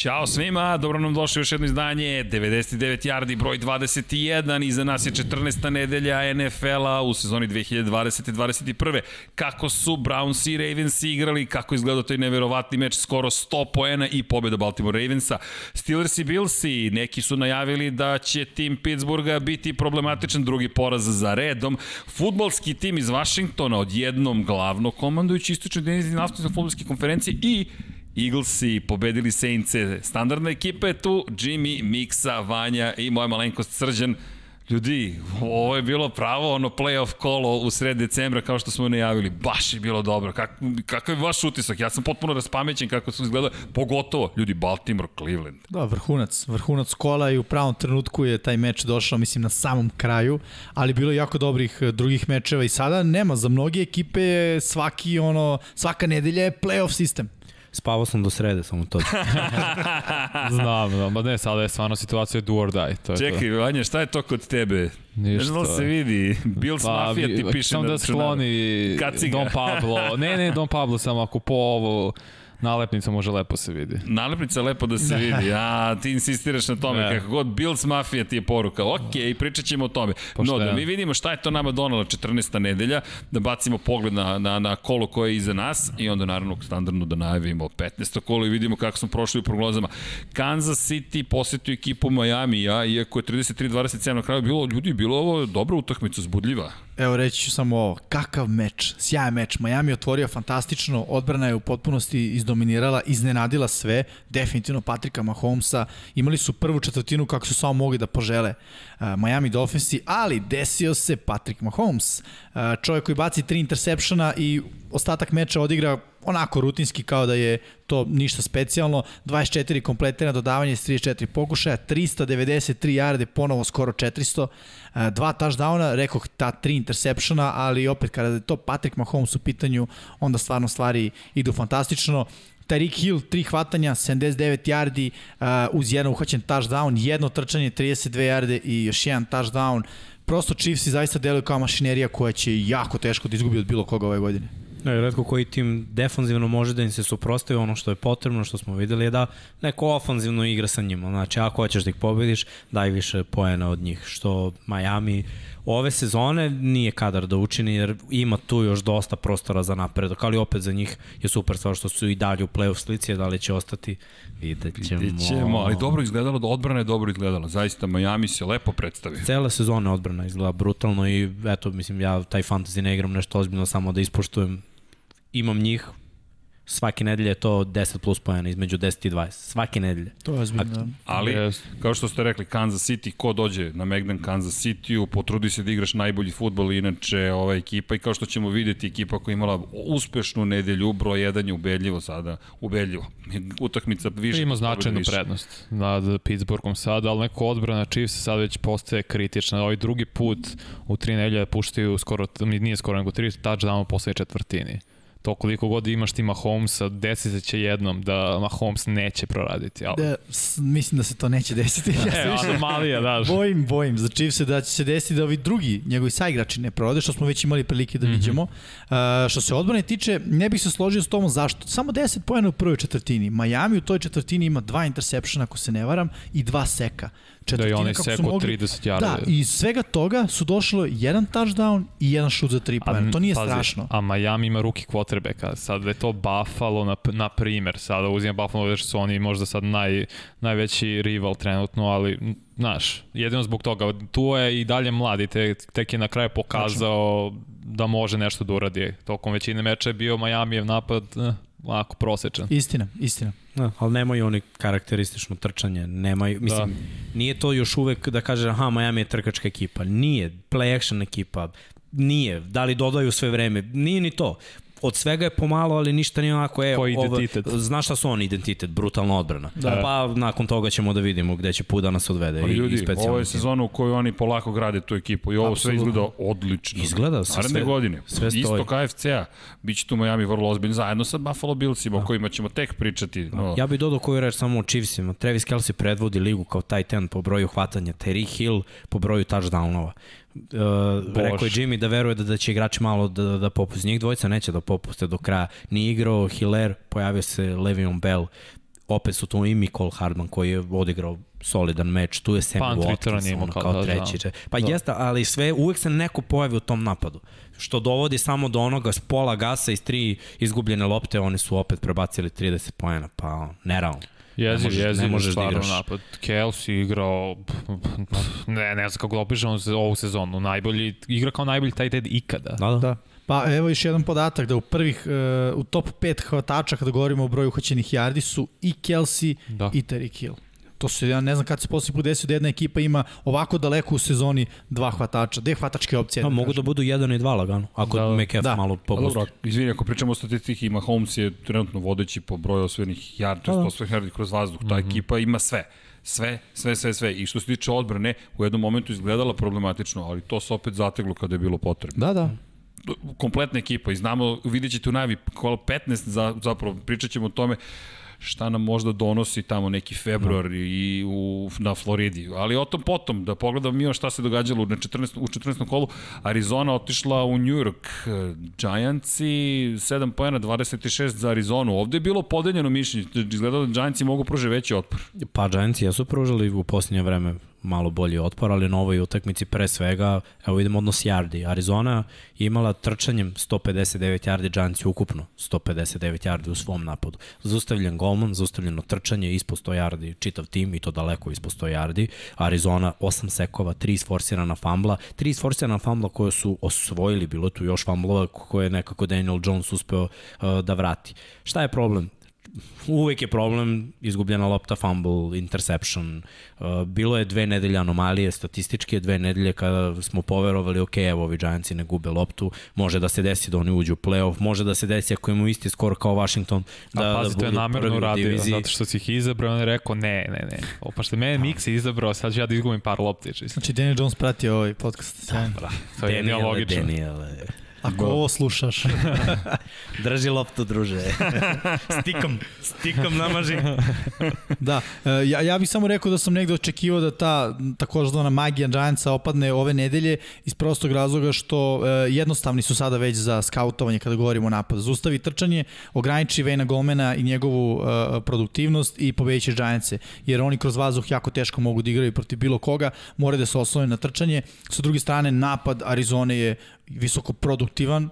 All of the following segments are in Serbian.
Ćao svima, dobro nam došli još jedno izdanje, 99 yardi, broj 21, iza nas je 14. nedelja NFL-a u sezoni 2020-2021. Kako su Browns i Ravens igrali, kako izgledao taj neverovatni meč, skoro 100 poena i pobjeda Baltimore Ravensa. Steelers i Billsi, neki su najavili da će tim Pittsburgha biti problematičan drugi poraz za redom. Futbolski tim iz Vašingtona odjednom glavno komandujući istočnoj jedinici naftne futbolske konferencije i Eaglesi pobedili Saintse. Standardna ekipa je tu, Jimmy, Miksa, Vanja i moja malenkost Srđan. Ljudi, ovo je bilo pravo ono playoff kolo u sred decembra kao što smo najavili. Baš je bilo dobro. Kak, kakav je vaš utisak? Ja sam potpuno raspamećen kako su izgledali. Pogotovo, ljudi, Baltimore, Cleveland. Da, vrhunac. Vrhunac kola i u pravom trenutku je taj meč došao, mislim, na samom kraju, ali bilo je jako dobrih eh, drugih mečeva i sada nema. Za mnoge ekipe svaki, ono, svaka nedelja je playoff sistem. Spavao sam do srede, samo to. Znam, znam, ba ne, sada je stvarno situacija do or die. To je Čekaj, to. Vanja, šta je to kod tebe? Ništa. Ne da se vidi. Bills pa, Mafia ti piše Samo na da računaru. skloni Kaciga. Don Pablo. Ne, ne, Don Pablo, samo ako po ovo nalepnica može lepo se vidi. Nalepnica lepo da se vidi, a ti insistiraš na tome, Ne. kako god Bills Mafia ti je poruka, ok, pričat ćemo o tome. No, Pošteno. da mi vidimo šta je to nama donala 14. nedelja, da bacimo pogled na, na, na kolo koje je iza nas i onda naravno standardno da najavimo 15. kolo i vidimo kako smo prošli u prognozama. Kansas City posetio ekipu Miami-a, iako je 33-27 na kraju bilo, ljudi, bilo ovo dobra utakmica, zbudljiva. Evo reći ću samo ovo, kakav meč, sjajan meč. Miami otvorio fantastično, odbrana je u potpunosti izdominirala, iznenadila sve, definitivno Patrika Mahomesa, imali su prvu četvrtinu kako su samo mogli da požele uh, Miami Dolphinsi, ali desio se Patrick Mahomes, uh, čovjek koji baci tri intersepšena i ostatak meča odigra onako rutinski kao da je to ništa specijalno, 24 kompletirana dodavanje s 34 pokušaja, 393 yarde, ponovo skoro 400, e, dva touchdowna, rekoh ta tri interseptiona, ali opet kada je to Patrick Mahomes u pitanju, onda stvarno stvari idu fantastično. Tyreek Hill, tri hvatanja, 79 yardi, uh, uz jedan uhvaćen touchdown, jedno trčanje, 32 yarde i još jedan touchdown. Prosto Chiefs zaista deluju kao mašinerija koja će jako teško da izgubi od bilo koga ove godine. Ne, redko koji tim defanzivno može da im se suprostavi ono što je potrebno, što smo videli je da neko ofanzivno igra sa njima. Znači, ako hoćeš da ih pobediš, daj više poena od njih. Što Miami ove sezone nije kadar da učini, jer ima tu još dosta prostora za napredak, ali opet za njih je super stvar što su i dalje u play-off slici, da li će ostati, vidjet ćemo. Vidjet ćemo, ali dobro izgledalo, da odbrana je dobro izgledala. Zaista, Miami se lepo predstavio. Cela sezona odbrana izgleda brutalno i eto, mislim, ja taj fantasy ne igram nešto ozbiljno, samo da ispoštujem. Imam njih, svake nedelje je to 10 plus pojena, između 10 i 20. Svake nedelje. To je ozbiljno. Ali, Jest. kao što ste rekli, Kansas City, ko dođe na Megdan Kansas City-u, potrudi se da igraš najbolji futbol, inače ova ekipa i kao što ćemo videti, ekipa koja je imala uspešnu nedelju, broj 1 je ubedljivo sada, ubedljivo. Utakmica više. Ima značajnu više. prednost nad Pittsburghom sada, ali neko odbrana Chiefs sad već postaje kritična. Ovaj drugi put u tri nedelje puštaju skoro, nije skoro nego tri touchdown u poslednjoj četvrtini. To koliko god imaš ti Mahomesa, desi se će jednom da Mahomes neće proraditi. Ali, Da, s- mislim da se to neće desiti. Ja se e, više anomalija, da. bojim, bojim za Chiefs da će se desiti da ovi drugi njegovi saigrači ne prorade, što smo već imali prilike da vidimo. Mm -hmm. uh, što se odbrane tiče, ne bih se složio s tomom zašto. Samo 10 pojena u prvoj četvrtini. Miami u toj četvrtini ima dva intersepšena, ako se ne varam, i dva seka. Da je onaj kako su sek od 30 yarda. Da, i iz svega toga su došlo jedan touchdown i jedan šut za tri pojena. To nije pazi, strašno. A Miami ima ruki quarterbacka. Sad je to Buffalo, na, na primer. Sada uzimam Buffalo, jer su oni možda sad naj, najveći rival trenutno, ali znaš, jedino zbog toga. Tu je i dalje mladi, te, tek je na kraju pokazao da može nešto da uradi. Tokom većine meča je bio Miamijev napad eh, onako prosečan. Istina, istina. Da, ali nemaju oni karakteristično trčanje, nemaju, mislim, da. nije to još uvek da kaže, aha, Miami je trkačka ekipa, nije, play action ekipa, nije, da li dodaju sve vreme, nije ni to. Od svega je pomalo, ali ništa nije onako, e, ovo, znaš šta su oni identitet, brutalna odbrana. Da. Da. Pa nakon toga ćemo da vidimo gde će put da nas odvede. Ali i, i ljudi, specijalni ovo je sezona u kojoj oni polako grade tu ekipu i ovo sve Apsolutno. izgleda odlično. Izgleda sve- Naredne sve- godine. sve stoji. Isto KFC-a. Biće tu Miami vrlo ozbiljno zajedno sa Buffalo Billsima o kojima ćemo tek pričati. No, Ja bih dodao koju reč samo o Chiefsima. Travis Kelsey predvodi ligu kao tight end po broju hvatanja, Terry Hill po broju touchdownova. Uh, rekao je Jimmy da veruje da, da će igrači malo da, da, da popuste. Njih dvojica neće da popuste do kraja. Nije igrao Hiller, pojavio se Le'Veon Bell. opet su tu i Mikol Hardman koji je odigrao solidan meč, tu je Sam Punt Watkins, ono, kao kao, da, treći. da. Pa Da. jeste, ali sve, uvek se neko pojavi u tom napadu što dovodi samo do onoga s pola gasa iz tri izgubljene lopte, oni su opet prebacili 30 poena, pa nerealno. Jeziv, možeš- jeziv, ne možeš da igraš. napad. Kelsey igrao, ne, ne znam kako opišem za ovu sezonu, najbolji, igra kao najbolji taj ted ikada. Da, da. Da. Pa evo još jedan podatak da u prvih, uh, u top 5 hvatača kada govorimo o broju uhoćenih yardi su i Kelsey Da. i Terry Hill. To se, ja ne znam kad se posljednji put desio da jedna ekipa ima ovako daleko u sezoni dva hvatača, dve hvatačke opcije. Pa, da mogu kažem. da budu jedan i dva lagano, ako Da. da, McAfee Da. da. malo Pa popusti. dobro, izvini, ako pričamo o statistiki, Mahomes je trenutno vodeći po broju osvojenih yardi, to je osvojenih yardi kroz vazduh. Ta ekipa ima sve. Sve, sve, sve, sve. I što se tiče odbrane, u jednom momentu izgledala problematično, ali to se opet zateglo kada je bilo potrebno. Da, da. kompletna ekipa i znamo, vidjet ćete u najavi kola 15, za, zapravo pričat ćemo o tome šta nam možda donosi tamo neki februar no. i u, na Floridi. Ali o tom potom, da pogledamo mi šta se događalo na 14, u 14. kolu. Arizona otišla u New York. Giantsi 7 pojena, 26 za Arizonu. Ovde je bilo podeljeno mišljenje. Izgledalo da Giantsi mogu pruže veći otpor. Pa Giantsi jesu pružili u posljednje vreme malo bolji otpor, ali na ovoj utakmici pre svega, evo vidimo odnos yardi. Arizona je imala trčanjem 159 yardi, Giantsi ukupno 159 yardi u svom napadu. Zaustavljen golman, zaustavljeno trčanje, ispod 100 yardi čitav tim i to daleko ispod 100 yardi. Arizona 8 sekova, 3 isforsirana fambla, 3 isforsirana fambla koje su osvojili, bilo tu još famblova koje je nekako Daniel Jones uspeo uh, da vrati. Šta je problem? Uvek je problem izgubljena lopta, fumble, interception. Uh, bilo je dve nedelje anomalije, statistički dve nedelje kada smo poverovali, ok, evo ovi Giantsi ne gube loptu, može da se desi da oni uđu u playoff, može da se desi ako imaju isti skor kao Washington, da, Da, A pazi, da to je budu namerno uradio, diviziji. zato što si ih izabrao, on je rekao, ne, ne, ne. O, pa što je mene Mix izabrao, sad ću ja da izgubim par loptića. Znači, Daniel Jones prati ovaj podcast. To je jedino Daniele, logično. Daniele. Ako ovo slušaš. Drži loptu, druže. stikom, stikom namaži. Da, e, ja, ja bih samo rekao da sam negde očekivao da ta takozvana magija Giantsa opadne ove nedelje iz prostog razloga što e, jednostavni su sada već za skautovanje kada govorimo o napadu. Zustavi trčanje, ograniči Vejna Golmana i njegovu e, produktivnost i pobeći Giantse, jer oni kroz vazduh jako teško mogu da igraju protiv bilo koga, moraju da se oslone na trčanje. Sa druge strane, napad Arizone je visoko produktivan,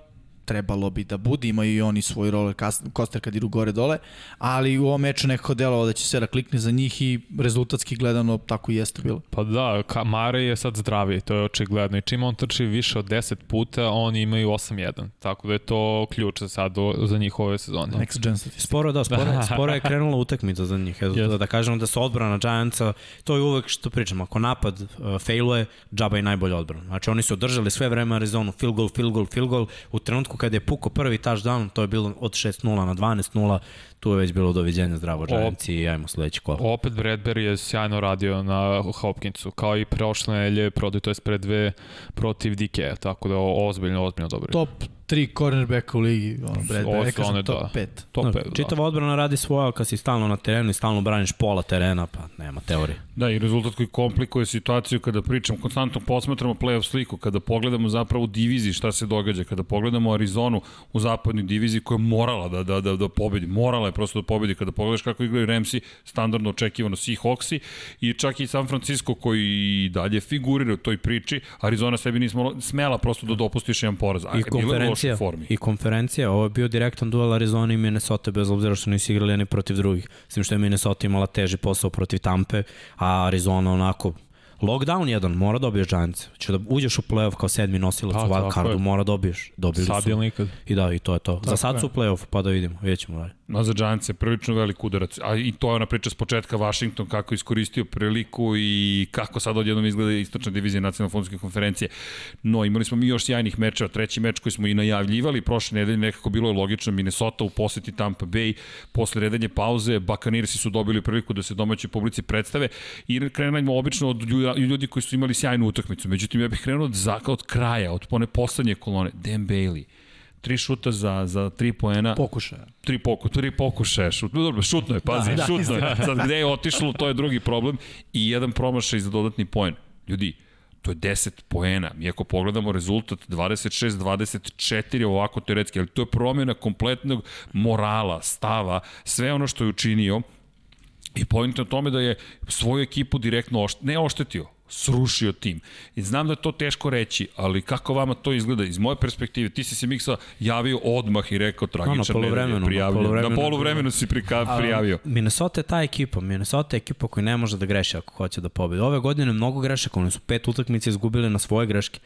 trebalo bi da bude, imaju i oni svoj roller coaster kad idu gore dole, ali u ovom meču nekako delovalo da će sve da klikne za njih i rezultatski gledano tako i jeste bilo. Pa da, Kamare je sad zdraviji, to je očigledno. I čim on trči više od 10 puta, oni imaju 8-1. Tako da je to ključ za sad za njih ove sezone. Next gen statistika. Sporo, da, sporo, sporo je krenula utakmica za njih. Eto, Jeste. da, da kažemo da se odbrana Giantsa, to je uvek što pričam, ako napad uh, failuje, džaba je najbolja odbrana. Znači oni su održali sve vreme Arizonu, field goal, field goal, field goal. U trenutku kada je puko prvi touchdown, to je bilo od 6-0 na 12-0, tu je već bilo doviđenja zdravo Giants i ajmo sledeći kolo. Opet Bradbury je sjajno radio na Hopkinsu, kao i prošle nelje, protiv, to je pre dve protiv DK, tako da ozbiljno, ozbiljno dobro. Top 3 cornerbacka u ligi, ono, Brad, Ovo ne su kažem top da. 5. Top No, 5, da. čitava odbrana radi svoje, kad si stalno na terenu i stalno braniš pola terena, pa nema teorije. Da, i rezultat koji komplikuje situaciju kada pričam, konstantno posmatramo playoff sliku, kada pogledamo zapravo u diviziji šta se događa, kada pogledamo Arizonu u zapadnoj diviziji koja je morala da, da, da, da pobedi, morala je prosto da pobedi, kada pogledaš kako igraju Ramsi, standardno očekivano Seahawksi i čak i San Francisco koji i dalje figurira u toj priči, Arizona sebi nismo smela prosto da dopusti još jedan poraz, a I konferencija, formi. i konferencija, ovo je bio direktan duel Arizona i Minnesota, bez obzira što nisu igrali jedni protiv drugih. S tim što je Minnesota imala teži posao protiv Tampe, a Arizona onako Lockdown jedan, mora dobiješ Giants. Će da uđeš u playoff kao sedmi nosilac Pa, u wild tako cardu, je. mora dobiješ. Dobili Sad su. ili nikad. I da, i to je to. Za sad je. su u playoff, pa da vidimo, vidjet ćemo dalje. No, za Giants je prilično velik udarac, a i to je ona priča s početka Washington, kako je iskoristio priliku i kako sad odjednom izgleda istočna divizija nacionalne fondske konferencije. No, imali smo mi još sjajnih mečeva, treći meč koji smo i najavljivali prošle nedelje, nekako bilo je logično, Minnesota u poseti Tampa Bay, posle redanje pauze, Buccaneersi su dobili priliku da se domaćoj publici predstave i krenemo obično od ljudi, koji su imali sjajnu utakmicu. Međutim, ja bih krenuo od, od kraja, od one poslednje kolone, Dan Bailey, tri šuta za, za tri poena Pokušaja. tri poku, tri pokušaja, šut, no, dobro, šutno je, pazi, da, da, šutno je. Sad gde je otišlo, to je drugi problem i jedan promašaj za dodatni poen. Ljudi, to je 10 poena. Mi ako pogledamo rezultat 26-24 ovako teoretski, ali to je promjena kompletnog morala, stava, sve ono što je učinio I je u tome da je svoju ekipu direktno oštetio, ne oštetio, srušio tim. I znam da je to teško reći, ali kako vama to izgleda? Iz moje perspektive, ti si se Miksa javio odmah i rekao tragičan no, nedelj je prijavljen. Na poluvremenu si prika, prijavio. Minnesota je ta ekipa. Minnesota je ekipa koja ne može da greši ako hoće da pobedi. Ove godine mnogo grešaka, oni su pet utakmice izgubili na svoje greške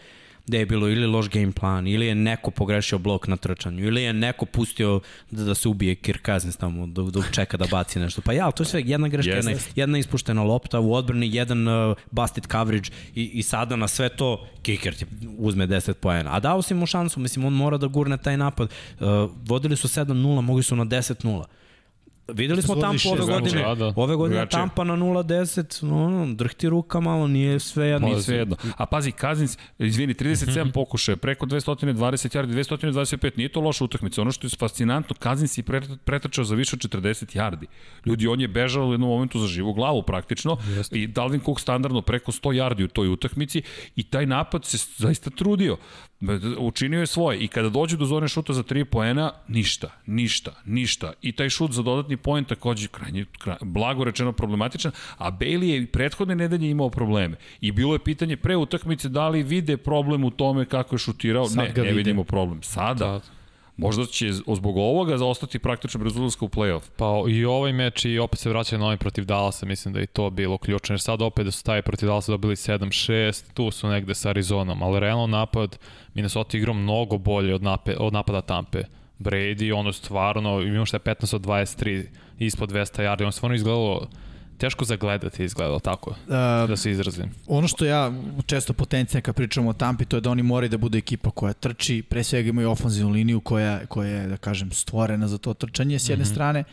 gde je bilo ili loš game plan, ili je neko pogrešio blok na trčanju, ili je neko pustio da, da se ubije Kirk Cousins tamo, da, da čeka da baci nešto. Pa ja, to je sve jedna greška, yes. jedna, jedna ispuštena lopta u odbrani, jedan uh, busted coverage i, i sada na sve to kicker ti uzme 10 poena. A dao si mu šansu, mislim, on mora da gurne taj napad. Uh, vodili su 7-0, mogli su na 10-0 Videli smo Tampa ove godine. Da, da. Ove godine Drugačije. Tampa na 0-10, no, drhti ruka malo, nije sve jedno. Nije sve jedno. A pazi, Kazins, izvini, 37 pokušaja, preko 220 yardi, 225, nije to loša utakmica. Ono što je fascinantno, Kazins je pretrčao za više od 40 yardi. Ljudi, on je bežao u jednom momentu za živu glavu praktično Jeste. i Dalvin Cook standardno preko 100 yardi u toj utakmici i taj napad se zaista trudio. Učinio je svoje i kada dođe do zone šuta za 3 poena, ništa, ništa, ništa. I taj šut za dodatni poen takođe krajnje, kraj, blago rečeno problematičan, a Bailey je i prethodne nedelje imao probleme. I bilo je pitanje pre utakmice da li vide problem u tome kako je šutirao. Sad ne, ne vidimo problem. Sada, Sad. Možda će zbog ovoga zaostati praktično bez ulazka u play-off. Pa i ovaj meč i opet se vraća na ovaj protiv Dallasa, mislim da je to bilo ključno, jer sad opet da su taj protiv Dallasa dobili 7-6, tu su negde sa Arizonom, ali realno napad Minnesota igrao mnogo bolje od, nape, od napada Tampe. Brady, ono stvarno, imamo što je 15 od 23 ispod 200 yardi, ono stvarno izgledalo teško zagledati izgledalo tako, uh, da se izrazim. Ono što ja često potencijalno kad pričamo o Tampi, to je da oni moraju da bude ekipa koja trči, pre svega imaju ofenzivnu liniju koja, koja je, da kažem, stvorena za to trčanje s jedne mm -hmm. strane,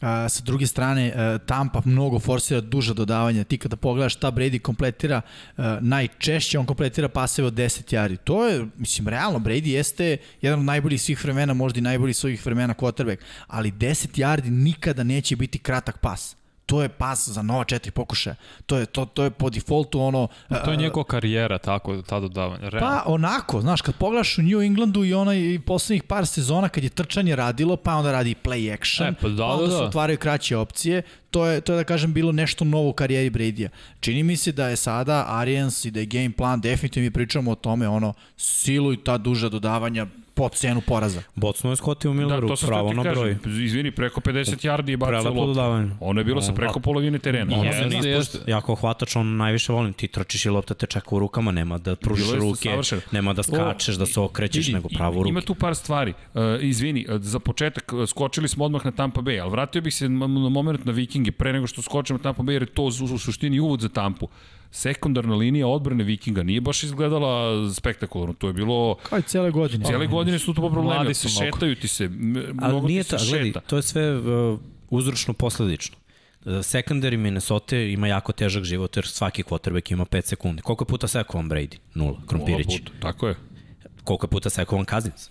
A, sa druge strane, a, Tampa mnogo forsira duža dodavanja. Ti kada pogledaš šta Brady kompletira, a, najčešće on kompletira paseve od 10 jari. To je, mislim, realno, Brady jeste jedan od najboljih svih vremena, možda i najboljih svojih vremena quarterback, ali 10 yardi nikada neće biti kratak pas to je pas za nova četiri pokušaja. To je, to, to je po defaultu ono... Pa to je njegova karijera, tako, ta dodavanja. Realno. Pa onako, znaš, kad pogledaš u New Englandu i onaj poslednjih par sezona kad je trčanje radilo, pa onda radi play action, e, pa, da, pa onda da, se otvaraju kraće opcije, to je, to je da kažem bilo nešto novo u karijeri Brady-a. Čini mi se da je sada Arians i da je game plan, definitivno mi pričamo o tome, ono, silu i ta duža dodavanja, po cenu poraza. Bocno je skotio Milleru, da, pravo na broj. Izvini, preko 50 yardi je bacio loptu. Ono je bilo sa preko polovine terena. Ono se ne ispušta. Ja kao hvatač, on najviše volim. Ti trčiš i lopta te čeka u rukama, nema da pružiš ruke, savršen. nema da skačeš, o, da se okrećeš, nego pravo u ruke. Ima tu par stvari. Uh, izvini, uh, za početak uh, skočili smo odmah na Tampa Bay, ali vratio bih se na moment na Vikinge pre nego što skočimo na Tampa Bay, jer je to u, u suštini uvod za Tampu sekundarna linija odbrane Vikinga nije baš izgledala spektakularno. To je bilo... Kao i cele godine. Cele godine su to po problemi. Su šetaju ti se. Ali nije to, gledaj, to je sve uh, uzročno posledično. Uh, secondary Minnesota ima jako težak život jer svaki quarterback ima 5 sekundi. Koliko puta sekovan Brady? Nula. Krompirić. Nula puta, tako je. Koliko puta sekovan Kazins?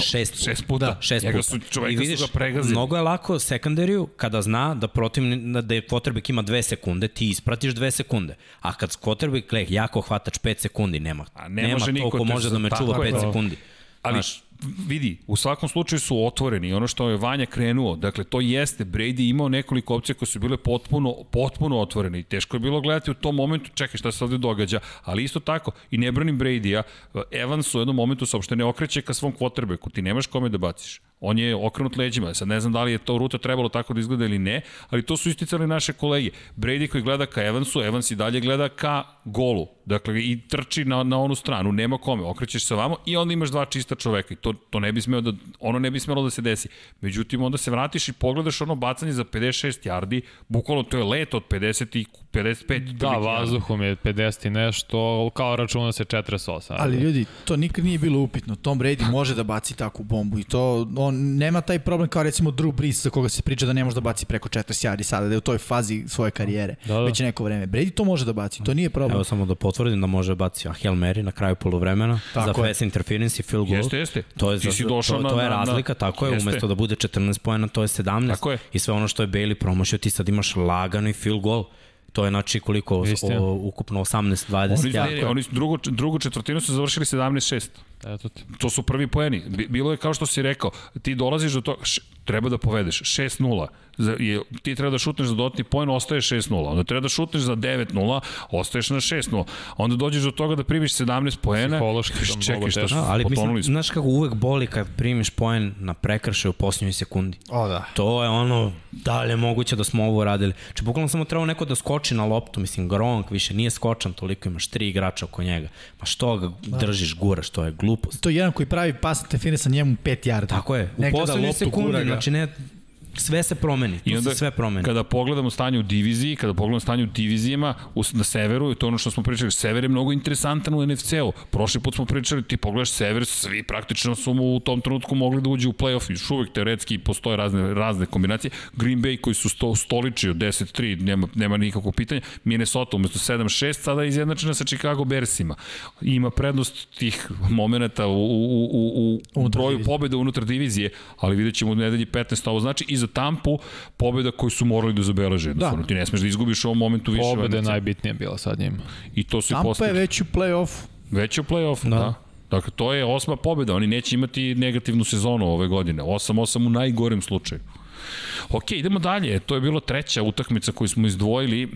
Šest, šest puta. Da, šest puta. Su, čoveka I vidiš, su ga pregazili. Mnogo je lako sekundariju kada zna da protiv, da je quarterback ima dve sekunde, ti ispratiš dve sekunde. A kad quarterback kleh, jako hvatač 5 sekundi, nema. A ne nema može toliko može da me čuva 5 sekundi. Ali, Znaš, vidi, u svakom slučaju su otvoreni. Ono što je Vanja krenuo, dakle, to jeste. Brady imao nekoliko opcija koje su bile potpuno, potpuno otvorene. I teško je bilo gledati u tom momentu, čekaj šta se ovde događa. Ali isto tako, i ne branim Brady-a, Evans u jednom momentu se uopšte ne okreće ka svom quarterbacku. Ti nemaš kome da baciš. On je okrenut leđima. Sad ne znam da li je to ruta trebalo tako da izgleda ili ne, ali to su isticali naše kolege. Brady koji gleda ka Evansu, Evans i dalje gleda ka golu. Dakle, i trči na, na onu stranu, nema kome, okrećeš se vamo i onda imaš dva čista čoveka i to, to ne bi smelo da, ono ne bi smelo da se desi. Međutim, onda se vratiš i pogledaš ono bacanje za 56 yardi, bukvalno to je let od 50 i 55. Da, vazduhom je 50 i nešto, kao računa se 48. Ali ljudi, to nikad nije bilo upitno. Tom Brady može da baci takvu bombu i to, on nema taj problem kao recimo Drew Brees za koga se priča da ne može da baci preko 40 yardi sada, da je u toj fazi svoje karijere. Da, da. Već neko vreme. Brady to može da baci, to nije problem. Evo samo da potvrdim da može da baci a Hail Mary na kraju polovremena tako za pass interference i field goal. Jeste, jeste. To je, Ti si došao to, to je razlika, na, tako je, jeste. umesto da bude 14 poena, to je 17. Tako je. I sve ono što je Bailey promošio, ti sad imaš lagano field goal. To je znači koliko o, ukupno 18 20 Oni, ja. oni drugu drugu četvrtinu su završili 17-6. Eto ti. To su prvi poeni. Bi- Bilo je kao što si rekao, ti dolaziš do toga, š, treba da povedeš 6-0. Za- Je, ti treba da šutneš za dodatni poen, ostaješ 6-0. Onda treba da šutneš za 9-0, ostaješ na 6-0. Onda dođeš do toga da primiš 17 poena. Psihološki mnogo čekaj, šta Da, ali mislim, smo. znaš kako uvek boli kad primiš poen na prekršaj u posljednjoj sekundi. O da. To je ono, da li je moguće da smo ovo radili. Če bukvalno samo trebao neko da skoči na loptu, mislim, Gronk više nije skočan, toliko imaš tri igrača oko njega. Pa što ga držiš, guraš, to je glupost. To je jedan koji pravi pas define sa njemu 5 yarda. Tako je, u poslednjoj ga. znači ne, sve se promeni, tu I onda, se sve promeni. kada pogledamo stanje u diviziji, kada pogledamo stanje u divizijama u, na severu, to je ono što smo pričali, sever je mnogo interesantan u NFC-u. Prošli put smo pričali, ti pogledaš sever, svi praktično su mu u tom trenutku mogli da uđu u play-off, još uvek teoretski postoje razne, razne kombinacije. Green Bay koji su sto, stoliči od 10-3, nema, nema nikakvog pitanja. Minnesota umesto 7-6 sada je izjednačena sa Chicago Bearsima. Ima prednost tih momenta u, u, u, u, u broju pobjeda unutar divizije, ali vidjet ćemo u nedelji 15. Ovo znači i za Tampu pobjeda koju su morali da zabeleže. Da. Ti ne smeš da izgubiš u ovom momentu više. Pobeda je utakmica. najbitnija bila sad njima. I to su i Tampa je već u play-offu. Već u play-offu, da. da. Dakle, to je osma pobjeda. Oni neće imati negativnu sezonu ove godine. 8-8 u najgorem slučaju. Ok, idemo dalje. To je bilo treća utakmica koju smo izdvojili.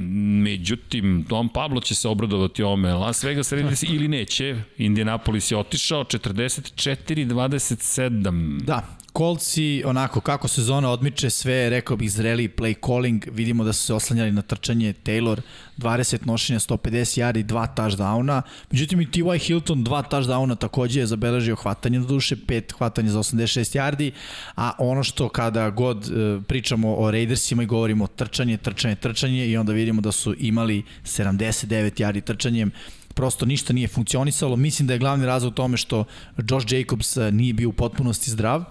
Međutim, Don Pablo će se obradovati ovome. Las Vegas Raiders ili neće. Indianapolis je otišao 44-27. Da, Kolci, onako, kako sezona odmiče sve, rekao bih, zreli play calling, vidimo da su se oslanjali na trčanje Taylor, 20 nošenja, 150 yardi, dva touchdowna, međutim i T.Y. Hilton, dva touchdowna takođe je zabeležio hvatanje na duše, pet hvatanje za 86 yardi, a ono što kada god e, pričamo o Raidersima i govorimo trčanje, trčanje, trčanje i onda vidimo da su imali 79 yardi trčanjem, prosto ništa nije funkcionisalo. Mislim da je glavni razlog tome što Josh Jacobs e, nije bio u potpunosti zdrav,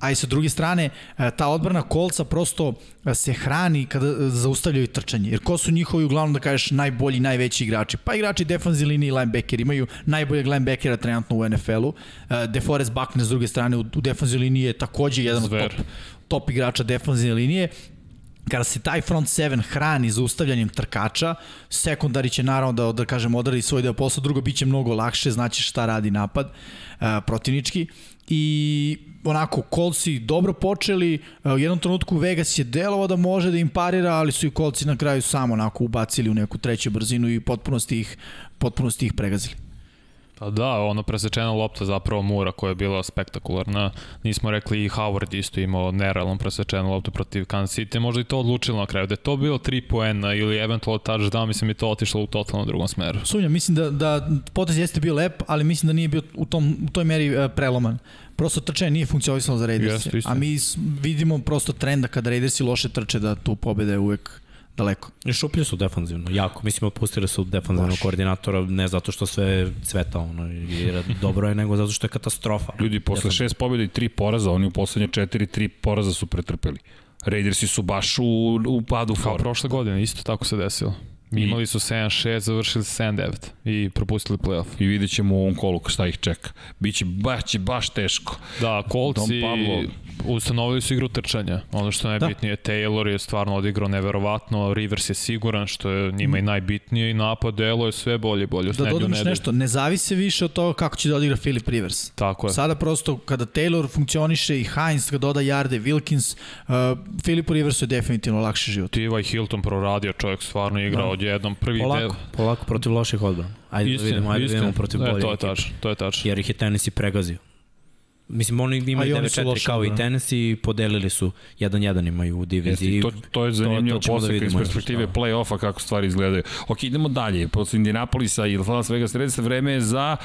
a i sa druge strane, e, ta odbrana kolca prosto e, se hrani kada e, zaustavljaju trčanje. Jer ko su njihovi, uglavnom da kažeš, najbolji, najveći igrači? Pa igrači defanzivne linije i linebacker imaju najboljeg linebackera trenutno u NFL-u. DeForest Buckner s druge strane u, u defanzivnoj liniji je takođe jedan Zver. od top, top igrača defanzivne linije kada se taj front seven hrani zaustavljanjem trkača, sekundari će naravno da, da kažem, odradi svoj deo posla, drugo biće mnogo lakše, znači šta radi napad uh, protivnički i onako, kolci dobro počeli, uh, u jednom trenutku Vegas je delovao da može da im parira, ali su i kolci na kraju samo onako ubacili u neku treću brzinu i potpunosti ih, potpunosti ih pregazili. Pa da, ono presečena lopta zapravo Mura koja je bila spektakularna. Nismo rekli i Howard isto imao nerealno presečenu loptu protiv Kansas City. Možda i to odlučilo na kraju. Da je to bilo 3 poena ili eventualno touchdown, mislim i to otišlo u totalno drugom smeru. Sumnjam, mislim da, da potez jeste bio lep, ali mislim da nije bio u, tom, u toj meri uh, preloman. Prosto trčanje nije funkcionisalo za Raiders. Jeste, istina. a mi vidimo prosto trenda kada Raidersi loše trče da tu pobeda je uvek daleko. I šuplji su defanzivno, jako. Mislim, otpustili su defanzivnog koordinatora, ne zato što sve cveta, ono, jer dobro je, nego zato što je katastrofa. Ljudi, posle šest pobjeda i tri poraza, oni u poslednje četiri, tri poraza su pretrpeli. Raidersi su baš u, u padu Kao forme. prošle godine, isto tako se desilo. I- Imali su 7-6, završili 7-9 i propustili playoff. I vidjet ćemo u ovom kolu šta ih čeka. Biće baš, će baš teško. Da, Kolci Pablo. Ustanovili su igru trčanja. Ono što je najbitnije, da. Taylor je stvarno odigrao neverovatno, Rivers je siguran, što je njima i najbitnije i napad delo je sve bolje i bolje. Da dodam još nešto, ne zavise više od toga kako će da odigra Philip Rivers. Tako je. Sada prosto kada Taylor funkcioniše i Heinz kada doda Jarde, Wilkins, uh, Philipu Riversu je definitivno lakši život. T.Y. Hilton proradio, čovjek stvarno igrao da. odjednom. Prvi Polako, del. polako protiv loših odbrana. Ajde da vidimo, ajde da vidimo protiv e, bolje to je tačno, to je tačno. Jer ih je Tennessee pregazio. Mislim, oni imaju i oni su 9-4 loša kao i odbrana. Tennessee, podelili su 1-1 imaju u Jeste, diviziji. i to, to je zanimljivo to ćemo da iz još, perspektive da. play-offa kako stvari izgledaju. Ok, idemo dalje. Posle Indianapolisa i Las Vegas Raiders vreme je za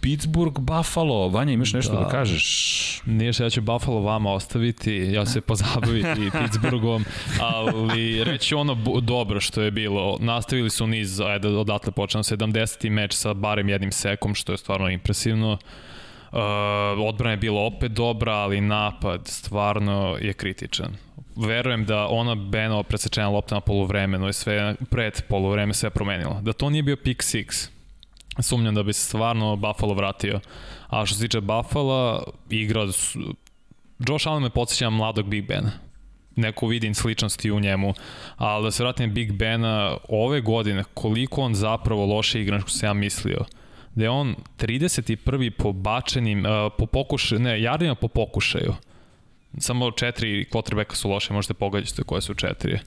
Pittsburgh Buffalo. Vanja, imaš nešto da, da kažeš? Nije što ja ću Buffalo vama ostaviti, ja se pozabaviti Pittsburghom, ali reći ono dobro što je bilo. Nastavili su niz, ajde odatle počnemo, 70. meč sa barem jednim sekom, što je stvarno impresivno. Uh, odbrana je bila opet dobra, ali napad stvarno je kritičan. Verujem da ona Beno presečena lopta na poluvremenu i sve pred poluvreme sve promenilo. Da to nije bio pick six, sumnjam da bi se stvarno Buffalo vratio. A što se tiče Buffalo, igra... Josh Allen me podsjeća mladog Big Bena. Neko vidim sličnosti u njemu. Ali da se vratim Big Bena, ove godine, koliko on zapravo loše igra što sam ja mislio. Da je on 31. po bačenim, uh, po pokušaju, ne, jardima po pokušaju. Samo četiri quarterbacka su loše, možete pogađati koje su četiri.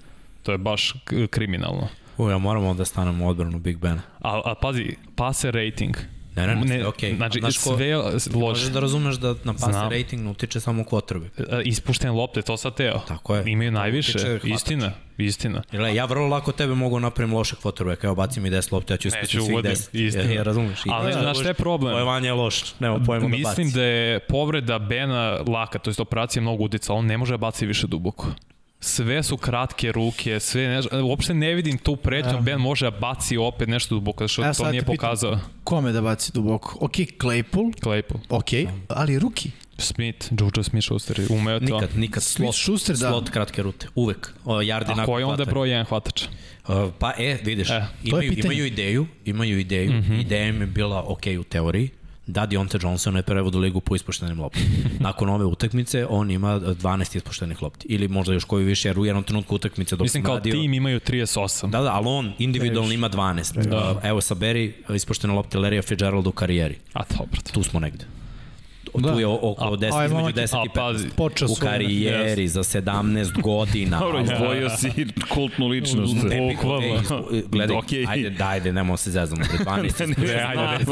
To je baš kriminalno. U, ja moramo da stanemo u odbranu Big Bena. A, a pazi, passer rating. Ne, ne. Okay. Znači, Znaš ko- sve Možeš loše. da razumeš da na Znam. rating utiče samo quarterback. E, Ispuštene lopte, to sad teo. Tako je. Imaju najviše, Utiče istina, istina. Jer gledaj, ja vrlo lako tebe mogu napravim lošeg quarterbacka, evo bacim mi 10 lopte, ja ću ispustiti svih uvodim, 10. istina. Ja, ja razumeš. Ali je znaš šta je problem? Ovo je loš, nema pojma da baci. Mislim da je povreda Bena laka, to je operacija mnogo uticala, on ne može da baci više duboko. Sve su kratke ruke, sve ne, uopšte ne vidim tu pretnju, Ben može da baci opet nešto duboko, što Ja to nije te pitam. pokazao. Kome da baci duboko? Ok, Claypool, Claypool. ok, ali ruki. Smith, Juju Smith-Schuster, umeo to. Nikad, nikad slot, Schuster, da. slot kratke rute. Uvek. O, yardi A nakon ko je onda broj jedan hvatač? Uh, pa e, vidiš, E, imaju, imaju ideju, imaju ideju, mm -hmm. ideja im je bila ok u teoriji, da Dionte Johnson je prevodu ligu po ispoštenim loptima. Nakon ove utakmice on ima 12 ispoštenih lopti. Ili možda još koju više, jer u jednom trenutku utakmice dok Mislim kao radio... tim imaju 38. Da, da, ali on individualno ima 12. Da. Uh, evo, saberi ispoštene lopte Larry Fitzgerald u karijeri. A dobro. Tu smo negde. Da. Tu je oko 10, aj, između momak, 10 a i pazi, 15. Počeo U karijeri za 17 godina. Dobro, izdvojio si kultnu ličnost. Ne, ne, Bukvalno. ne, gledaj, Okej. ajde, da, ajde, nemamo se zezamo pred 12. ne, Ne, ajde,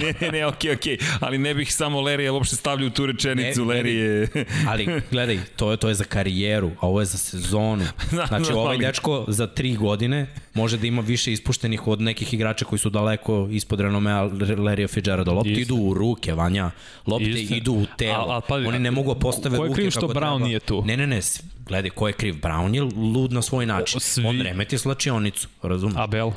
ne, ne, ne, okej, okej, ali ne bih samo Lerija uopšte stavljao u tu rečenicu, Ne, ne Leri je... Ali gledaj, to je to je za karijeru, a ovo je za sezonu. Znači ovaj ali- dečko za 3 godine može da ima više ispuštenih od nekih igrača koji su daleko ispod renomea Larry Fitzgeralda. Istina. idu u ruke, Vanja. Lopte Istina. idu u telo. A- a pazi, Oni ne mogu da postave ko je ruke kriv što kako Brown treba. nije tu? Ne, ne, ne. Gledaj, ko je kriv? Brown je lud na svoj način. O, svi- On remeti slačionicu, razumiješ? Abel.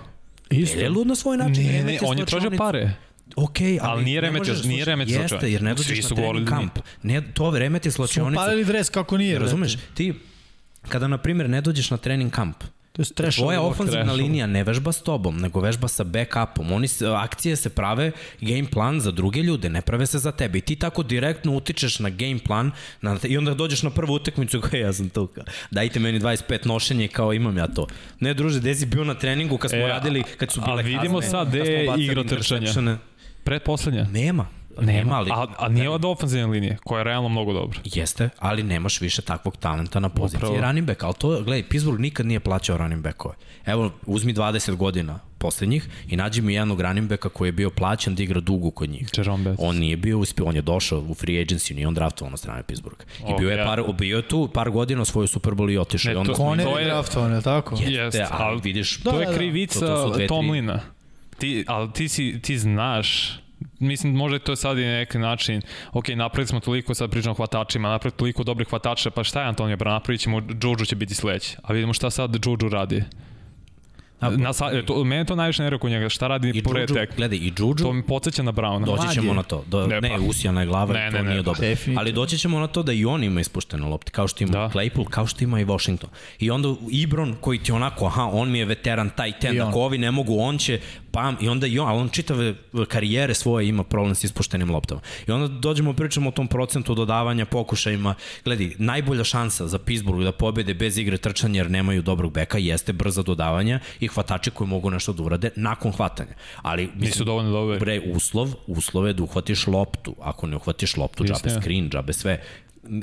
Isto. Je lud na svoj način, Ne, ne, on je tražio pare. Ok, ali, Ali nije ne remetio- možeš nije remetio Jeste, jer ne dođeš su na trening govorili kamp. Ne, to remeti slačionicu. palili dres kako nije. Razumeš? Ti, kada, na primjer, ne dođeš na trening kamp, To je trash. tvoja ofanzivna linija ne vežba s tobom, nego vežba sa backupom. Oni se, akcije se prave game plan za druge ljude, ne prave se za tebe. I ti tako direktno utičeš na game plan na, i onda dođeš na prvu utakmicu kao ja sam tu. Dajte meni 25 nošenje kao imam ja to. Ne druže, gde si bio na treningu kad smo E, radili, kad su a bile vidimo kazne, sad gde je igra trčanja. Predposlednja. Nema. Nema, ali... A, a nije od ofenzivne linije, koja je realno mnogo dobra. Jeste, ali nemaš više takvog talenta na poziciji Upravo. running back. Ali to, gledaj, Pittsburgh nikad nije plaćao running backove. Evo, uzmi 20 godina poslednjih i nađi mi jednog running backa koji je bio plaćan da igra dugu kod njih. Jerome Betts. On nije bio uspio, on je došao u free agency, nije on draftovan na strane Pittsburgha. I Ok, bio je ja. par, bio je tu par godina osvojio Super Bowl i otišao. Ne, I onda to- To je je- draftovan, je tako? Jeste, ali ali vidiš, Da, to je da, da. krivica To- to. Tomlina. Ti, ali ti, si, ti znaš, mislim možda je to sad i na neki način, ok, napravili smo toliko, sad pričamo o hvatačima, napravili toliko dobrih hvatača, pa šta je Antonio Brown, napravit ćemo, Juju će biti sledeći. A vidimo šta sad Juju radi. Na, sa, e, to, mene to najviše nervira kod njega, šta radi i pored Juju, tek. gledaj, i Juju, To mi podsjeća na Browna. Doći ćemo na to. Do, Ne, ne, pa- ne usijana je glava, Ne, ne, to ne, ne, nije pa. dobro. Definitivno. Ali doći ćemo na to da i on ima ispuštene lopte, kao što ima Da. Claypool, kao što ima i Washington. I onda Ibron koji ti onako, aha, on mi je veteran taj ten, ako ovi ne mogu, on će, pam, i onda i on, on čitave karijere svoje ima problem s ispuštenim loptama. I onda dođemo, pričamo o tom procentu dodavanja, pokušajima. Gledi, najbolja šansa za Pittsburgh da pobede bez igre trčanja jer nemaju dobrog beka jeste brza dodavanja i hvatači koji mogu nešto da urade nakon hvatanja. Ali, mislim, Nisu dovoljno dobri. Bre, uslov, uslov je da uhvatiš loptu. Ako ne uhvatiš loptu, džabe screen, džabe sve.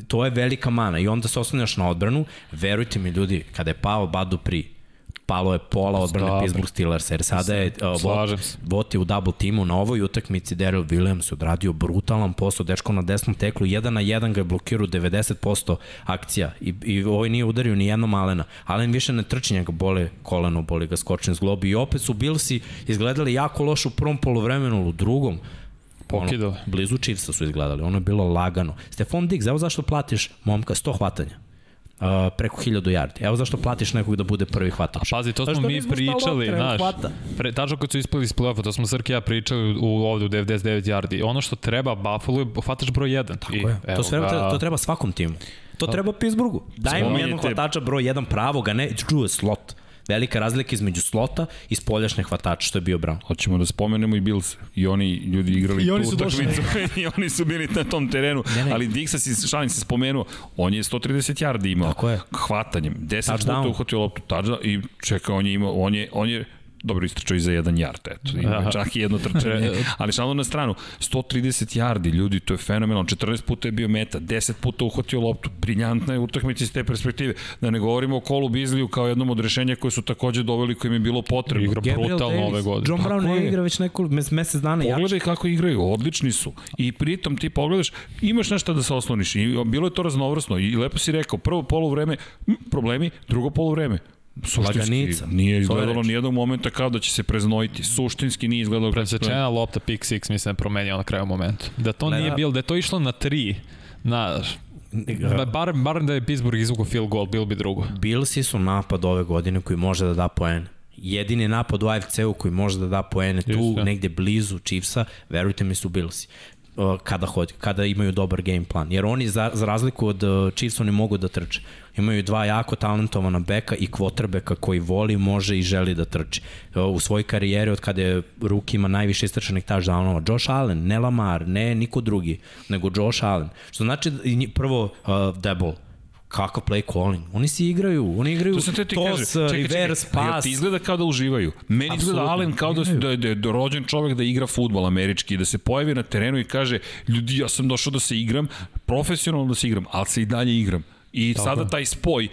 To je velika mana i onda se oslanjaš na odbranu. Verujte mi ljudi, kada je pao Badu Pri, palo je pola odbrane. Pittsburgh Steelers, jer sada je uh, Vot, je u double timu na ovoj utakmici Daryl Williams je odradio brutalan posao, dečko na desnom teklu, jedan na jedan ga je blokirao 90% akcija i, i ovaj nije udario ni jednom Alena. Alen više ne trči njega bole koleno, boli ga skočen zglobi i opet su Billsi izgledali jako loše u prvom polovremenu, u drugom Pokidali. Ono, blizu Chiefsa su izgledali, ono je bilo lagano. Stefan Diggs, evo zašto platiš momka 100 hvatanja. Uh, preko 1000 yardi. Evo zašto platiš nekog da bude prvi hvatač. Pazi, to smo mi nismo šta pričali, znaš. Pre, tačno kad su ispali iz play-offa, to smo Srki i ja pričali u, ovde u 99 yardi. Ono što treba Buffalo je hvatač broj 1. Tako je. To, sve to treba svakom timu. To treba Pittsburghu. Daj Spominjete- jednog hvatača broj 1 pravog, a ne čuje slot. Velika razlika između slota i spoljašnje hvatača, što je bio Brown. Hoćemo da spomenemo i Bills. I oni ljudi igrali I tu oni utakmicu. I oni su bili na tom terenu. Ne, ne. Ali Dixa si, šalim se spomenuo, on je 130 yardi imao. Tako je. Hvatanjem. 10 Touchdown. puta uhvatio loptu touchdown i čeka, on je imao, on je, on je dobro istračao i za jedan yard, eto, ima Aha. čak i jedno trčanje, ali šalno na stranu, 130 yardi, ljudi, to je fenomenalno, 14 puta je bio meta, 10 puta uhvatio loptu, briljantna je utakmica iz te perspektive, da ne govorimo o Kolu Bizliju kao jednom od rešenja koje su takođe doveli kojim je bilo potrebno. Igra brutalno ove godine. John Brown ne igra već neko mes, mesec dana. jače. Pogledaj kako igraju, odlični su. I pritom ti pogledaš, imaš nešto da se osloniš. I bilo je to raznovrsno. I lepo si rekao, prvo polovreme problemi, drugo polovreme Laganica. nije izgledalo reč. nijednog momenta kao da će se preznojiti. Suštinski nije izgledalo da Presečena lopta pick six mislim da je promenio na kraju momentu. Da to Gleda- nije bilo, da je to išlo na tri, na, ba- bar, bar da je Pittsburgh izvukao field goal, bilo bi drugo. Billsi su napad ove godine koji može da da poene. Jedini napad u AFC-u koji može da da poene tu, Jeste. negde blizu Chiefsa, verujte mi su Billsi kada hodi, kada imaju dobar game plan. Jer oni za, za razliku od uh, Chiefs oni mogu da trče. Imaju dva jako talentovana beka i quarterbacka koji voli, može i želi da trči. Uh, u svojoj karijeri od kada je Rook ima najviše istračanih touchdownova, Josh Allen, ne Lamar, ne niko drugi, nego Josh Allen. Što znači da prvo uh, Debo, kakav play calling. Oni se igraju, oni igraju To te tos, kaže. Čekaj, reverse, čekaj, jel pas. ti izgleda kao da uživaju. Meni izgleda Apsolutno. Allen kao da, da, da, je- da rođen čovek da igra futbol američki da se pojavi na terenu i kaže ljudi ja sam došao da se igram, profesionalno da se igram, ali se i dalje igram. I Tako. sada taj spoj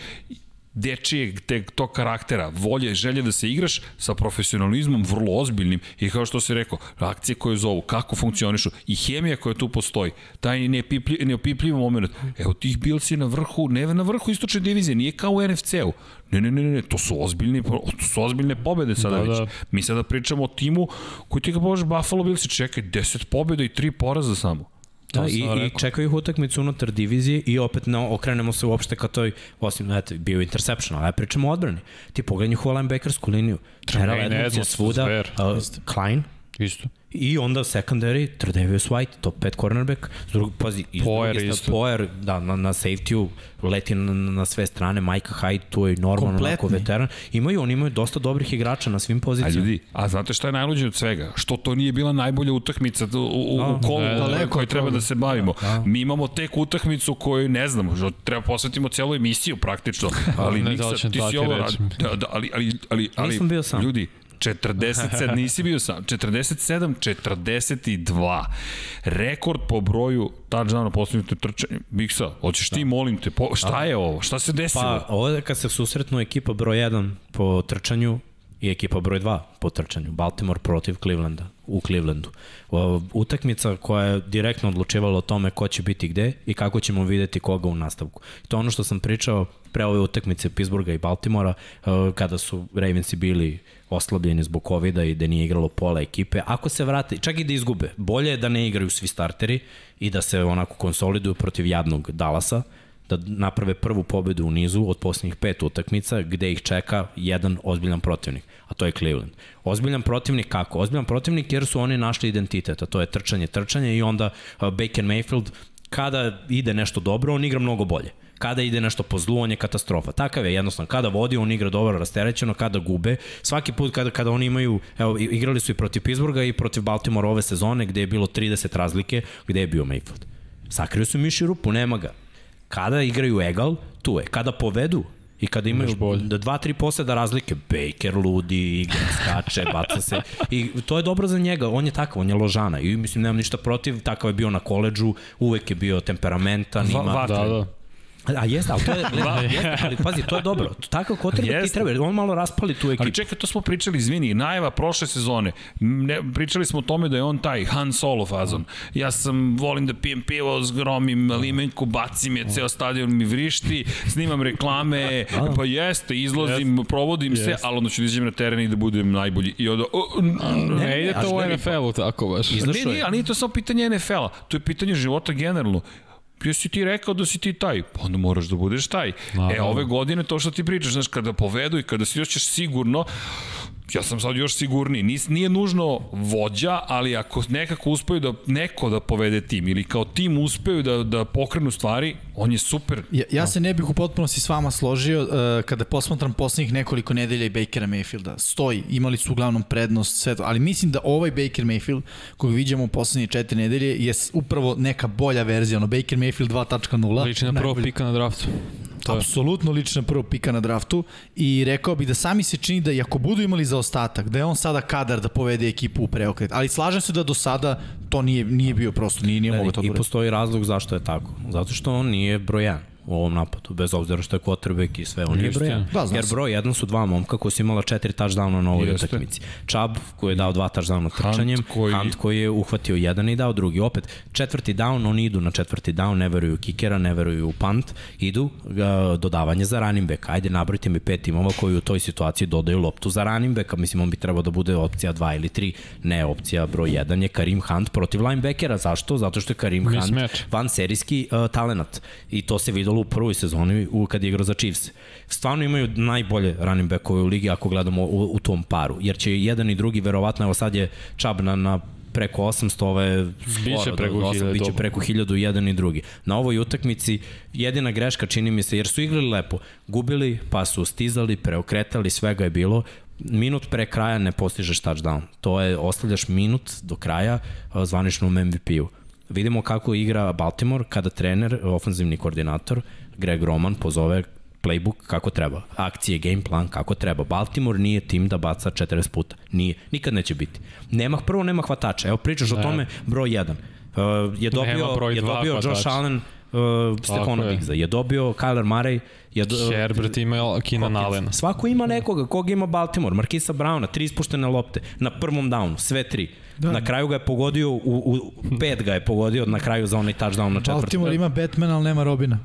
dečijeg te, tog karaktera, volje, želje da se igraš sa profesionalizmom vrlo ozbiljnim i kao što se rekao, akcije koje zovu, kako funkcionišu i hemija koja tu postoji, taj neopipljiv, neopipljiv moment. Evo tih Bilsi na vrhu, ne na vrhu istočne divizije, nije kao u NFC-u. Ne, ne, ne, ne, to su ozbiljni, to su ozbiljne pobede sada Da, već. da. Mi sada pričamo o timu koji ti ga bože Buffalo Billsi, čekaj, 10 pobeda i 3 poraza samo. Da, i, i čekaju ih utakmicu unutar divizije i opet no, okrenemo se uopšte ka toj, osim, eto, bio interception, ali pričamo o odbrani. Ti pogledaj njihovu linebackersku liniju. Terrell Tremaine Edmonds je Edmonds, svuda, zver. uh, Klein, Isto. I onda secondary, Tredavious White, top 5 cornerback, s drugog, pazi, iz Poyer druge isto. Poyer, da, na, na safety-u, leti na, na sve strane, Micah Hyde, tu je normalno onako Kompletni. veteran. Imaju, oni imaju dosta dobrih igrača na svim A pozicijama. ljudi, a znate šta je najluđe od svega? Što to nije bila najbolja utakmica u, u, u Da, kolu daleko kojoj od treba toga. da se bavimo. Da. Mi imamo tek utakmicu koju ne znamo, že treba posvetimo celu emisiju praktično. Ali Ne, Miksa, da ti si ovo. Da, da, ali, ali, ali, ali, Nisam bio sam. Ljudi, 47, nisi bio sam, 47, 42. Rekord po broju touchdowna poslednjeg trčanja. Miksa, hoćeš ti, molim te, po, šta je ovo? Šta se desilo? Pa, ovo je kad se susretnu ekipa broj 1 po trčanju i ekipa broj 2 po trčanju. Baltimore protiv Clevelanda u Clevelandu. O, utakmica koja je direktno odlučivala o tome ko će biti gde i kako ćemo videti koga u nastavku. To je ono što sam pričao pre ove utakmice Pittsburgha i Baltimora e, kada su Ravensi bili oslabljeni zbog covid i da nije igralo pola ekipe. Ako se vrate, čak i da izgube, bolje je da ne igraju svi starteri i da se onako konsoliduju protiv jadnog Dallasa, da naprave prvu pobedu u nizu od posljednjih pet utakmica gde ih čeka jedan ozbiljan protivnik, a to je Cleveland. Ozbiljan protivnik kako? Ozbiljan protivnik jer su oni našli identitet, a to je trčanje, trčanje i onda Baker Mayfield kada ide nešto dobro, on igra mnogo bolje. Kada ide nešto po zlu, on je katastrofa. Takav je jednostavno. Kada vodi, on igra dobro rasterećeno, kada gube. Svaki put kada, kada oni imaju, evo, igrali su i protiv Pittsburgha i protiv Baltimore ove sezone, gde je bilo 30 razlike, gde je bio Mayfield. Sakrio su miši rupu, nema ga. Kada igraju egal, tu je. Kada povedu, I kada imaju da dva, tri poseda razlike, Baker ludi, igra, skače, baca se. I to je dobro za njega, on je takav, on je ložana. I mislim, nemam ništa protiv, takav je bio na koleđžu, uvek je bio temperamentan, Va- ima... va- Da, da. A jeste, ali to je, jeste, ali pazi, to je dobro. Takav kotrbe ti Jeste. treba, jer on malo raspali tu ekipu. Ali čekaj, to smo pričali, izvini, najava prošle sezone. Ne, pričali smo o tome da je on taj Han Solo fazon. Ja sam, volim da pijem pivo, zgromim limenku, bacim je, ceo stadion mi vrišti, snimam reklame, pa jeste, izlazim, provodim se, ali onda ću da izađem na teren i da budem najbolji. I onda, o, Ne ide a to u NFL-u tako baš. Ne, nije, ali nije to samo pitanje NFL-a, to je pitanje života generalno. Jesi ti rekao da si ti taj? Pa onda moraš da budeš taj. Naravno. E, ove godine to što ti pričaš, znaš, kada povedu i kada si osjećaš sigurno, ja sam sad još sigurniji. Nis, nije nužno vođa, ali ako nekako uspeju da neko da povede tim ili kao tim uspeju da, da pokrenu stvari, on je super. Ja, ja se ne bih u potpunosti s vama složio uh, kada posmatram poslednjih nekoliko nedelja i Bakera Mayfielda. Stoji, imali su uglavnom prednost, sve to, ali mislim da ovaj Baker Mayfield, kojeg vidimo u poslednje četiri nedelje, je upravo neka bolja verzija, ono Baker Mayfield 2.0. Liči na prvog najbolji. pika na draftu. To je. apsolutno lična prvo pika na draftu i rekao bih da sami se čini da i ako budu imali zaostatak, da je on sada kadar da povede ekipu u preokret. Ali slažem se da do sada to nije, nije bio prosto, nije, nije mogao to da I uradi. postoji razlog zašto je tako. Zato što on nije broj 1 u ovom napadu, bez obzira što je quarterback i sve, on Jeste. broj 1. Da, Jer broj 1 su dva momka koji su imala četiri touchdowna na ovoj utakmici. Chubb koji je dao dva touchdowna trčanjem, koji- Hunt koji je uhvatio jedan i dao drugi. Opet, četvrti down, oni idu na četvrti down, ne veruju u kikera, ne veruju u punt, idu uh, dodavanje za running back. Ajde, nabrojite mi pet timova koji u toj situaciji dodaju loptu za running backa. Mislim, on bi trebao da bude opcija 2 ili 3. Ne, opcija broj 1 je Karim Hunt protiv linebackera. Zašto? Zato što je Karim Hunt van serijski uh, talenat. I to se videlo u prvoj sezoni u, kad je igrao za Chiefs. Stvarno imaju najbolje running backove u ligi ako gledamo u, u tom paru. Jer će jedan i drugi, verovatno, evo sad je Chubb na, na preko 800, ove Biće skoro preko do 800, 1000, biće preko 1000 i jedan i drugi. Na ovoj utakmici jedina greška čini mi se, jer su igrali lepo, gubili, pa su stizali, preokretali, svega je bilo, minut pre kraja ne postižeš touchdown. To je, ostavljaš minut do kraja zvaničnom MVP-u. Vidimo kako igra Baltimore kada trener, ofenzivni koordinator Greg Roman pozove playbook kako treba. Akcije, game plan kako treba. Baltimore nije tim da baca 40 puta. Nije. Nikad neće biti. Nema, prvo nema hvatača. Evo pričaš o tome, broj 1. Uh, je dobio, broj je dobio Josh hvatača. Allen uh, Stefano je. Diggsa. Je dobio Kyler Murray. Je do, Herbert ima Keenan Allen. Svako ima nekoga, koga ima Baltimore, Markisa Browna, tri ispuštene lopte, na prvom downu, sve tri. Da. Na kraju ga je pogodio, u, u pet ga je pogodio na kraju za onaj touchdown na četvrtu. Baltimore ima Batmana, ali nema Robina.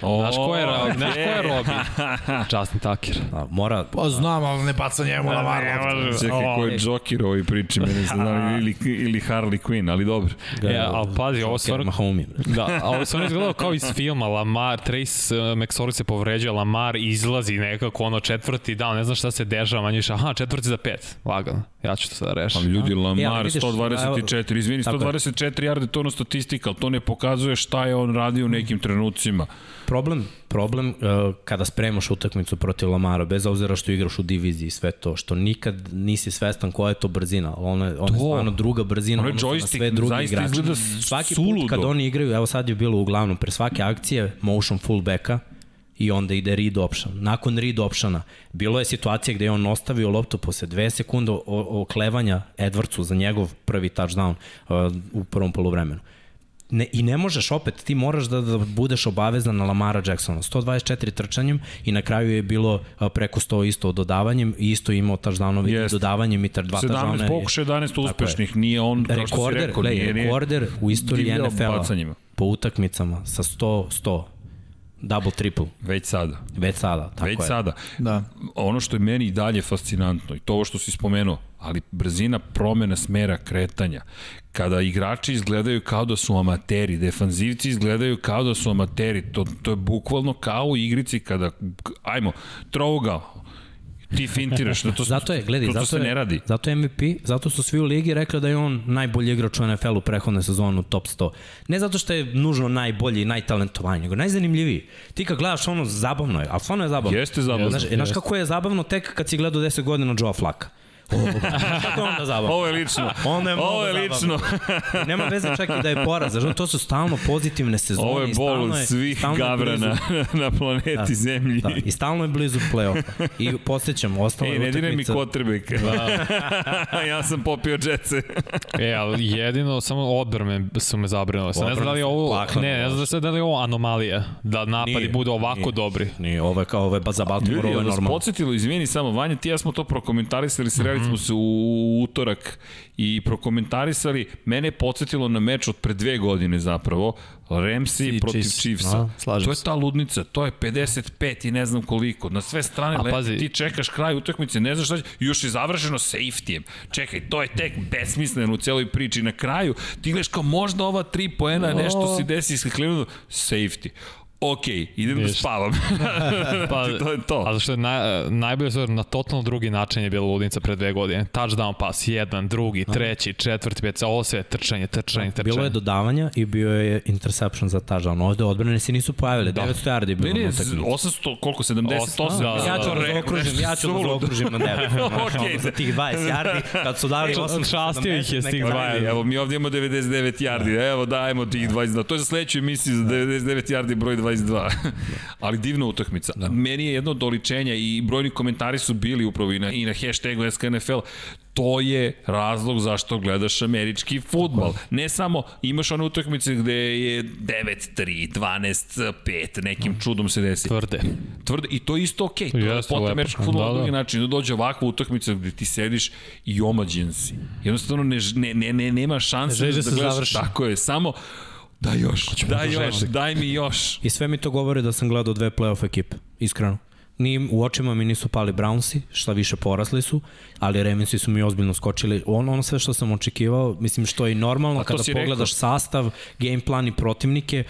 Znaš ko je, Ro- znaš ko je Robin? Justin Tucker. A, mora, Pa znam, ali ne baca njemu Lamar. loptu. Čekaj, ko je Joker u ovoj priči, mene se znam, ili, ili Harley Quinn, ali dobro. ga, E, ali pazi, ovo stvarno... Mahomes. Da, a ovo stvarno izgledalo kao iz filma, Lamar, Trace uh, McSorley se povređuje, Lamar izlazi nekako ono četvrti dan, ne znaš šta se dešava, manje više, aha, četvrti za pet, lagano, ja ću to sada rešiti. Ali ljudi, Lamar vidiš, 124, izvini, Tako je. 124 yarde, to je ono statistika, ali to ne pokazuje šta je on radio u nekim trenucima. Problem, problem uh, kada spremaš utakmicu protiv Lamara, bez obzira što igraš u diviziji i sve to, što nikad nisi svestan koja je to brzina. Ona je, ona je stvarno druga brzina Ono je na sve izgleda s- Svaki suludo. put kad oni igraju, evo sad je bilo uglavnom, pre svake akcije motion fullbacka, i onda ide read option. Nakon read optiona bilo je situacija gde je on ostavio loptu posle dve sekunde oklevanja Edwardsu za njegov prvi touchdown uh, u prvom polovremenu. Ne, I ne možeš opet, ti moraš da, da budeš obavezan na Lamara Jacksona. 124 trčanjem i na kraju je bilo preko 100 isto dodavanjem i isto imao touchdownovi Jeste. dodavanjem i tar, dva 17 touchdowna. pokušaja, 11 uspešnih, nije on, kao što si Rekorder, rekao, gledaj, nije, rekorder u istoriji NFL-a po utakmicama sa 100, 100, double, triple, Već sada. već sada. Tako Već je. sada. Da. Ono što je meni i dalje fascinantno i to ovo što si spomenuo, ali brzina promena smera kretanja. Kada igrači izgledaju kao da su amateri, defanzivci izgledaju kao da su amateri, to, to je bukvalno kao u igrici kada, ajmo, trougao, ti fintiraš, da to, Zato je, gledaj, to, to zato se je, ne radi. Zato je MVP, zato su svi u ligi rekli da je on najbolji igrač u NFL-u prehodne sezonu top 100. Ne zato što je nužno najbolji i najtalentovaniji, nego najzanimljiviji. Ti kad gledaš ono, zabavno je, ali stvarno je zabavno. Jeste zabavno. Znaš, znaš kako je zabavno tek kad si gledao 10 godina Joe Flaka. Onda zabavno? Ovo je lično. Onda je mnogo Ovo je zabavno. lično. Nema veze čak i da je poraz, znaš, to su stalno pozitivne sezone. Ovo je i bol je- svih gavrana na planeti da. Zemlji. Da, i stalno je blizu play-offa. I posjećam, ostalo Ej, je ne diraj mi kotrbek. Da. ja sam popio džetce. E, ali jedino samo odbrane su me zabrinule. Ne znam da li je ovo, ne, ne znam da da li je ovo anomalija, da napadi Nije, budu ovako nije. dobri. Nije, ovo je kao, ovo je za Baltimore, Ljudi, ovo je vas normalno. podsjetilo, izvini samo, Vanja, ti ja smo to prokomentarisali, sreli smo se u utorak i prokomentarisali, mene je podsjetilo na meč od pre dve godine zapravo, Ramsey I protiv Chiefs. Chiefsa. A, to je ta ludnica, to je 55 i ne znam koliko. Na sve strane A pazi- ti čekaš kraj utakmice, ne znaš šta će, i još je završeno safetyjem. Čekaj, to je tek besmisleno u celoj priči. Na kraju, ti gledaš kao možda ova tri poena, nešto se desi Clevelandu, safety. Ok, idem da Ništa. spavam. Pa, to je to. A zašto je naj, najbolje stvar, na totalno drugi način je bila ludnica pre dve godine. Touchdown pas, jedan, drugi, treći, četvrti, pet, ovo sve trčanje, trčanje, trčanje. Bilo je dodavanja i bio je interception za touchdown. Ovde odbrane se nisu pojavile. Da. 900 yardi je bilo Ne, ne, na utakmici. 800, koliko, 78? Osam, da, da, Ja ću da, da da. zaokružim, ja ću da zaokružim na 9. Okej. okay. za tih 20 yardi, kad su dali 8 Častio ih je s tih 20. Evo, mi ovdje imamo 99 yardi, evo dajemo tih 20, da, to je za sledeću emisiju za 99 yardi broj 22. Ali divna utakmica. Da. Meni je jedno doličenja i brojni komentari su bili upravo i na, i na hashtagu SKNFL to je razlog zašto gledaš američki futbol. Ne samo imaš one utakmice gde je 9-3, 12-5, nekim čudom se desi. Tvrde. Tvrde. I to je isto okej. Okay. To je pot američkog futbola da, da. drugi način. Da dođe ovakva utakmica gde ti sediš i omađen si. Jednostavno ne, ne, ne, ne nema šanse ne da, da gledaš. Završi. Tako je. Samo Daj još, daj još, daj mi još. I sve mi to govori da sam gledao dve playoff ekipe, iskreno ni, u očima mi nisu pali Brownsi, šta više porasli su, ali Ravensi su mi ozbiljno skočili. Ono, ono sve što sam očekivao, mislim što je i normalno kada pogledaš rekao. sastav, game plan i protivnike,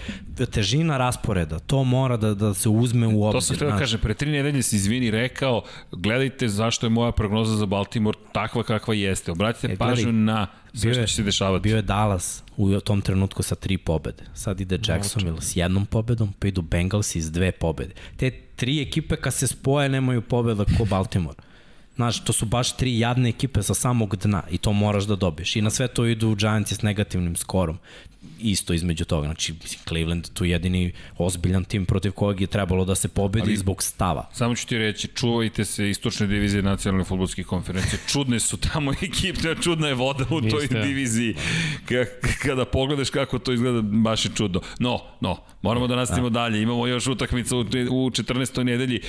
težina rasporeda, to mora da, da se uzme u obzir. To sam treba da kaže, pre tri nedelje se izvini rekao, gledajte zašto je moja prognoza za Baltimore takva kakva jeste. Obratite e, pažnju na sve što će se dešavati. Bio je Dallas u tom trenutku sa tri pobede. Sad ide Jacksonville s jednom pobedom, pa idu Bengals s dve pobede. Te tri ekipe kad se spoje nemaju pobeda ko Baltimore. Znaš, to su baš tri jadne ekipe sa samog dna i to moraš da dobiješ. I na sve to idu Giants s negativnim skorom isto između toga. Znači, Cleveland tu jedini ozbiljan tim protiv kojeg je trebalo da se pobedi Ali, zbog stava. Samo ću ti reći, čuvajte se istočne divizije nacionalne futbolske konferencije. Čudne su tamo ekipe, čudna je voda u toj Niste. diviziji. Kada pogledaš kako to izgleda, baš je čudno. No, no, moramo da nastavimo da. dalje. Imamo još utakmicu u 14. nedelji.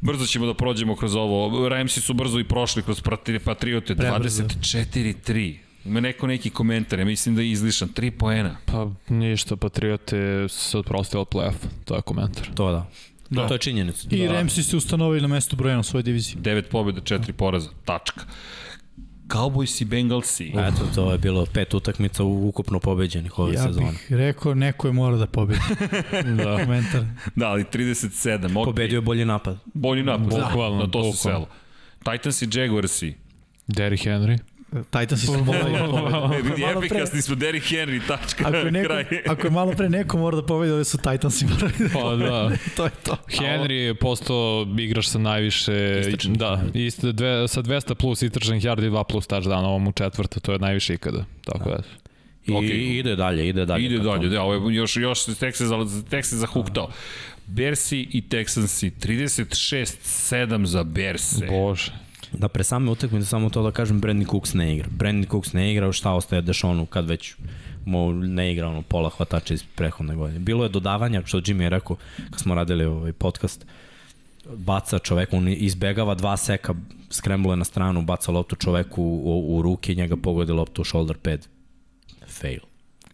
Brzo ćemo da prođemo kroz ovo. Ramsi su brzo i prošli kroz Patriote. 24-3. Ima neko neki komentar, ja mislim da je izlišan. Tri poena. Pa ništa, Patriote se odprostili od play-off. To je komentar. To da. Da. To je činjenica. I da. Ramsi se ustanovili na mestu brojena u svojoj diviziji. 9 pobjeda, 4 poraza. Tačka. Cowboys i Bengalsi. Eto, to je bilo pet utakmica ukupno pobeđenih ove ja sezone. Ja bih rekao, neko je mora da pobedi. da. Komentar. Da, ali 37. Okay. Pobedio je bolji napad. Bolji napad, da. bukvalno, na to se selo. Titans i Jaguarsi. Derrick Henry. Titansi su pobedili. Vidi, efikasni smo, Derrick Henry, tačka, ako je neko, kraj. ako je malo pre neko mora da pobedi, ove su Titansi morali da Pa da. to je to. Henry je postao igrač sa najviše, istračnih, da, isto, dve, sa 200 plus istračnih yardi i 2 plus touchdown ovom u četvrta, to je najviše ikada. Tako da. da. I okay. ide dalje, ide dalje. Ide dalje, da, ovo je još, još tek se, tek se zahuktao. Bersi i Texansi, 36-7 za Berse. Bože. Da pre same utakmice samo to da kažem Brandon Cooks ne igra. Brandon Cooks ne igra, šta ostaje Dešonu kad već mo ne igra ono pola hvatača iz prehodne godine. Bilo je dodavanja, što Jimmy je rekao kad smo radili ovaj podcast, baca čovek, on izbegava dva seka, skremblo na stranu, baca loptu čoveku u, u ruke i njega pogodi loptu u shoulder pad. Fail.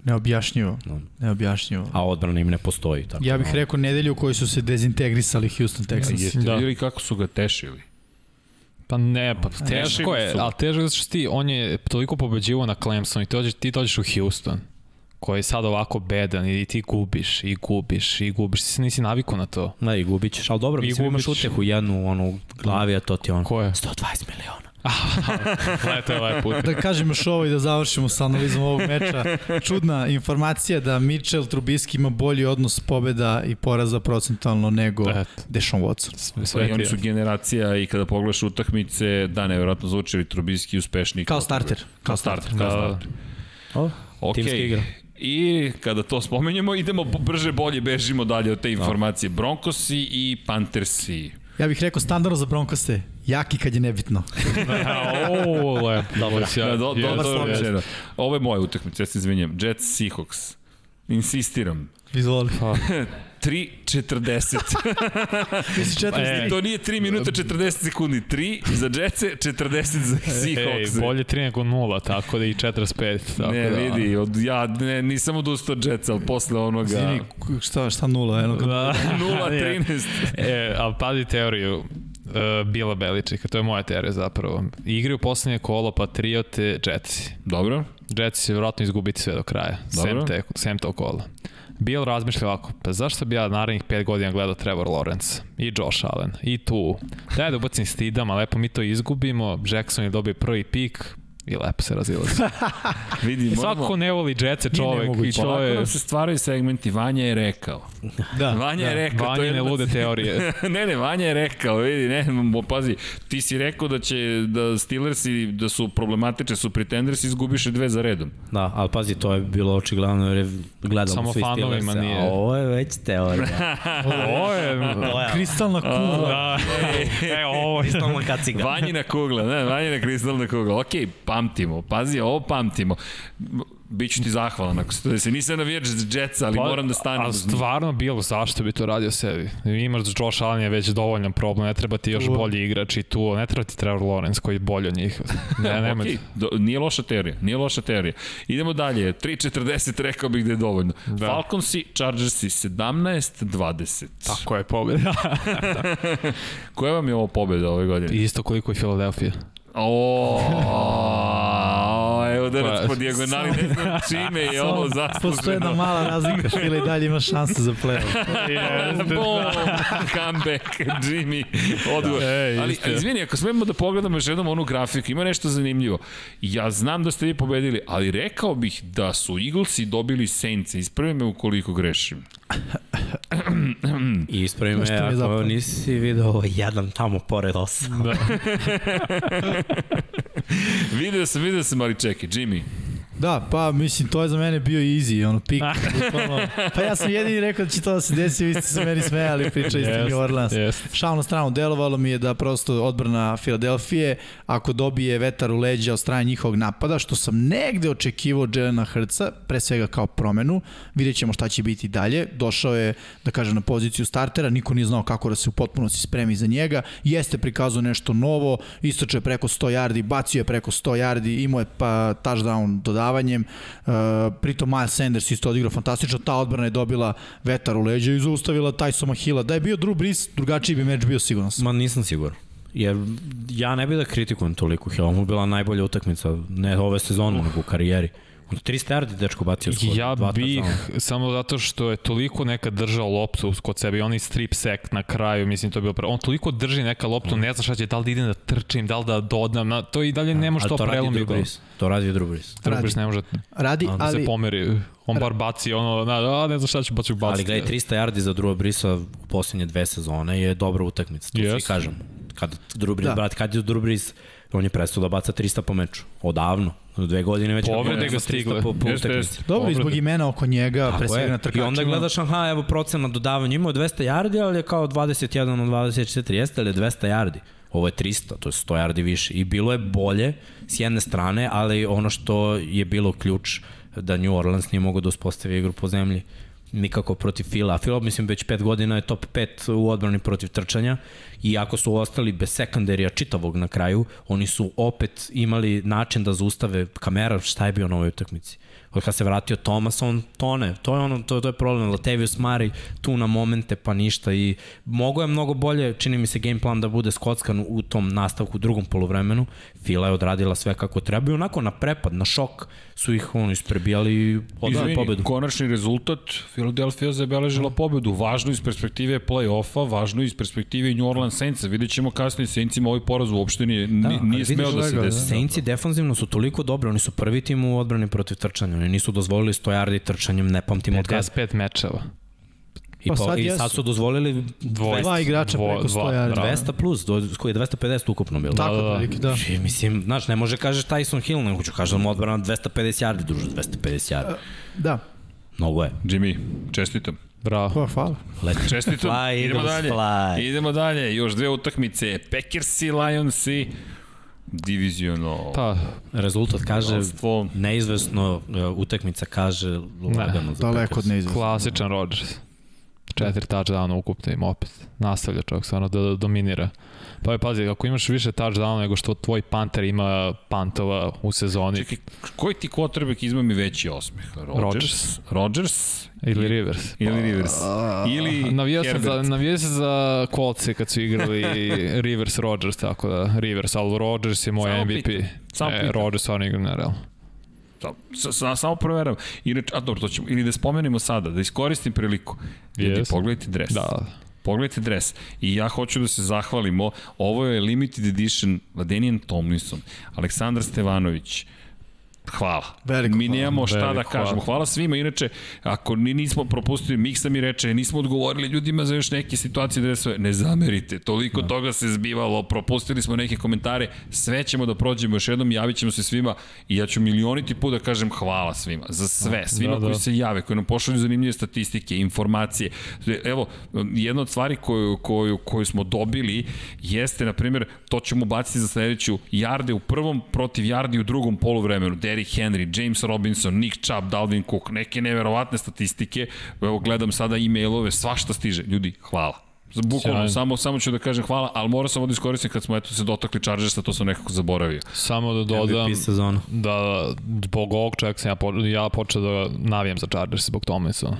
Neobjašnjivo. No. Neobjašnjivo. A odbrana im ne postoji. Tako ja bih rekao nedelju u kojoj su se dezintegrisali Houston Texans. Jeste da. vidjeli kako su ga tešili? Pa ne, pa teško je, ali teško je što ti, on je toliko pobeđivo na Clemson i dođeš, ti dođeš u Houston koji je sad ovako bedan i ti gubiš i gubiš i gubiš, ti se nisi naviku na to. Da, i gubit ćeš, ali dobro, I mislim gubiš... imaš utehu jednu onu glavi, a to ti on Ko je? 120 miliona. Lete ovaj put. Da kažem još ovo i da završimo sa analizom ovog meča. Čudna informacija da Mitchell Trubisky ima bolji odnos pobeda i poraza procentualno nego Et. Deshaun Watson. Sve, sve oni su generacija i kada pogledaš utakmice, da, nevjerojatno zvuči Trubisky uspešniji. Kao starter. Kao starter, kao starter. O, okay. timska igra. I kada to spomenjemo, idemo brže bolje, bežimo dalje od te informacije. Broncosi i Panthersi. Ja bih rekao standardno za Broncose, jaki kad je nebitno. o, lepo. Dobro, ja, do, do, dobro Ovo je moja utakmica, ja se izvinjam. Jets Seahawks. Insistiram. Izvoli. 3.40. e, to nije 3 minuta 40 sekundi. 3 za Jetse, 40 za Seahawks. Ej, bolje 3 nego 0, tako da i 45. Tako ne, da. vidi, od, ja ne, nisam odustao od Jetsa, ali posle onoga... Zini, šta, šta 0? Eno, da. 0.13. e, ali pazi teoriju. Uh, Bila Beličika, to je moja teorija zapravo. Igri u poslednje kolo Patriote Jetsi. Dobro. Jetsi će vjerojatno izgubiti sve do kraja. Dobro. Sem, te, sem to kola. Bill razmišlja ovako, pa zašto bi ja narednih 5 godina gledao Trevor Lawrence i Josh Allen i tu. Daj da ubacim stidama, lepo mi to izgubimo, Jackson je dobio prvi pik, I lepo se razilazi. Vidi, I svako ko ne voli Jetsa čovek i to Polako je nam se stvaraju segmenti, Vanja je rekao. Da, Vanja je rekao. to je jedna- lude teorije. ne, ne, Vanja je rekao, vidi, ne, mo, pazi, ti si rekao da će, da Steelersi, da su problematični, su pretendersi, izgubiše dve za redom. Da, ali pazi, to je bilo očigledno jer je gledalo Samo svi fanovima Steelerse, nije. A ovo je već teorija. Ovo je... Kristalna kugla. Da, e, ovo je... kristalna kaciga. Vanjina kugla, ne, vanjina kristalna kugla. Ok, pamtimo, pazi, ovo pamtimo. Biću ti zahvalan ako se to desi. Nisam navijač Jetsa, ali moram da stanem. Ali stvarno bilo, zašto bi to radio sebi? Imaš Josh Allen je već dovoljan problem, ne treba ti još bolji igrač i tu, ne treba ti Trevor Lawrence koji je bolji od njih. Ne, nema Ok, do, nije loša teorija, nije loša teorija. Idemo dalje, 3.40 rekao bih da je dovoljno. Da. Da. Falconsi, Chargersi 17-20. Tako je pobjeda. Koja vam je ovo pobjeda ove godine? Isto koliko i Philadelphia. O, evo udarac Pa, po dijagonali, ne znam čime je ovo Postoje zasluženo. jedna mala razlika, Fila i dalje ima šanse za play-off. Bom, comeback, Jimmy, odgovor. E, Ali, jeste. izvini, ako smemo da pogledamo još jednom onu grafiku, ima nešto zanimljivo. Ja znam da ste vi pobedili, ali rekao bih da su Eaglesi dobili Saints. Ispravi me ukoliko grešim. I ispravi me, ako nisi video ovo jedan tamo pored osam. Da. Video sam, video sam, ali čekaj, Jimmy. Da, pa mislim, to je za mene bio easy, ono, pik. bukvalno. pa ja sam jedini rekao da će to da se desi, vi ste se meni smejali, priča iz Jest, New Orleans. jest. Šalno stranu, delovalo mi je da prosto odbrana Filadelfije, ako dobije vetar u leđa od strane njihovog napada, što sam negde očekivao od Jelena Hrca, pre svega kao promenu, vidjet ćemo šta će biti dalje. Došao je, da kažem, na poziciju startera, niko nije znao kako da se u potpunosti spremi za njega, jeste prikazao nešto novo, istočio je preko 100 yardi, bacio je preko 100 yardi, imao je pa touchdown dodavanjem, uh, pritom Miles Sanders isto odigrao fantastično, ta odbrana je dobila vetar u leđa i zaustavila Tysoma Hilla. Da je bio Drew Brees, drugačiji bi meč bio sigurno. Ma nisam siguran. Jer ja ne bih da kritikujem toliko Hill, mu bila najbolja utakmica, ne ove sezone, nego u karijeri. On 300 yardi dečko bacio skoro. Ja dva bih, samo zato što je toliko nekad držao loptu kod sebe i onaj strip sack na kraju, mislim to je bilo pre... On toliko drži neka loptu, ne zna šta će, da li da idem da trčim, da li da dodam, na, to i dalje ne može Ali to to radi prelomi. Drew Brees. To radi Drew Brees. Trubis ne može Radi, da se ali pomeri. On bar baci ono, na, a ne znam šta ću, pa ću baciti. Ali gledaj, 300 yardi za Drew Brisa u poslednje dve sezone je dobra utakmica, to yes. Svi kažem. Kad Drew Brees, Da. da. brat, kad je Drew Brees, on je prestao da baca 300 po meču. Odavno. Dve godine već Povrede ga baca 300 stigle. po, po Jeste, jeste. dobro, zbog imena oko njega, pre Tako svega na je. I trkačima. onda gledaš, aha, evo procen na dodavanje, imao je 200 yardi, ali je kao 21 od 24, jeste ali je 200 yardi. Ovo je 300, to je 100 yardi više. I bilo je bolje s jedne strane, ali ono što je bilo ključ da New Orleans nije mogao da uspostavi igru po zemlji nikako protiv Fila. Fila, mislim, već pet godina je top 5 u odbrani protiv trčanja i ako su ostali bez sekundarija čitavog na kraju, oni su opet imali način da zaustave kamera, šta je bio na ovoj utakmici. Od kad se vratio Thomas, on tone. To je ono, to, to je problem. Latavius Murray tu na momente pa ništa i mogo je mnogo bolje, čini mi se game plan da bude skockan u tom nastavku u drugom polovremenu. Fila je odradila sve kako treba i onako na prepad, na šok su ih ono isprebijali i odali pobedu. konačni rezultat, Philadelphia zabeležila pobedu, važno iz perspektive play-offa, važno iz perspektive New Orleans Saintsa. Vidjet ćemo kasnije, Saintsima ovaj poraz uopšte nije, da, ali nije smeo da se desi. da. Saintsi defanzivno su toliko dobri, oni su prvi tim u odbrani protiv trčanja, oni nisu dozvolili 100 yardi trčanjem, ne pamtim od kada. 55 mečeva. I, Pa po, sad i sad su dozvolili Dvoj- Dva igrača dvo- preko 100 dva, yardi. bravo. 200 plus, do, koji je 250 ukupno bilo. Tako, Da, da, da. prilike, da. I, mislim, znaš, ne može kažeš Tyson Hill, nego ću kažem da mu odbrana 250 yardi, druže, 250 yardi. Da, Mnogo je. Jimmy, čestitam. Bravo. pa hvala. Let Čestitam. Fly, Idemo dalje. fly. Idemo dalje. Još dve utakmice. Packersi, Lionsi, diviziono. Pa, Rezultat kaže, Rivalstvo. neizvesno, e, utakmica kaže lagano za Daleko Packers. od neizvesno. klasičan Rodgers. Četiri touchdowna ukupno im opet. Nastavlja čovjek stvarno da, da dominira. Pa je, pazi, ako imaš više touchdowna nego što tvoj panter ima pantova u sezoni, Čekaj, koji ti quarterback izma mi veći osmeh? Rodgers? Rodgers. Ili Rivers. Ili Rivers? Ili Navijao sam, za, navijao sam za kolce kad su igrali Rivers Rodgers, tako da Rivers, ali Rodgers je moj Samo MVP. pitam, samo e, pitam. Rodgers stvarno igra nerealno. Sa, sa, sa, samo proveravam. Inače, a dobro, to ćemo, ili da spomenemo sada, da iskoristim priliku. Ljudi, Yes. pogledajte dres. Da, Pogledajte dres. I ja hoću da se zahvalimo. Ovo je limited edition Ladenijan Tomlinson, Aleksandar Stevanović, Hvala. Veliko mi nemamo šta da kažemo. hvala. Hvala svima. Inače, ako ni nismo propustili, Miksa mi reče, nismo odgovorili ljudima za još neke situacije da sve, ne zamerite. Toliko da. toga se zbivalo, propustili smo neke komentare, sve ćemo da prođemo još jednom, javit ćemo se svima i ja ću milioniti put da kažem hvala svima. Za sve, svima Da, da. koji se jave, koji nam pošalju zanimljive statistike, informacije. Evo, jedna od stvari koju, koju, koju smo dobili jeste, na primjer, to ćemo baciti za sledeću, Jarde u prvom protiv Jardi u drugom poluvremenu, Derrick Henry, James Robinson, Nick Chubb, Dalvin Cook, neke neverovatne statistike, evo gledam sada e-mailove, svašta stiže. Ljudi, hvala. Bukvalno, samo, samo ću da kažem hvala, ali morao sam ovdje iskoristiti kad smo eto se dotakli Chargersa, to sam nekako zaboravio. Samo da dodam da zbog ovog čovjeka sam ja, po, ja počeo da navijam za Chargers zbog Tomlinsona.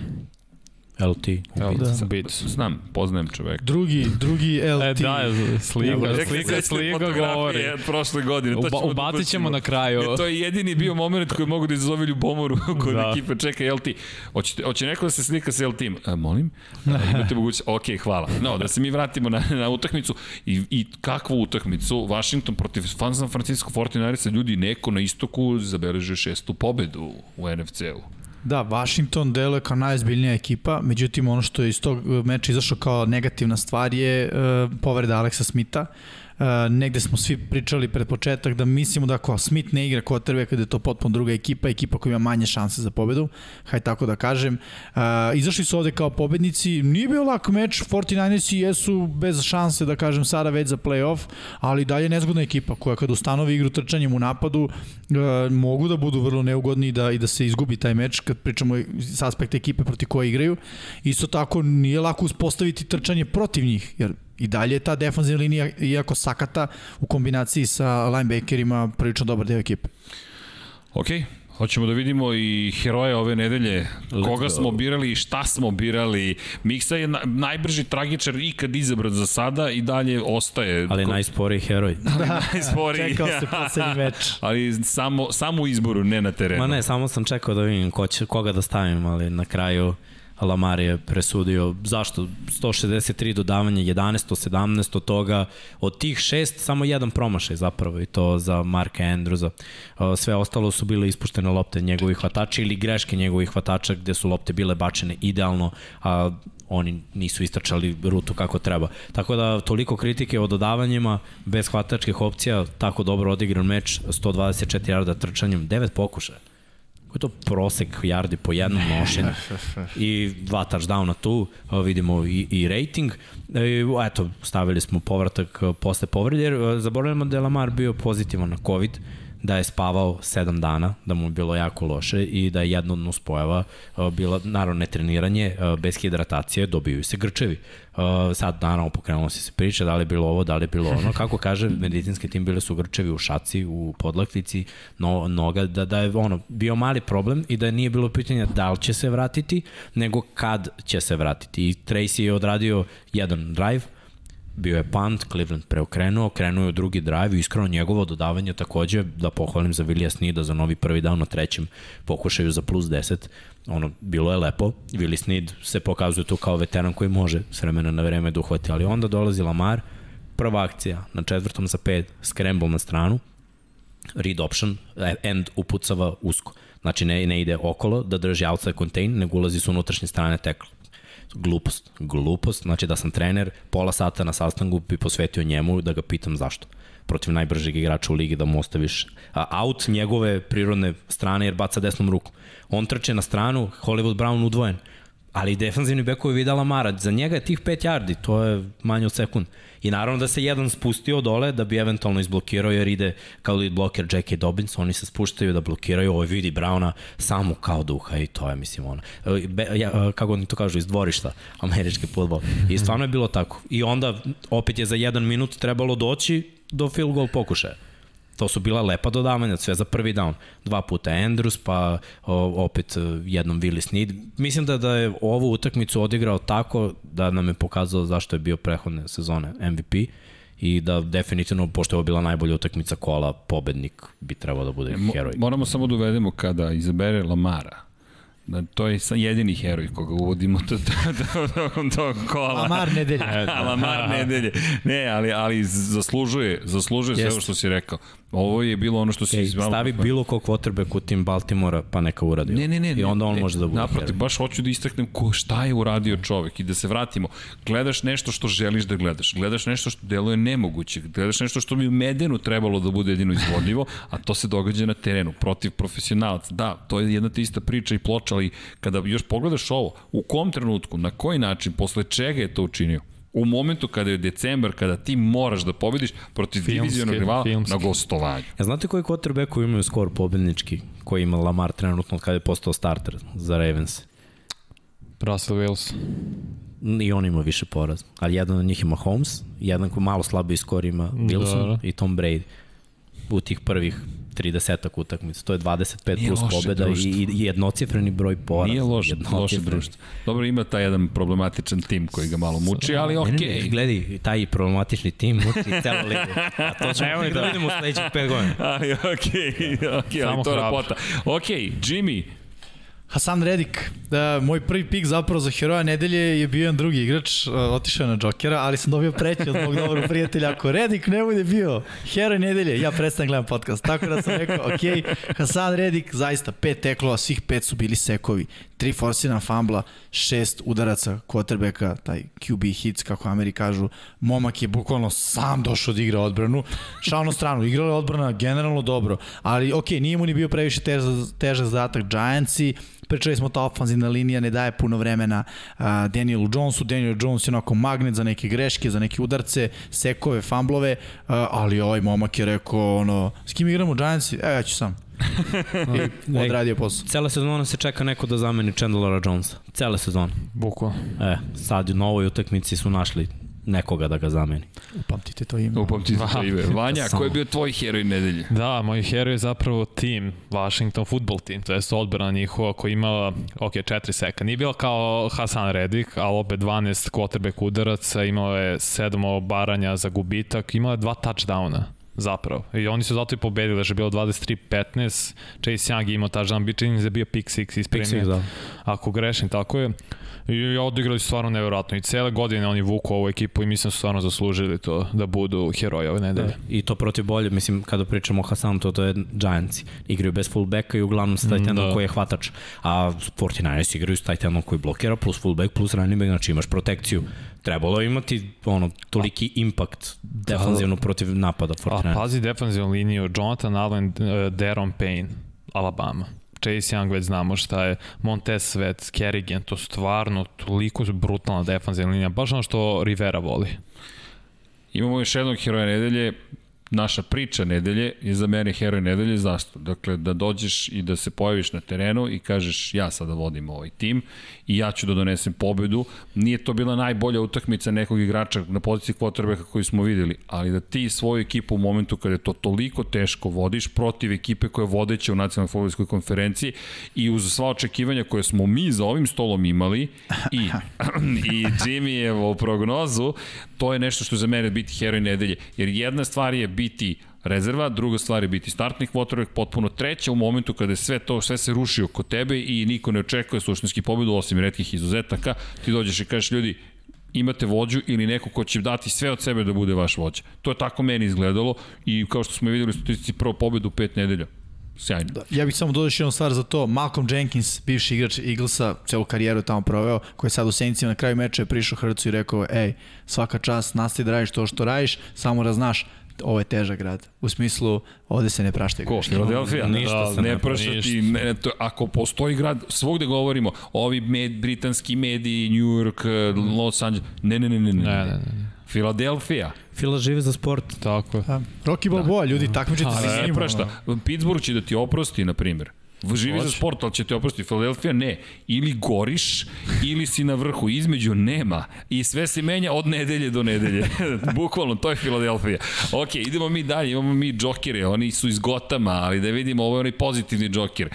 LT. Evo, Da. bit. Znam, poznajem čoveka. Drugi, drugi LT. E, da, slika, slika, slika govori. prošle godine. To ćemo da ubacit ćemo na kraju. E, to je jedini bio moment koji mogu da izazove ljubomoru kod da. Ekipe. Čekaj, LT, hoćete, hoće neko da se slika sa LT-im? A, molim? A, imate mogućnost? Ok, hvala. No, da se mi vratimo na, na utakmicu. I, I kakvu utakmicu? Washington protiv San Francisco 49ersa. Ljudi, neko na istoku zabeleže šestu pobedu u NFC-u. Da, Washington deluje kao najzbiljnija ekipa, međutim ono što je iz tog meča izašlo kao negativna stvar je uh, povreda Aleksa Smitha. Uh, negde smo svi pričali pred početak da mislimo da ako Smith ne igra quarterback da je to potpuno druga ekipa, ekipa koja ima manje šanse za pobedu, hajde tako da kažem. Uh, izašli su ovde kao pobednici, nije bio lak meč, 49ersi jesu bez šanse da kažem sada već za playoff, ali dalje nezgodna ekipa koja kad ustanovi igru trčanjem u napadu uh, mogu da budu vrlo neugodni i da, i da se izgubi taj meč kad pričamo s aspekta ekipe proti koje igraju. Isto tako nije lako uspostaviti trčanje protiv njih, jer i dalje je ta defanzivna linija, iako sakata u kombinaciji sa linebackerima, prilično dobar deo ekipe. Ok, Hoćemo da vidimo i heroje ove nedelje, koga smo birali i šta smo birali. Miksa je na, najbrži tragičar ikad izabran za sada i dalje ostaje. Ali Ko- najsporiji heroj. najsporiji. Čekao se poslednji meč. ali samo, samo u izboru, ne na terenu. Ma ne, samo sam čekao da vidim ko će, koga da stavim, ali na kraju Lamar je presudio, zašto? 163 dodavanja, 11 od 17 od toga, od tih šest samo jedan promašaj zapravo i to za Marka Andrewsa. Sve ostalo su bile ispuštene lopte njegovih hvatača ili greške njegovih hvatača gde su lopte bile bačene idealno, a oni nisu istračali rutu kako treba. Tako da toliko kritike o dodavanjima, bez hvatačkih opcija, tako dobro odigran meč, 124 yarda trčanjem, 9 pokušaja. Koji je to prosek yardi po jednom nošenju. i dva touchdowna tu, vidimo i, i rating. E, eto, stavili smo povratak a, posle povrede, jer a, zaboravljamo da je Lamar bio pozitivan na COVID, da je spavao 7 dana, da mu je bilo jako loše i da je jedna od nuspojava a, bila, naravno, netreniranje, a, bez hidratacije, dobiju se grčevi. A, sad, naravno, pokrenulo se se priča da li je bilo ovo, da li je bilo ono. Kako kaže medicinski tim, bile su grčevi u šaci, u podlaktici, no, noga, da, da je ono, bio mali problem i da nije bilo pitanja da li će se vratiti, nego kad će se vratiti. I Tracy je odradio jedan drive, bio je punt, Cleveland preokrenuo, krenuo je u drugi drive i iskreno njegovo dodavanje takođe, da pohvalim za Vilija Snida za novi prvi down na trećem pokušaju za plus 10, ono, bilo je lepo, Willi Snid se pokazuje tu kao veteran koji može s vremena na vreme da uhvati, ali onda dolazi Lamar, prva akcija na četvrtom za pet, scramble na stranu, read option, end upucava usko. Znači ne, ne ide okolo da drži outside contain, nego ulazi s unutrašnje strane tackle glupost, glupost, znači da sam trener, pola sata na sastanku bi posvetio njemu da ga pitam zašto. Protiv najbržeg igrača u ligi da mu ostaviš out njegove prirodne strane jer baca desnom rukom. On trče na stranu, Hollywood Brown udvojen, ali defanzivni bekovi videla Mara, za njega je tih 5 yardi, to je manje od sekund. I naravno da se jedan spustio dole da bi eventualno izblokirao jer ide kao lead blocker Jackie Dobbins, oni se spuštaju da blokiraju, ovo vidi Browna samo kao duha i to je mislim ono. E, Be, ja, kako oni to kažu, iz dvorišta, američki futbol. I stvarno je bilo tako. I onda opet je za jedan minut trebalo doći do field goal pokušaja. To su bila lepa dodavanja, sve za prvi down. Dva puta Andrews, pa o, opet e, jednom Willi Snead. Mislim da, da je ovu utakmicu odigrao tako da nam je pokazao zašto je bio prehodne sezone MVP i da definitivno, pošto je ovo bila najbolja utakmica kola, pobednik bi trebao da bude Mo, heroj. moramo samo da uvedemo kada izabere Lamara Da, to je jedini heroj koga uvodimo do, do, do, do, do kola. Lamar nedelje. Lamar nedelje. Ne, ali, ali zaslužuje, zaslužuje sve ovo što si rekao. Ovo je bilo ono što si Ej, izvalo. stavi bilo kog quarterback u tim Baltimora, pa neka uradi. Ne, ne, ne. I onda on ne, može da bude. Naprotiv, baš hoću da istaknem ko, šta je uradio čovek i da se vratimo. Gledaš nešto što želiš da gledaš. Gledaš nešto što deluje nemoguće. Gledaš nešto što mi u Medenu trebalo da bude jedino izvodljivo, a to se događa na terenu, protiv profesionalaca. Da, to je jedna te ista priča i ploča, ali kada još pogledaš ovo, u kom trenutku, na koji način, posle čega je to učinio? U momentu kada je decembar, kada ti moraš da pobediš protiv divizionog rivala filmski. na gostovanju. Ja znate koji quarterbackovi imaju skor pobednički koji ima Lamar trenutno od kada je postao starter za Ravens? Russell Wilson. I on ima više poraz. Ali jedan od njih ima Holmes, jedan ko malo slabiji skor ima Wilson Da. i Tom Brady u tih prvih 30 utakmica. To je 25 Nije plus pobeda i, društvo. i jednocifreni broj poraza. Nije loše, loše društvo. Dobro, ima taj jedan problematičan tim koji ga malo muči, ali okej. Ne, ne, ne, gledaj, taj problematični tim muči celu ligu. A to ćemo tek da da- vidimo u sledećih 5 godina. Ali okej, okej, ali Samo to je lepota. Okej, Jimmy, Hasan Redik, da, moj prvi pik zapravo za heroja nedelje je bio jedan drugi igrač, uh, otišao na Jokera, ali sam dobio preći od mog dobrog prijatelja. Ako Redik ne bude bio heroj nedelje, ja prestanem gledam podcast. Tako da sam rekao, ok, Hasan Redik, zaista pet teklova, svih pet su bili sekovi. Tri forsirana fambla, šest udaraca quarterbacka, taj QB hits, kako Ameri kažu. Momak je bukvalno sam došao da igra odbranu. Šao na stranu, igrala je odbrana generalno dobro, ali ok, nije mu ni bio previše težak, težak zadatak Giantsi, pričali smo ta ofanzivna linija ne daje puno vremena uh, Danielu Jonesu, Daniel Jones je onako magnet za neke greške, za neke udarce, sekove, famblove, ali ovaj momak je rekao ono, s kim igramo Giantsi? Evo ja ću sam. I odradio posao. Cela sezona se čeka neko da zameni Chandlera Jonesa. Cela sezona. Bukvalno. E, sad na ovoj utakmici su našli nekoga da ga zameni. Upamtite to ime. upamtite to ime. Vanja, ko je bio tvoj heroj nedelje? Da, moj heroj je zapravo tim, Washington football team, to je odbrana njihova koja imala, ok, 4 seka. Nije bila kao Hasan Redik, ali opet 12 quarterback udaraca, imala je 7 obaranja za gubitak, imala je dva touchdowna zapravo. I oni su zato i pobedili, že je bilo 23-15, Chase Young je imao touchdown, bi čini da je bio pick six. Pick six, da. Ako grešim, tako je. I odigrali su stvarno nevjerojatno. I cele godine oni vuku ovu ekipu i mislim da su stvarno zaslužili to da budu heroji ove nedelje. Da. I to protiv bolje, mislim, kada pričamo o Hasanu, to, to je Giantsi. Igraju bez fullbacka i uglavnom s tight endom Da. koji je hvatač. A 49ers igraju s tight endom koji blokira, plus fullback, plus running back, znači imaš protekciju. Trebalo je imati ono, toliki impact defanzivno protiv napada A 49ers. pazi defanzivnu liniju, Jonathan Allen, uh, Deron Payne, Alabama. Chase Young već znamo šta je, Montez Svet, Kerrigan, to stvarno toliko brutalna defanzivna linija, baš ono što Rivera voli. Imamo još jednog heroja nedelje, naša priča nedelje je za mene heroj nedelje, zašto? Dakle, da dođeš i da se pojaviš na terenu i kažeš ja sada vodim ovaj tim i ja ću da donesem pobedu. Nije to bila najbolja utakmica nekog igrača na poziciji quarterbacka koju smo videli, ali da ti svoju ekipu u momentu kada je to toliko teško vodiš protiv ekipe koja je vodeća u nacionalnoj fudbalskoj konferenciji i uz sva očekivanja koje smo mi za ovim stolom imali i, i Jimmyevo prognozu, to je nešto što je za mene biti heroj nedelje. Jer jedna stvar je biti rezerva, druga stvar je biti startnih quarterback, potpuno treća u momentu kada je sve to, sve se ruši oko tebe i niko ne očekuje suštinski pobedu, osim redkih izuzetaka, ti dođeš i kažeš ljudi, imate vođu ili neko ko će dati sve od sebe da bude vaš vođa. To je tako meni izgledalo i kao što smo videli u statistici prvo pobedu u pet nedelja. Sjajno. Da. Ja bih samo dodao još jednu stvar za to. Malcolm Jenkins, bivši igrač Eaglesa, celu karijeru je tamo proveo, koji je sad u Senicima na kraju meča je prišao Hrcu i rekao, ej, svaka čast, nastavi da radiš to što radiš, samo da znaš, ovo je težak grad. U smislu, ovde se ne praštaju Ko? greške. Filadelfija? Ništa da, se ne ne prašati, ne, to, ako postoji grad, svugde govorimo, ovi med, britanski mediji, New York, Los Angeles, ne, ne, ne, ne, ne, Ne, ne, ne. ne. Filadelfija, Fila živi za sport. Tako je. Da. Rocky Balboa, ljudi, takmičite se s ne njim. prašta. Pittsburgh će da ti oprosti, na primjer. Živi za sport, ali će te oprostiti. Filadelfija ne. Ili goriš, ili si na vrhu. Između nema. I sve se menja od nedelje do nedelje. Bukvalno, to je Filadelfija. Ok, idemo mi dalje. Imamo mi džokere. Oni su iz Gotama, ali da vidimo, ovo je onaj pozitivni džoker.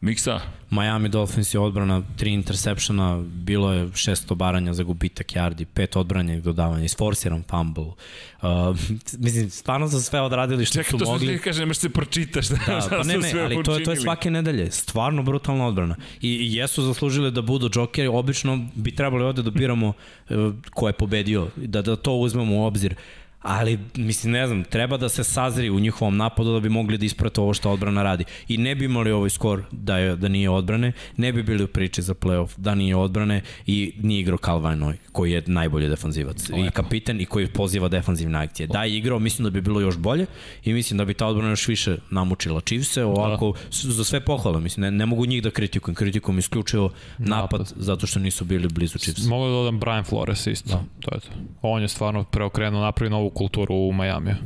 Miksa, Miami Dolphins je odbrana, tri interseptiona, bilo je šest obaranja za gubitak yardi, pet odbranjenih dodavanja, isforsiran fumble. Uh, mislim, stvarno su sve odradili što čekaj, su to što mogli. ti kaže, nemaš se pročitaš Da, šta pa ne, ne, ali to, je- to je učinili. svake nedelje. Stvarno brutalna odbrana. I, i jesu zaslužili da budu džokeri. Obično bi trebali ovde da biramo e, ko je pobedio, da, da to uzmemo u obzir. Ali, mislim, ne znam, treba da se sazri u njihovom napadu da bi mogli da isprate ovo što odbrana radi. I ne bi imali ovaj skor da, je, da nije odbrane, ne bi bili u priči za playoff da nije odbrane i nije igrao Calvin koji je najbolji defanzivac. I kapiten i koji poziva defanzivne akcije. Da je igrao, mislim da bi bilo još bolje i mislim da bi ta odbrana još više namučila Chiefse. Ovako, da. za sve pohvale, mislim, ne, ne mogu njih da kritikujem. Kritikujem isključivo napad, Napad. zato što nisu bili blizu Chiefs. Mogu da dodam Brian Flores isto. Da. To je to. On je stvarno preokrenuo, napravio novu kulturu u Majamiju.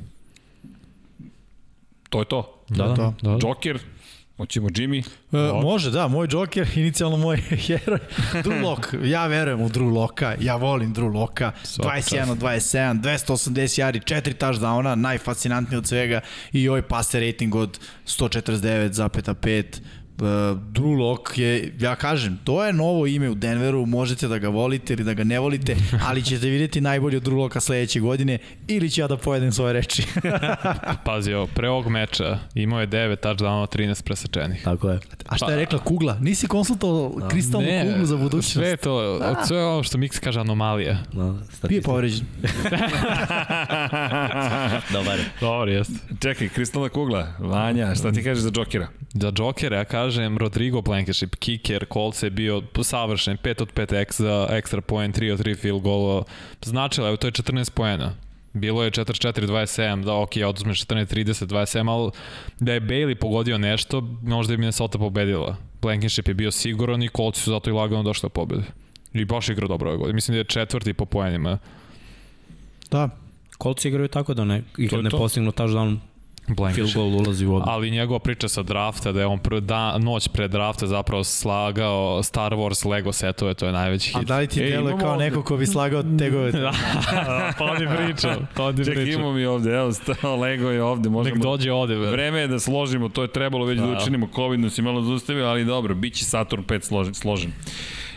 To je to. Da, da. To. Da. Joker, hoćemo Jimmy. E, može, da, moj Joker, inicijalno moj heroj, Drew Lock. Ja verujem u Drew Locka, ja volim Drew Locka. Svaka 21 od 27, 280 jari, 4 touchdowna, najfascinantniji od svega i ovaj passer rating od 149,5. Uh, Drew Lock je, ja kažem, to je novo ime u Denveru, možete da ga volite ili da ga ne volite, ali ćete vidjeti najbolje od Drew Locka sledeće godine ili ću ja da pojedem svoje reči. Pazi, ovo, pre ovog meča imao je 9 touchdownova, 13 presečenih. Tako je. A šta je rekla Kugla? Nisi konsultovao kristalnu kuglu za budućnost? Sve je to, sve je ovo što Mix kaže anomalija. Da, Bio je statistika. povređen. Dobar. Dobar, jest. Čekaj, kristalna kugla. Vanja, šta ti kažeš za Jokera? Za Jokera ja kažem Rodrigo Blankenship, kicker, Colts je bio savršen, 5 od 5 ex, ekstra point, 3 od 3 field gola. Značilo je, to je 14 poena. Bilo je 44-27, da ok, ja oduzmem 14-30-27, ali da je Bailey pogodio nešto, možda je Minnesota pobedila. Blankenship je bio siguran i Colts su zato i lagano došli do pobede. I baš igrao dobro ove godine. Mislim da je četvrti po poenima. Da. Kolci igraju tako da ne, i kad ne postignu touchdown, field Blankenship. goal ulazi u odmah. Ali njegova priča sa drafta, da je on prvi dan, noć pre drafta zapravo slagao Star Wars Lego setove, to je najveći A hit. da li ti E, imamo kao ovde- neko ko bi slagao tegove? Da, to ti pričam, to ti Čekaj, pričam. imamo mi ovde, evo, stao, Lego je ovde, Nek možemo... dođe ovde. bre. Vreme je da složimo, to je trebalo već da, Da. učinimo, COVID nas je malo zaustavio, ali dobro, bit će Saturn 5 složen. složen.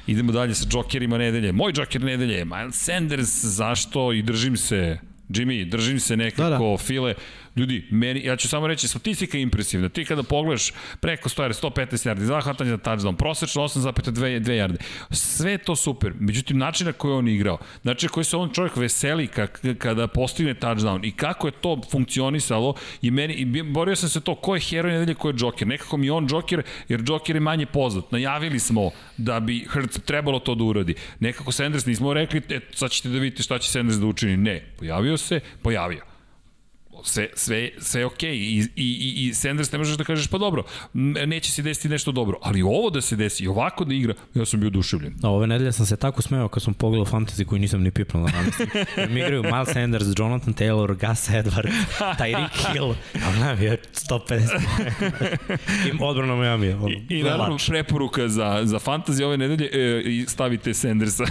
Idemo dalje sa džokerima nedelje. Moj džoker nedelje je Miles Sanders, zašto i držim se Jimmy, držim se nekako, Da, da. file. Ljudi, meni, ja ću samo reći, statistika je impresivna. Ti kada pogledaš preko 100 115 yardi, dva hvatanja za touchdown, prosečno 8,2 2 yardi. Sve to super. Međutim, način na koji on igrao, način na koji se on čovjek veseli kada postigne touchdown i kako je to funkcionisalo i meni, i borio sam se to ko je heroj nedelje, ko je Joker. Nekako mi on Joker, jer Joker je manje poznat. Najavili smo da bi Hertz trebalo to da uradi. Nekako Sanders nismo rekli, e, sad ćete da vidite šta će Sanders da učini. Ne, pojavio se, pojavio sve, sve, sve okej I, i, i, i Sanders ne možeš da kažeš pa dobro, neće se desiti nešto dobro, ali ovo da se desi ovako da igra, ja sam bio oduševljen. Da, ove nedelje sam se tako smeo kad sam pogledao fantasy koji nisam ni pipnuo da namislim. Mi igraju Miles Sanders, Jonathan Taylor, Gus Edwards, Tyreek Hill, a znam je 150. I odbrana Miami. Ono, I, i naravno preporuka za, za fantasy ove nedelje, e, i stavite Sandersa,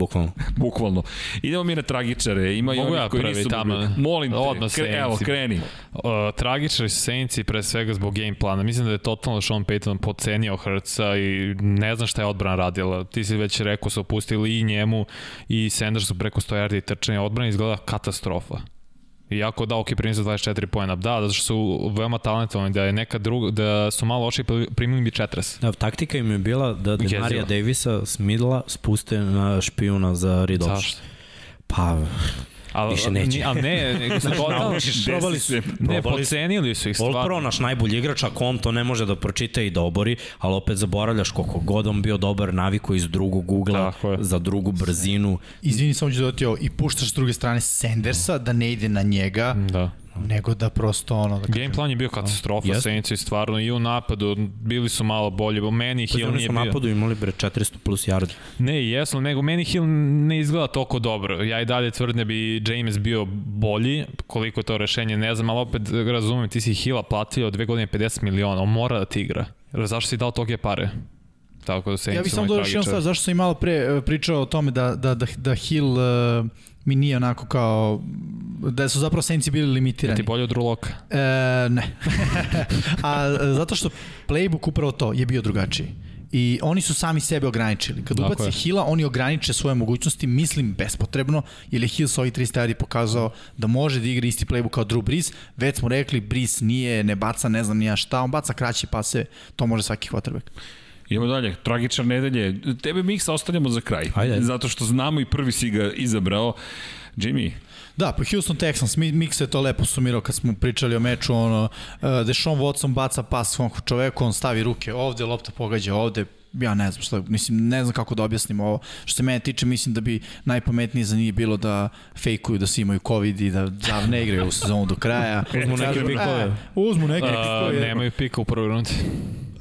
Bukvalno. bukvalno. Idemo mi na tragičare, ima i Mogu ja koji prvi nisu tamo? mogli. Molim te, Odmah kre, evo, kreni. Uh, tragični su Saintsi pre svega zbog game plana. Mislim da je totalno Sean Payton pocenio Hrca i ne znam šta je odbrana radila. Ti si već rekao su opustili i njemu i Sandersu preko 100 yardi trčanja. Odbrana izgleda katastrofa. Iako da, ok, prinisao 24 pojena. Da, zato što su veoma talentovani, da je neka druga, da su malo loši, primili bi 40. Da, taktika im je bila da. Demarija Davisa s midla spuste na špijuna za option. Zašto? Pa, Ali, Više neće. A ne, nego su totalno, naučiš, probali su. ne, pocenili su ih stvarno. Pro, naš najbolji igrač, ako on to ne može da pročita i da obori, ali opet zaboravljaš koliko god on bio dobar naviko iz drugog ugla, za drugu brzinu. Izvini, samo ću dodati ovo. I puštaš s druge strane Sandersa da ne ide na njega, Da. Nego da prosto ono... Da Game plan je bio katastrofa, Jeste. Saints i stvarno i u napadu bili su malo bolji, bo meni Pa Hill nije su u bio. napadu imali bre 400 plus yardi. Ne, jesno, nego meni Hill ne izgleda toliko dobro. Ja i dalje tvrdim da bi James bio bolji, koliko je to rešenje, ne znam, ali opet razumem, ti si Hilla platio dve godine 50 miliona, on mora da ti igra. Zašto si dao toge pare? Tako da Saints Ja bih samo dodao još jednu stvar, zašto sam i malo pre e, pričao o tome da, da, da, da Hill uh, mi nije onako kao, da su zapravo Saintsi bili Je limitirani. ti bolje od Ruloka? E, ne. A zato što playbook upravo to je bio drugačiji. I oni su sami sebe ograničili. Kad ubace je. Hila, oni ograniče svoje mogućnosti, mislim bespotrebno, jer je Hill sa ovih 300 yardi pokazao da može da igra isti playbook kao Drew Brees. Već smo rekli, Brees nije, ne baca ne znam nija šta, on baca kraće pase, to može svaki quarterback. Idemo dalje, tragičar nedelje. Tebe Miksa ostavljamo za kraj. Ajde, ajde. Zato što znamo i prvi si ga izabrao. Jimmy, Da, pa Houston Texans, mi, Mix je to lepo sumirao kad smo pričali o meču, ono, uh, Deshaun Watson baca pas svom čoveku, on stavi ruke ovde, lopta pogađa ovde, ja ne znam šta, mislim, ne znam kako da objasnim ovo. Što se mene tiče, mislim da bi najpametnije za njih bilo da fejkuju da svi imaju COVID i da, da ne igraju u sezonu do kraja. Uzmu neke pikove. e, uzmu neke pikove. nemaju pika u prvoj rundi.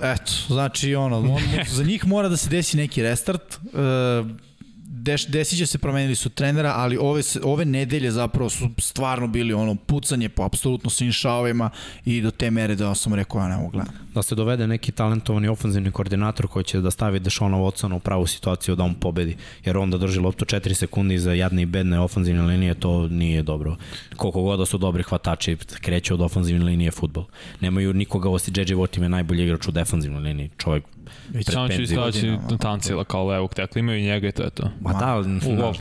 Eto, znači ono, on, za njih mora da se desi neki restart. E, deš, desit se, promenili su trenera, ali ove, ove nedelje zapravo su stvarno bili ono pucanje po apsolutno svim šavima i do te mere da sam rekao, ja ne mogu gledati. da se dovede neki talentovani ofenzivni koordinator koji će da stavi Dešona Watsona u pravu situaciju da on pobedi, jer on da drži loptu 4 sekundi iza jadne i bedne ofenzivne linije, to nije dobro. Koliko god da su dobri hvatači, kreće od ofenzivne linije futbol. Nemaju nikoga, osi JJ Watt im je najbolji igrač u defenzivnoj liniji, čovjek Već Pred Samo ću istaći. Tancila kao levog tekla, imaju i njega i to je to. Ma da, ali,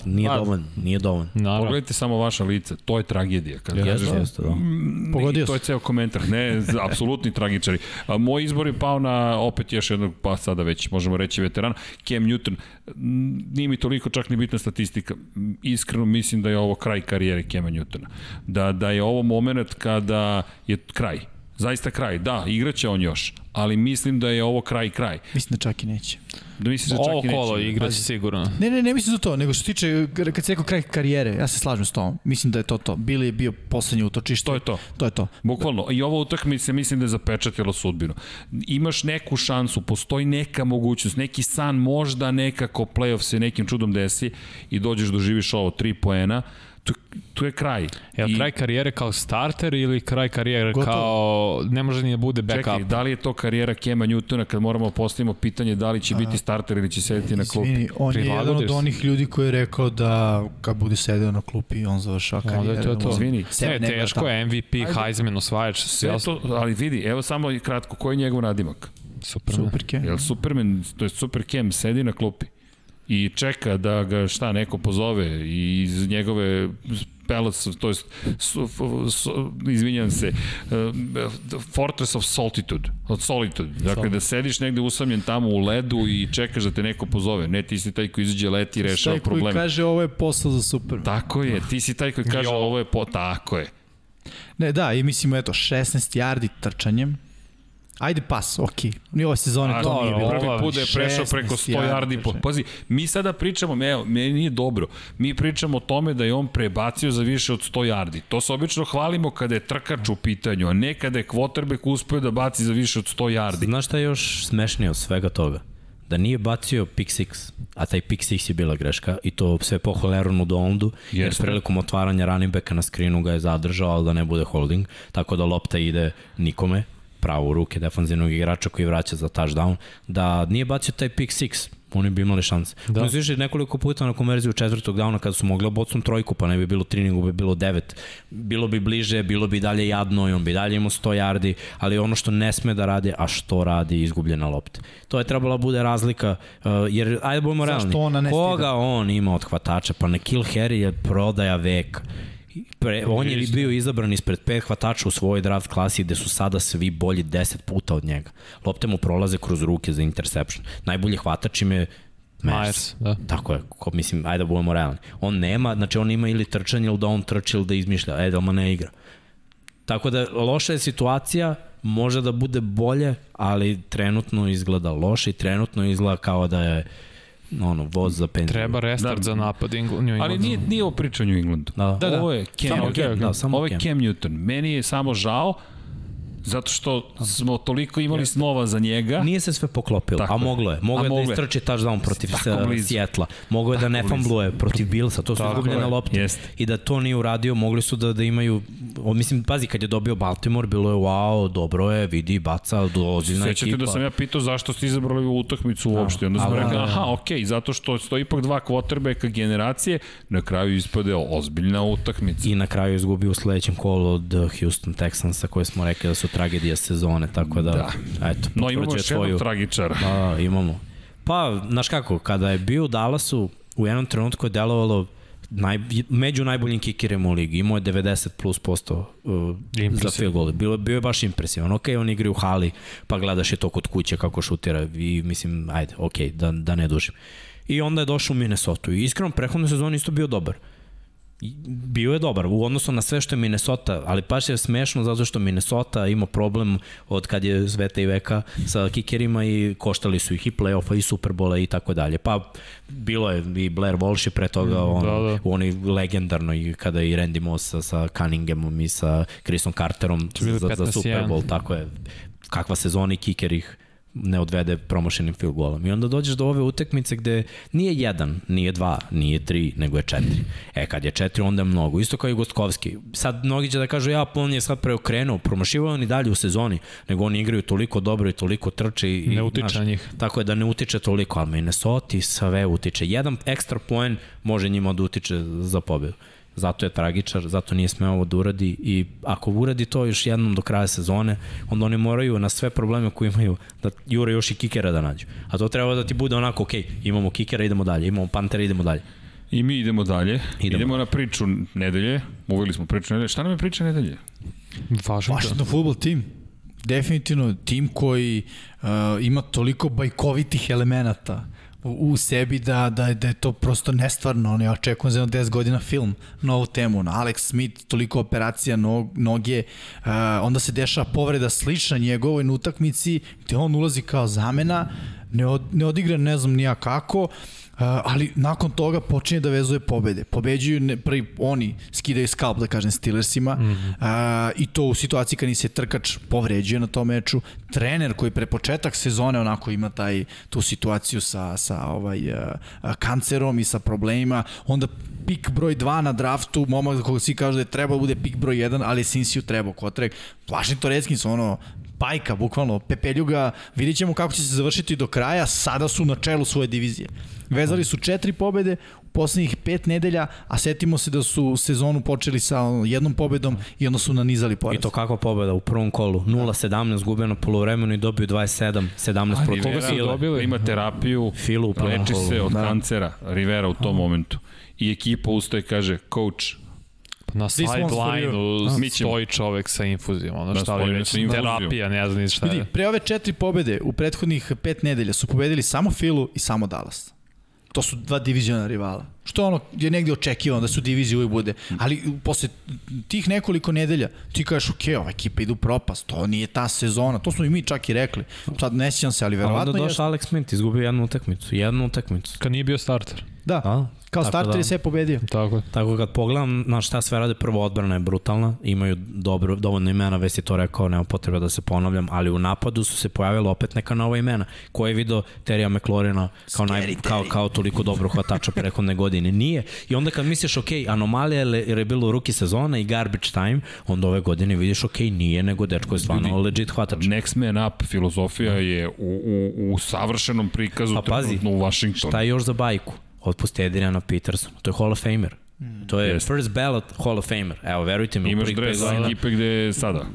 nije Pa- dovoljno, nije dovoljno. Naravno. pogledajte samo vaša lica, to je tragedija. Kad Jeste, kažeš, jeste, da. Mm, Pogodio i To je ceo komentar, ne, apsolutni tragičari. A, moj izbor je pao na opet još jednog, pa sada već možemo reći veterana, Cam Newton. Mm, Nije mi toliko čak ni bitna statistika. Mm, Iskreno mislim da je ovo kraj karijere Cama Newtona. Da, da je ovo moment kada je kraj. Zaista kraj. Da, igraće on još, ali mislim da je ovo kraj kraj. Mislim da čak i neće. Da mislim da čak Ovo i neće. kolo igraće sigurno. Ne, ne, ne mislim za to, nego što se tiče, kad se rekao kraj karijere, ja se slažem s tom. Mislim da je to to. Bili je bio poslednje utočište. To je to. To je to. Bukvalno. I ova utakmica mislim da je zapečatila sudbinu. Imaš neku šansu, postoji neka mogućnost, neki san možda nekako playoff se nekim čudom desi i dođeš doživiš ovo, tri poena, tu, tu je kraj. Je li kraj karijere kao starter ili kraj karijere Gotovo. kao ne može ni da bude backup? Čekaj, da li je to karijera Kema Newtona kad moramo postavimo pitanje da li će biti starter ili će sedeti na klupi? Izvini, on je jedan od onih ljudi koji je rekao da kad bude sedeo na klupi, on završava Onda je karijeru. to to. Izvini. Ne, teško je MVP, Heisman, osvajač, Sve to, ali vidi, evo samo i kratko, koji je njegov nadimak? super. Super, Ken. Jel Superman, to je Super Cam, sedi na klupi i čeka da ga šta neko pozove i iz njegove Palace, to jest, su, f- su, izvinjam se, uh, Fortress of Solitude, od Solitude. Dakle, da sediš negde usamljen tamo u ledu i čekaš da te neko pozove. Ne, ti si taj koji izađe leti i rešava Taj koji probleme. kaže ovo je posao za super. Tako je, ti si taj koji kaže ovo je po... Tako je. Ne, da, i mislimo, eto, 16 yardi trčanjem. Ajde pas, okej. Ni ove sezone A, to dobro, nije bilo. prvi put da je prešao 16 preko 100 yardi. Po, trčanja. pazi, mi sada pričamo, evo, meni nije dobro, mi pričamo o tome da je on prebacio za više od 100 yardi. To se obično hvalimo kada je trkač u pitanju, a ne kada je quarterback uspeo da baci za više od 100 yardi. Znaš šta je još smešnije od svega toga? Da nije bacio pick six, a taj pick six je bila greška i to sve pohvale Aaronu Donaldu, jer Jeste. prilikom otvaranja running backa na skrinu ga je zadržao, ali da ne bude holding, tako da lopta ide nikome, pravo u ruke defanzivnog igrača koji vraća za touchdown, da nije bacio taj pick six, oni bi imali šanse. Da. Oni su išli nekoliko puta na konverziju četvrtog downa kada su mogli obocnom trojku, pa ne bi bilo tri, nego bi bilo devet. Bilo bi bliže, bilo bi dalje jadno i on bi dalje imao 100 yardi, ali ono što ne sme da radi, a što radi, izgubljena lopta. To je trebala bude razlika, uh, jer ajde budemo realni. Koga on ima od hvatača? Pa ne Kill Harry je prodaja veka. Pre, on je bio izabran ispred pet hvatača u svojoj draft klasi gde su sada svi bolji 10 puta od njega. Lopte mu prolaze kroz ruke za interception. Najbolji hvatač im je Myers. Da. Tako je, ko, mislim, ajde da budemo realni. On nema, znači on ima ili trčanje ili da on trči ili da izmišlja, Edelman ne igra. Tako da loša je situacija, može da bude bolje, ali trenutno izgleda loše i trenutno izgleda kao da je ono, voz za penziju. Treba restart Da. za napad Engl- New Ali Englandu. nije, nije ovo priča o New Englandu. Da. Da, da. Ovo je Cam, Samo Cam, Cam, da, samo ovo je Cam. Cam Newton. Meni je samo žao Zato što smo toliko imali snova za njega. Nije se sve poklopilo, Tako a moglo je. Moglo je da istrči touchdown protiv. Sjetla. Moglo je da ne fambluje protiv Billsa. To su izgubljene je. lopte. Jeste. I da to nije uradio, mogli su da, da imaju... O, mislim, pazi, kad je dobio Baltimore, bilo je wow, dobro je, vidi, baca, ozbiljna ekipa. Sećate da sam ja pitao zašto ste izabrali ovu utakmicu uopšte. Onda smo A, da, da, da. aha, okej, zato što stoji ipak dva quarterbacka generacije, na kraju ispade ozbiljna utakmica. I na kraju izgubio u sledećem kolu od Houston Texansa koje smo rekli da su tragedija sezone, tako da, Da. eto, No imamo još jednog tvoju... tragičara. Da, imamo. Pa, znaš kako, kada je bio u Dallasu, u jednom trenutku je delovalo naj, među najboljim kikerima u ligi. Imao je 90 plus posto uh, za field goal. Bilo, bio je baš impresivan. Ok, on igra u hali, pa gledaš je to kod kuće kako šutira i mislim, ajde, ok, da, da ne dužim. I onda je došao u Minnesota i iskreno prehodne sezone isto bio dobar. I bio je dobar u odnosu na sve što je Minnesota, ali baš je smešno zato što Minnesota ima problem od kad je sveta i veka sa kikerima i koštali su ih i play-offa i Superbola i tako dalje. Pa bilo je i Blair Walsh je pre toga on, da, da. u onoj legendarnoj kada je i Randy Moss sa, sa Cunninghamom i sa Chrisom Carterom za, za 15-1. Super Bowl, tako je. Kakva sezona i kiker ih ne odvede promošenim field golom. I onda dođeš do ove utakmice gde nije jedan, nije dva, nije tri, nego je četiri. E, kad je četiri, onda je mnogo. Isto kao i Gostkovski. Sad mnogi će da kažu, ja, on je sad preokrenuo, promašivao on i dalje u sezoni, nego oni igraju toliko dobro i toliko trče. I, Ne utiče znaš, na njih. Tako je da ne utiče toliko, ali Minnesota sve utiče. Jedan ekstra poen može njima da utiče za pobedu. Zato je tragičar, zato nije smeo ovo da uradi i ako uradi to još jednom do kraja sezone, onda oni moraju na sve probleme koje imaju da jure još i kikera da nađu. A to treba da ti bude onako, ok, imamo kikera, idemo dalje, imamo pantera, idemo dalje. I mi idemo dalje. Idemo, Idemo. na priču nedelje. Uveli smo priču nedelje. Šta nam je priča nedelje? Washington. Washington football tim. Definitivno tim koji uh, ima toliko bajkovitih elemenata u, u sebi da, da, da je to prosto nestvarno. Ono, ja očekujem za jedno 10 godina film na ovu temu. No, Alex Smith, toliko operacija nog, noge, uh, onda se dešava povreda slična njegovoj na utakmici gde on ulazi kao zamena, ne, od, ne odigra ne znam nija kako, ali nakon toga počinje da vezuje pobede. Pobeđuju ne, prvi oni skidaju skalp da kažem Steelersima mm -hmm. uh, i to u situaciji kad se trkač povređuje na tom meču. Trener koji pre početak sezone onako ima taj tu situaciju sa sa ovaj uh, kancerom i sa problemima, onda pik broj 2 na draftu, momak za koga svi kažu da je treba da bude pik broj 1, ali Sinsiju trebao kotrek. Washington Redskins ono bajka, bukvalno, pepeljuga, vidit ćemo kako će se završiti do kraja, sada su na čelu svoje divizije. Vezali su četiri pobede u poslednjih pet nedelja, a setimo se da su sezonu počeli sa jednom pobedom i onda su nanizali poraz. I to kakva pobeda u prvom kolu. 0-17 gube na polovremenu i dobiju 27, 17 protiv koga su dobili? Ima terapiju, Filu u leči kolu. se od Da. kancera, Rivera u tom momentu. I ekipa ustaje i kaže, coach, Na sideline-u stoji čovek sa infuzijom, ono Da, šta li već, terapija, ne znam ni šta Vidi, pre ove četiri pobede u prethodnih pet nedelja su pobedili samo Filu i samo Dallas. To su dva diviziona rivala. Što ono je negde očekivano da su divizije uvijek bude. Ali posle tih nekoliko nedelja ti kažeš, ok, ova ekipa ide u propast, to nije ta sezona, to smo i mi čak i rekli. Sad ne sjećam se, ali A verovatno onda je... došao Alex Smith, izgubio jednu utakmicu. Jednu utakmicu. Kad nije bio starter. Da, A? Kao Tako starter da- je sve pobedio. Tako je. Tako kad pogledam na šta sve rade, prvo odbrana je brutalna, imaju dobro, dovoljno imena, već si to rekao, nema potrebe da se ponavljam, ali u napadu su se pojavila opet neka nova imena. Ko je video Terija McLaurina kao, naj, kao, kao toliko dobro hvatača prehodne godine? Nije. I onda kad misliš, ok, anomalija je- jer je bilo ruki sezona i garbage time, onda ove godine vidiš, ok, nije, nego dečko je stvarno Ljudi, legit hvatač. next man up filozofija je u, u, u savršenom prikazu Pa pazi, trenutno u Washingtonu. Šta je još za bajku? Otpusti Adriana Petersona. To je Hall of Famer. To je Jeste. first ballot Hall of Famer. Evo, verujte mi. Imaš dres ekipe gde je sada.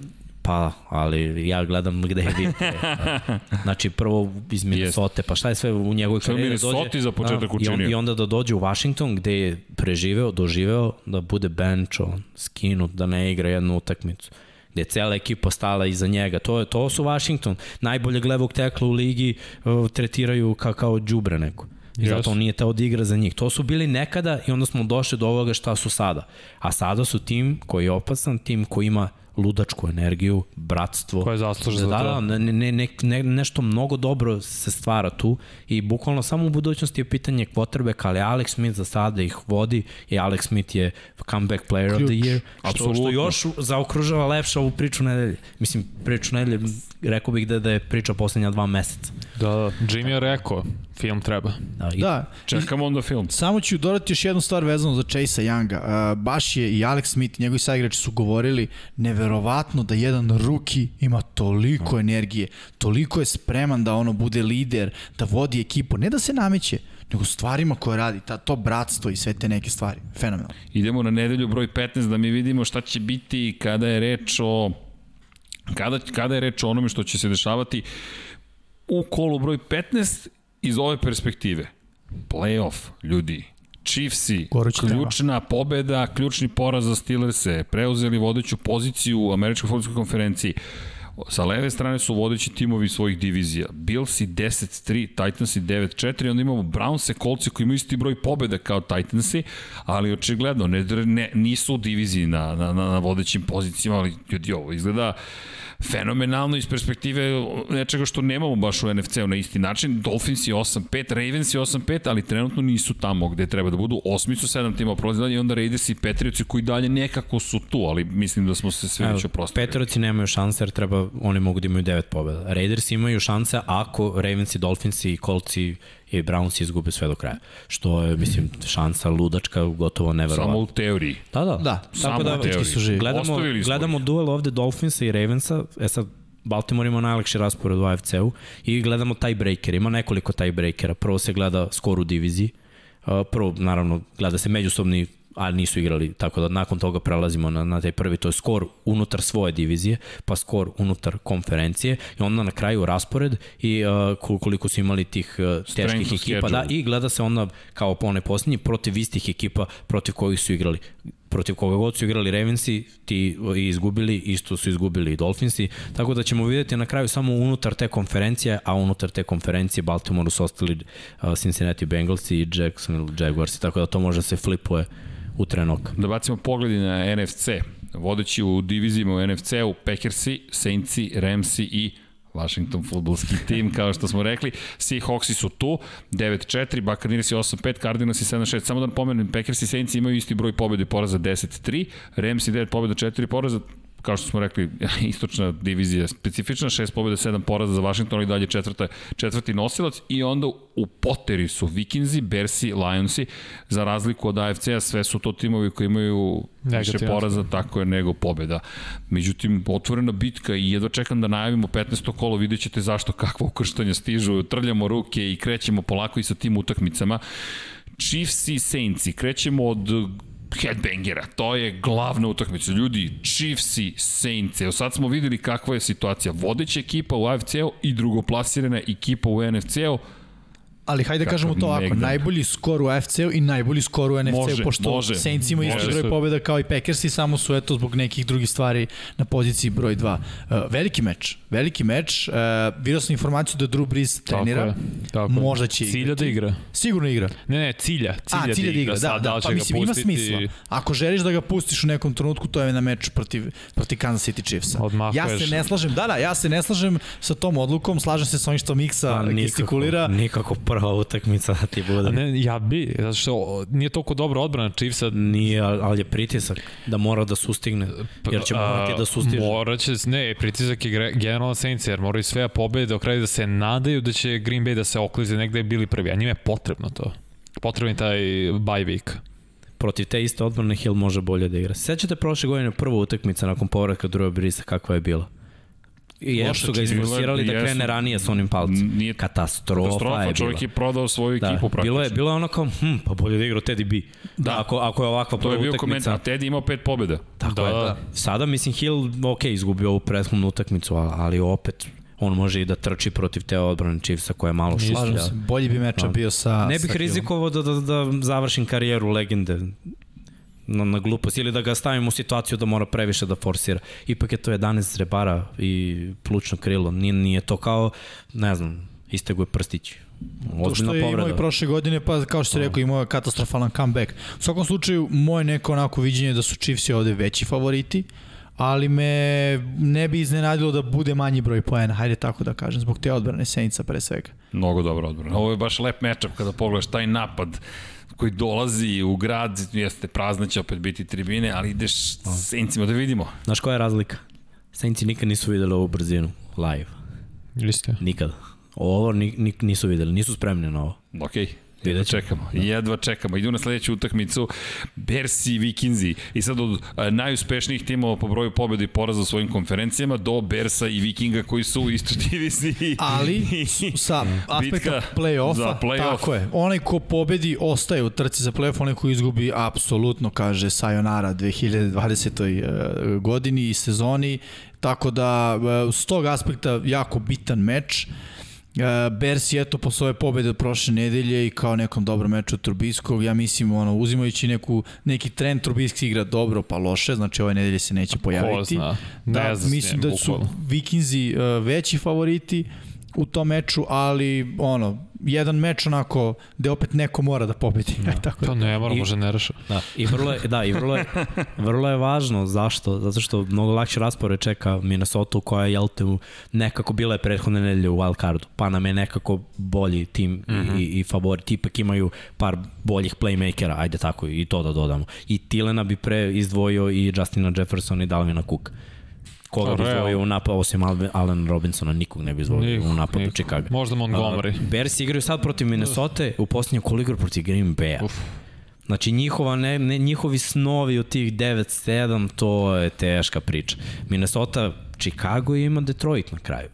Pa, ali ja gledam gde je vidite. Znači, prvo iz Minnesota, pa šta je sve u njegovoj Sve u karijeri da Minnesoti za početak i, on, učinio. I onda da dođe u Washington gde je preživeo, doživeo da bude bench, on, skinut, da ne igra jednu utakmicu gde je cela ekipa stala iza njega. To, je, to su Washington. Najboljeg levog tekla u ligi uh, tretiraju kao, kao džubre neko. I zato Jesu. on nije teo da igra za njih. To su bili nekada i onda smo došli do ovoga šta su sada. A sada su tim koji je opasan, tim koji ima ludačku energiju, bratstvo. Koja je zaslužna za da, to. Da, ne, ne, ne, ne, nešto mnogo dobro se stvara tu i bukvalno samo u budućnosti je pitanje quarterbacka, ali Alex Smith za sada ih vodi i Alex Smith je comeback player Ključ. of the year, što, Apsolutno. što još zaokružava lepše ovu priču nedelje. Mislim, priču nedelje, rekao bih da, da je priča poslednja dva meseca. Da, da. Jimmy je rekao, film treba. Da, i, Da, Čekamo onda film. Samo ću dodati još jednu stvar vezano za Chase Younga. Uh, baš je i Alex Smith, njegovi saigrači su govorili neverovatno da jedan ruki ima toliko energije, toliko je spreman da ono bude lider, da vodi ekipu, ne da se nameće, nego stvarima koje radi, ta, to bratstvo i sve te neke stvari. Fenomenalno. Idemo na nedelju broj 15 da mi vidimo šta će biti kada je reč o kada, kada je reč o onome što će se dešavati u kolu broj 15 iz ove perspektive. Playoff, ljudi. Chiefsi, ključna pobeda, ključni poraz za Steelers-e, preuzeli vodeću poziciju u Američkoj futbolskoj konferenciji. Sa leve strane su vodeći timovi svojih divizija. Billsi 10-3, Titansi 9-4, onda imamo Brownse, Coltsi koji imaju isti broj pobjeda kao Titansi, ali očigledno ne, ne, nisu u diviziji na, na, na, na vodećim pozicijama, ali ljudi ovo izgleda fenomenalno iz perspektive nečega što nemamo baš u NFC-u na isti način. Dolphins je 8-5, Ravens je 8-5, ali trenutno nisu tamo gde treba da budu. Osmicu, sedam tima prolazi dalje i onda Raiders i Patriotsi koji dalje nekako su tu, ali mislim da smo se sve već oprostili. Petroci nemaju šanse jer treba, oni mogu da imaju devet pobjeda. Raiders imaju šanse ako Ravens i Dolphins i Colts i i Browns izgube sve do kraja. Što je, mislim, šansa ludačka, gotovo neverovatno. Samo u teoriji. Da, da. Da, Samo Tako da, u teoriji. su živi. Gledamo, gledamo duel ovde Dolphinsa i Ravensa, e sad, Baltimore ima najlakši raspored u AFC-u i gledamo tiebreaker, ima nekoliko tiebreakera. Prvo se gleda skor u diviziji, Uh, prvo, naravno, gleda se međusobni ali nisu igrali, tako da nakon toga prelazimo na, na taj prvi, to je skor unutar svoje divizije, pa skor unutar konferencije i onda na kraju raspored i uh, koliko su imali tih uh, teških of ekipa, da, i gleda se onda kao po onaj posljednji protiv istih ekipa protiv kojih su igrali. Protiv koga god su igrali Ravensi, ti i izgubili, isto su izgubili i Dolphinsi, tako da ćemo videti na kraju samo unutar te konferencije, a unutar te konferencije Baltimore su ostali Cincinnati Bengals i Jacksonville Jaguars, tako da to može da se flipuje u trenok. Da bacimo pogledi na NFC. Vodeći u divizijima u NFC-u Packersi, Saintsi, Ramsi i Washington futbolski tim, kao što smo rekli. Seahawksi su tu, 9-4, Buccaneers je 8-5, Cardinals je 7-6. Samo da napomenem, Packers i Saints imaju isti broj pobjede i poraza 10-3, Ramsi 9 pobjeda, 4 poraza, kao što smo rekli, istočna divizija specifična, 6 pobjeda, 7 poraza za Washington, ali dalje četvrta, četvrti nosilac i onda u poteri su Vikinzi, Bersi, Lionsi, za razliku od AFC-a, sve su to timovi koji imaju više Negativan poraza, tako je, nego pobjeda. Međutim, otvorena bitka i jedva čekam da najavimo 15. kolo, vidjet ćete zašto kakva ukrštanja stižu, trljamo ruke i krećemo polako i sa tim utakmicama. Chiefs i Saintsi, krećemo od headbangera, to je glavna utakmica. Ljudi, Chiefs i Saints, evo sad smo videli kakva je situacija. Vodeća ekipa u AFC-u i drugoplasirana ekipa u NFC-u, Ali hajde da Kakav kažemo to ovako, megdan. najbolji skor u AFC-u i najbolji skor u NFC-u, pošto može. Saints ima isti broj pobjeda kao i Packersi, samo su eto zbog nekih drugih stvari na poziciji broj 2. Uh, veliki meč, veliki meč. Uh, vidio sam informaciju da Drew Brees trenira, je, tako je. možda će Cilja igrati. da igra. Sigurno igra. Ne, ne, cilja. Cilja, A, cilja da igra, da, Sad, da, li će pa mislim ima smisla. Ako želiš da ga pustiš u nekom trenutku, to je na meč protiv, protiv Kansas City Chiefsa. Ja Odmahuješ. se ne slažem, da, da, ja se ne slažem sa tom odlukom, slažem se sa onim što Miksa Pa, gestikulira. nikako prva utakmica da ti bude. A ne, ja bi, zato što nije toliko dobra odbrana Chiefsa. Nije, ali je pritisak da mora da sustigne, jer će morati da sustiže. Moraće, ne, pritisak je generalno Saints, jer moraju sve pobede do kraja da se nadaju da će Green Bay da se oklize negde bili prvi, a njima je potrebno to. Potrebno je taj bye week. Protiv te iste odbrane Hill može bolje da igra. Sećate prošle godine prva utakmica nakon povratka Drew Brisa kakva je bila? I još Loše, su ga čini- isforsirali da krene ranije sa onim palcem. Nije Katastrofa, katastrofa, je čovjek bila. je prodao svoju Da, ekipu praktično. bilo je, bilo je ono kao, hm, pa bolje da igra od Teddy B. Da. Ako, ako je ovakva To prva je bio utakmica. komentar, a Teddy imao pet pobjeda. Tako Da, je. da. Sada, mislim, Hill, ok, izgubio ovu prethodnu utakmicu, ali, opet on može i da trči protiv te odbrane Chiefsa koja je malo šutlja. bolji bi meča bio sa... Ne bih rizikovao da, da, da završim karijeru legende na, na glupost ili da ga stavim u situaciju da mora previše da forsira. Ipak je to 11 zrebara i plučno krilo. Nije, nije to kao, ne znam, istego je prstić. To što je imao i prošle godine, pa kao što se rekao, imao je katastrofalan comeback. U svakom slučaju, moje neko onako viđenje je da su Chiefs ovde veći favoriti, ali me ne bi iznenadilo da bude manji broj poena, hajde tako da kažem, zbog te odbrane Saintsa pre svega. Mnogo dobro odbrana. Ovo je baš lep matchup kada pogledaš taj napad koji dolazi u grad, jeste prazna će opet biti tribine, ali ideš s Saintsima da vidimo. Znaš koja je razlika? Saintsi nikad nisu videli ovu brzinu live. Ili ste? Nikad. Ovo ni, ni, nisu videli, nisu spremni na ovo. Okej. Jedva čekamo, jedva čekamo. Idu na sledeću utakmicu Bersi i Vikinzi. I sad od a, najuspešnijih timova po broju pobjeda i poraza u svojim konferencijama do Bersa i Vikinga koji su u istoj diviziji. Ali sa aspekta play-offa, play-off. tako je. Onaj ko pobedi ostaje u trci za play-off, onaj ko izgubi apsolutno kaže sayonara 2020. eh, godini i sezoni. Tako da eh, s tog aspekta jako bitan meč. Uh, Bersi eto po svoje pobede od prošle nedelje i kao nekom dobrom meču od Trubiskog, ja mislim ono, uzimajući neku, neki trend Trubiski igra dobro pa loše, znači ove nedelje se neće pojaviti. zna? Da, Ne zna s mislim da su. Vikinzi uh, veći favoriti u tom meču, ali ono, jedan meč onako gde opet neko mora da pobedi. Da. Tako To da. ne mora, I- može ne reša. Da, i vrlo je, da, i vrlo je, vrlo je važno. Zašto? Zato što mnogo lakše raspore čeka Minnesota koja je, jel te, nekako bila je prethodne nedelje u wild cardu, pa nam je nekako bolji tim mm -hmm. i, i favorit. Ipak imaju par boljih playmakera, ajde tako, i to da dodamo. I Tilena bi pre izdvojio i Justina Jeffersona i Dalvina Cook. Koga bi izdvojio u napadu, osim Allen Robinsona, nikog ne bi izdvojio Nikog, u napadu nikog. Chicago. Možda Montgomery. Uh, Bears igraju sad protiv Minnesota, u posljednju koliko igra protiv Green Bay-a. Znači njihova, ne, ne, njihovi snovi od tih 9-7, to je teška priča. Minnesota, Chicago ima Detroit na kraju.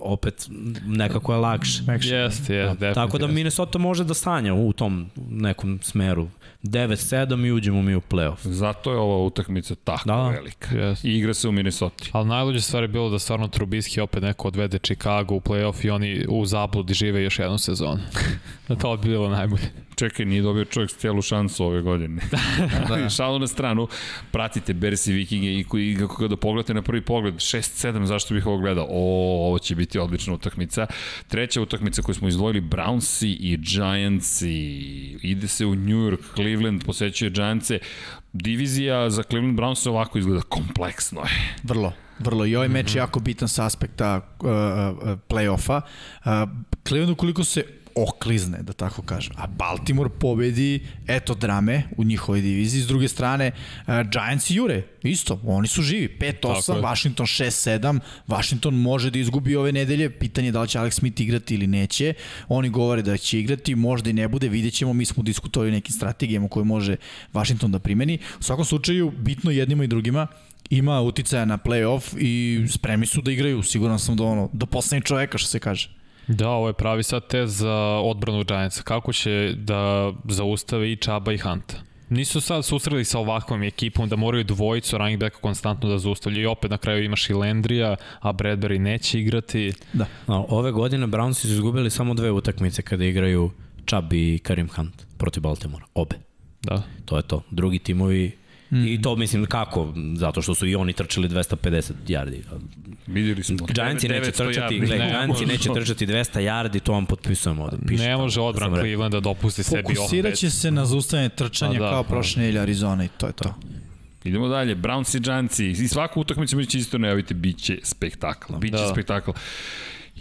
Opet nekako je lakše. Jeste, jeste. Tako da Minnesota može da sanja u tom nekom smeru. 9-7 i uđemo mi u playoff. Zato je ova utakmica tako Da. velika. Jeste. I igra se u Minnesota. Ali najluđe stvar je bilo da stvarno Trubiski opet neko odvede Chicago u playoff i oni u zabludi žive još jednu sezonu. da to bi bilo najbolje. Čekaj, nije dobio čovjek cijelu šansu ove godine. da. Šalu na stranu, pratite Bersi Vikinge i koji kako kada pogledate na prvi pogled 6-7, zašto bih ovo gledao? O, ovo će biti odlična utakmica. Treća utakmica koju smo izdvojili Brownsi i Giantsi. Ide se u New York, Cleveland posećuje Giantse. Divizija za Cleveland Browns ovako izgleda kompleksno je. Vrlo, vrlo. I ovaj meč je jako bitan sa aspekta uh, uh, play-offa. Uh, Cleveland ukoliko se oklizne, da tako kažem. A Baltimore pobedi, eto drame u njihovoj diviziji. S druge strane, uh, Giants i Jure, isto, oni su živi. 5-8, je. Washington 6-7. Washington može da izgubi ove nedelje. Pitanje je da li će Alex Smith igrati ili neće. Oni govore da će igrati, možda i ne bude, vidjet ćemo. Mi smo diskutovali nekim strategijama koje može Washington da primeni. U svakom slučaju, bitno jednima i drugima ima uticaja na play-off i spremni su da igraju, siguran sam da ono, do poslednjeg čoveka, što se kaže. Da, ovo je pravi sad test za odbranu Giantsa. Kako će da zaustave i Čaba i Hanta? Nisu sad susreli sa ovakvom ekipom da moraju dvojicu running backa konstantno da zaustavljaju i opet na kraju imaš i Landrija, a Bradbury neće igrati. Da. A, ove godine Brownsi su izgubili samo dve utakmice kada igraju Chubb i Karim Hunt protiv Baltimora. Obe. Da. To je to. Drugi timovi Mm. I to mislim kako, zato što su i oni trčali 250 yardi. Vidjeli smo. Giantsi neće 900 trčati, gle, Ne Giantsi neće trčati 200 yardi, to vam potpisujemo ovde. Ne može da odbran. Cleveland da dopusti sebi Fokusirat će se na zaustavljanje trčanja Pa da, kao pa. prošle nedelje Arizona i to je to. Idemo dalje, Browns i Giantsi. I svaku utakmicu mi će isto najaviti, bit će spektakl. Biće Da. spektakl.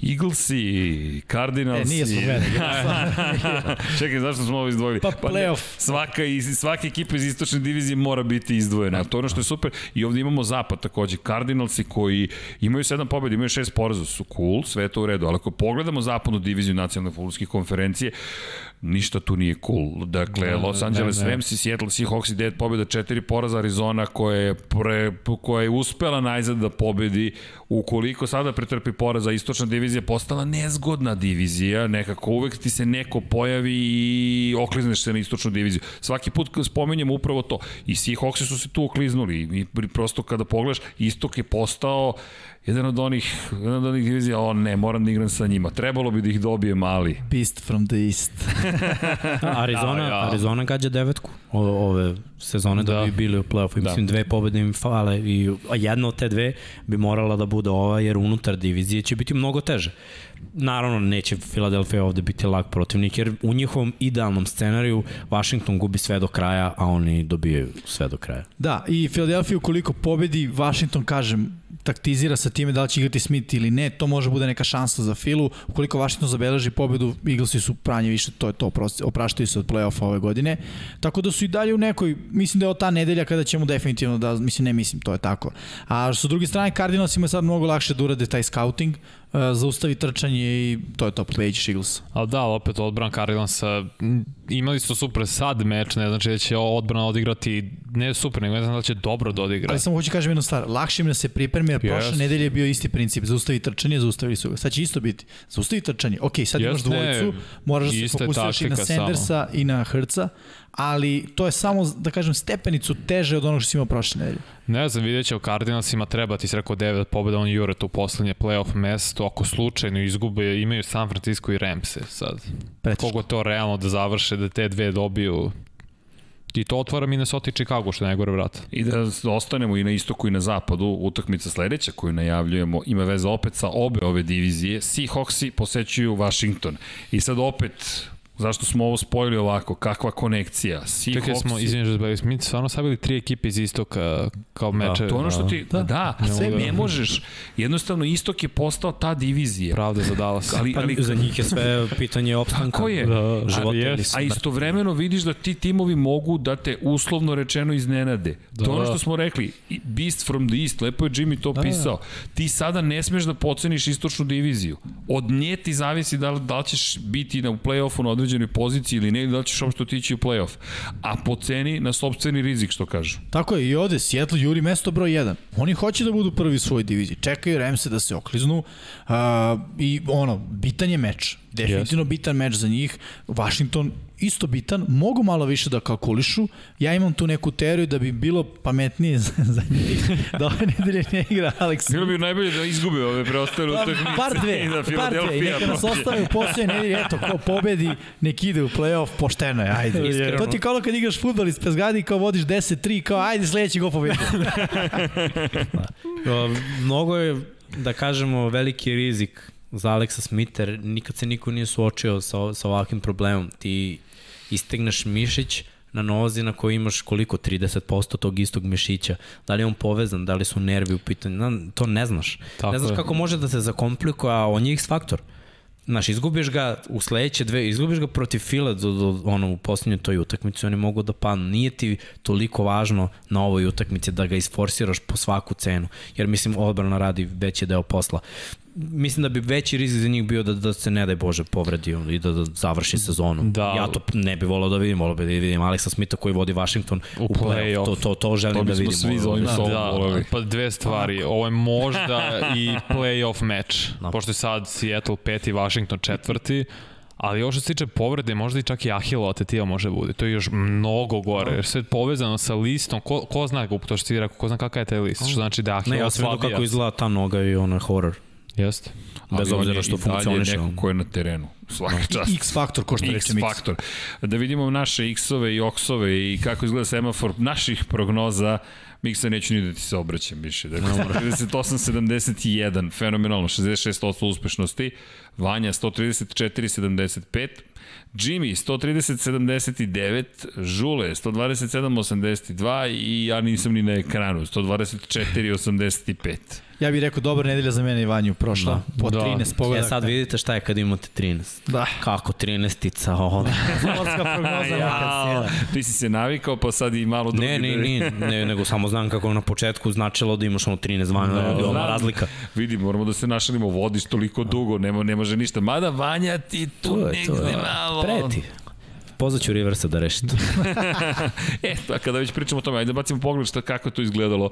Eaglesi, E, Cardinalsi. nije smo mene. Čekaj, zašto smo ovo izdvojili? Pa, ne, playoff. svaka, iz, svaka ekipa iz istočne divizije mora biti izdvojena. To je ono što je super. I ovde imamo zapad takođe. Cardinalsi koji imaju sedam pobjeda, imaju šest poraza, su cool, sve je to u redu. Ali ako pogledamo zapadnu diviziju nacionalne futbolske konferencije, ništa tu nije cool. Dakle, Ne, Los ne, Angeles ne. Rams i Seattle Seahawks i 9 pobjeda, 4 poraza Arizona koja je, pre, koja je uspela najzad da pobedi ukoliko sada pretrpi poraza istočna divizija postala nezgodna divizija, nekako uvek ti se neko pojavi i oklizneš se na istočnu diviziju. Svaki put spominjem upravo to. I Seahawksi su se tu okliznuli i prosto kada pogledaš, istok je postao jedan od onih, jedan od onih divizija, o ne, moram da igram sa njima. Trebalo bi da ih dobijem, ali Beast from the East. Arizona, Ja, ja. Arizona gađa devetku o, ove sezone da, Da. bi bili u play-offu. Da. Mislim, dve pobede im fale i a jedna od te dve bi morala da bude ova, jer unutar divizije će biti mnogo teže. naravno neće Philadelphia ovde biti lag protivnik, jer u njihovom idealnom scenariju Washington gubi sve do kraja, a oni dobijaju sve do kraja. Da, i Philadelphia ukoliko pobedi, Washington, kažem, taktizira sa time da li će igrati Smith ili ne, to može bude neka šansa za Filu. Ukoliko Washington zabeleži pobedu, Eaglesi su pranje više, to je to, opraštaju se od play-offa ove godine. Tako da su i dalje u nekoj, mislim da je od ta nedelja kada ćemo definitivno da, mislim ne mislim, to je tako. A što s druge strane, Cardinalsima je sad mnogo lakše da urade taj scouting, E, zaustavi trčanje i to je to, pobeđiš Eagles. Ali da, opet odbran Cardinalsa, imali su super sad meč, ne znači da će odbrana odigrati, ne super, nego ne znam da će dobro da odigra. Ali samo hoću kažem jednu stvar, lakše im da se pripremi, jer yes. prošle nedelje je bio isti princip, zaustavi trčanje, zaustavili su ga. Sad će isto biti, zaustavi trčanje, ok, sad yes, imaš dvojicu, moraš da se fokusiraš i na Sandersa samo. i na Hrca, ali to je samo, da kažem, stepenicu teže od onog što si imao prošle nedelje. Ne znam, vidjet će o Cardinalsima treba, ti si rekao 9 pobjeda, on jure tu poslednje playoff mesto, ako slučajno izgube, imaju San Francisco i Ramse sad. Pretiško. Kogo to realno da završe, da te dve dobiju, I to otvara Minnesota i Chicago, što je najgore vrata. I da ostanemo i na istoku i na zapadu, utakmica sledeća koju najavljujemo ima veze opet sa obe ove divizije. Seahawksi posećuju Washington. I sad opet Zašto smo ovo spojili ovako? Kakva konekcija? Seahawks... Čekaj, smo, izvinjaj, mi stvarno savili tri ekipe iz istoka kao meče. Da, to ono što ti, da, da ne, sve ne možeš. Jednostavno, istok je postao ta divizija. Pravda za Dallas. Ali, ali, pa, za njih je sve pitanje opstanka. Tako je. Da, života a, a istovremeno vidiš da ti timovi mogu da te uslovno rečeno iznenade. Da, to ono što smo rekli, Beast from the East, lepo je Jimmy to da, pisao. Da. Ti sada ne smeš da poceniš istočnu diviziju. Od nje ti zavisi da li, da li ćeš biti na, u play-offu na određenoj poziciji ili ne, da li ćeš uopšte otići u play-off. A po ceni na sobstveni rizik, što kažu. Tako je, i ovde Seattle juri mesto broj 1. Oni hoće da budu prvi u svojoj diviziji. Čekaju Ramse da se okliznu uh, i ono, bitan je meč. Definitivno yes. bitan meč za njih. Washington isto bitan, mogu malo više da kalkulišu. Ja imam tu neku teoriju da bi bilo pametnije za, za njih da ove nedelje ne igra Alex. Bilo bi najbolje da izgube ove preostale pa, utakmice. Par dve, da par dve. I neka nas ostave u posljednje nedelje. Eto, ko pobedi, nek ide u play-off, pošteno je, ajde. Iskreno. To ti kao kad igraš futbol iz Pezgadi, kao vodiš 10-3, kao ajde sledeći go pobedi. Mnogo je, da kažemo, veliki rizik za Aleksa Smither, nikad se niko nije suočio sa, sa ovakvim problemom. Ti istegneš mišić na nozi na kojoj imaš koliko 30% tog istog mišića. Da li je on povezan, da li su nervi u pitanju, to ne znaš. Tako ne znaš je. kako može da se zakomplikuje, a on je X faktor. Znaš, izgubiš ga u sledeće dve, izgubiš ga protiv Fila do, do, ono, u poslednjoj toj utakmici, oni mogu da panu. Nije ti toliko važno na ovoj utakmici da ga isforsiraš po svaku cenu, jer mislim odbrana radi veći deo posla mislim da bi veći rizik za njih bio da, da se ne daj Bože povredi i da, da završi sezonu. Da. Ja to ne bih volao da vidim, volao bih da vidim Aleksa Smitha koji vodi Washington u, u play-off. To, to, to želim to da vidim. Svi za ovim da, da, pa dve stvari. Ovo je možda i play-off meč. Da. Pošto je sad Seattle peti, Washington četvrti. Ali ovo što se tiče povrede, možda i čak i Ahilo tetiva može bude. To je još mnogo gore, jer sve je povezano sa listom. Ko, ko zna, to što ti rekao, ko zna kakav je taj list? Što znači da Ahilo Ne, ja sam vidio kako izgleda ta noga i ono horror. Jeste. Bez obzira što funkcioniše. Ali neko ko je na terenu. Svaka čast. X faktor, ko što reče X faktor. Da vidimo naše X-ove i Ox-ove i kako izgleda semafor naših prognoza. Miksa neću ni da ti se obraćam više. Dakle, 38-71, fenomenalno, 66% uspešnosti. Vanja 134-75. Jimmy 130-79, Žule 127-82 i ja nisam ni na ekranu, 124-85. Ja bih rekao dobra nedelja za mene i Vanju prošla. Da. Po da. 13 pogledaka. E sad vidite šta je kad imate 13. Da. Kako 13-tica ona. Morska prognoza ja, Ti si se navikao pa sad i malo drugi. Ne, ne, ne, ne, nego samo znam kako na početku značilo da imaš ono 13 Vanja, da, da, razlika. Vidi, moramo da se našalimo, vodiš toliko dugo, nema, ne može ništa. Mada Vanja ti tu to negde malo... Preti. Pozvaću Riversa da reši to. e, pa kada već pričamo o tome, ajde da bacimo pogled šta kako to izgledalo.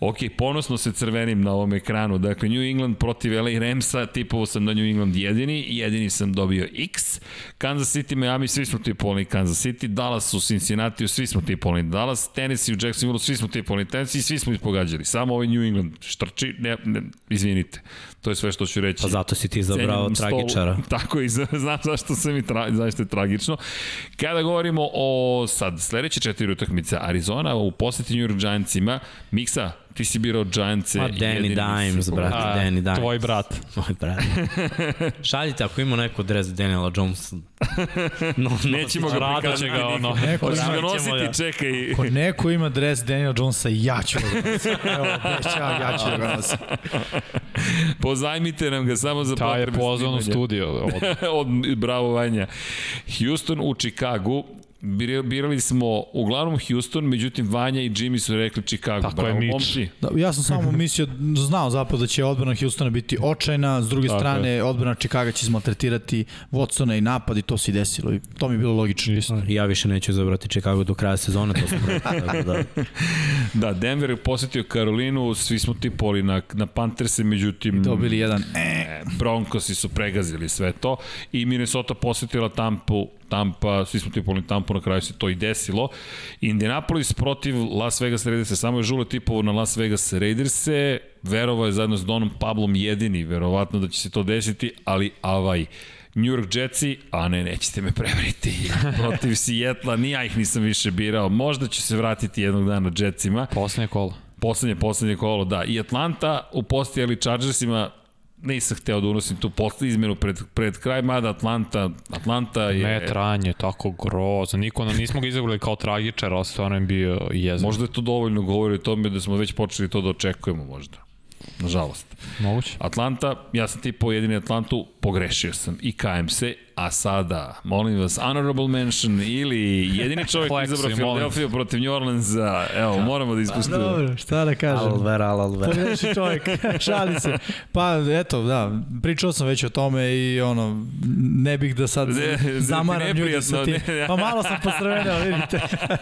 Ok, ponosno se crvenim na ovom ekranu. Dakle, New England protiv LA Ramsa, tipovo sam da New England jedini, jedini sam dobio X. Kansas City, Miami, svi smo tipovali Kansas City. Dallas u Cincinnati, svi smo tipovali Dallas. Tennessee u Jacksonville, svi smo tipovali Tennessee, svi smo ispogađali. Samo ovaj New England štrči, ne, ne, izvinite. To je sve što ću reći. Pa zato si ti zabrao tragičara. Tako i znam zašto se mi tra, zašto je tragično. Kada govorimo o sad sledeće četiri utakmice Arizona u poseti New York Giantsima, Miksa, ti si birao Giants-e. Ma Danny Dimes, si- brate, A, Danny Dimes. Tvoj brat. Moj brat. Šaljite ako ima neko dres Daniela Jonesa. No, Nećemo ga prikazati. će ga, ono, Neko Hoćeš ima, ga nositi, ga. čekaj. ako neko ima dres Daniela Jonesa, ja ću da ga nosim. Evo, obećavam, ja ću da ga nosim. Pozajmite nam ga samo za Taj je potrebe pozvan u studio. Od, Od, bravo Vanja. Houston u Chicagu. Bir- Birali smo uglavnom Houston, međutim Vanja i Jimmy su rekli Chicago. Tako je, bravo, Mitch. momci. Da, ja sam samo mislio, znao zapravo da će odbrana Houstona biti očajna, s druge Tako strane odbrana Chicago će izmaltretirati Watsona i napad i to se i desilo i to mi je bilo logično. Isto. Ja više neću izabrati Chicago do kraja sezone, to sam rekao. da, Da, Denver je posetio Karolinu, svi smo tipovali na, na Pantherse, međutim... Dobili jedan E, Broncosi su pregazili sve to i Minnesota posetila Tampu, Tampa, svi smo tipovali Tampu, na kraju se to i desilo. Indianapolis protiv Las Vegas Raidersa, samo je Žule tipovo na Las Vegas Raiderse, verovao je zajedno s Donom Pablom jedini, verovatno da će se to desiti, ali avaj. New York Jetsi, a ne, nećete me prevriti, protiv Sijetla, ni ja ih nisam više birao, možda ću se vratiti jednog dana Jetsima, Poslednje kolo. Poslednje, poslednje kolo, da. I Atlanta u postijeli Chargersima nisam hteo da unosim tu posle izmenu pred, pred kraj, mada Atlanta, Atlanta je... Ne, tranje, tako grozno. Niko, nam- nismo ga izabrali kao tragičar, ali stvarno je bio jezik. Možda je to dovoljno govori o tome da smo već počeli to da očekujemo možda. Nažalost. Moguće. Atlanta, ja sam tipao jedini Atlantu, pogrešio sam i kajem se, a sada, molim vas, honorable mention ili jedini čovjek koji Flexi, izabrao molim. Philadelphia protiv New Orleansa, evo, moramo da ispustimo. Dobro, šta da kažem? Alver, Alver. Pogreši čovjek, šali se. Pa eto, da, pričao sam već o tome i ono, ne bih da sad Ne, ti zamaram ljudi sa tim. Pa malo sam posrvenio, vidite.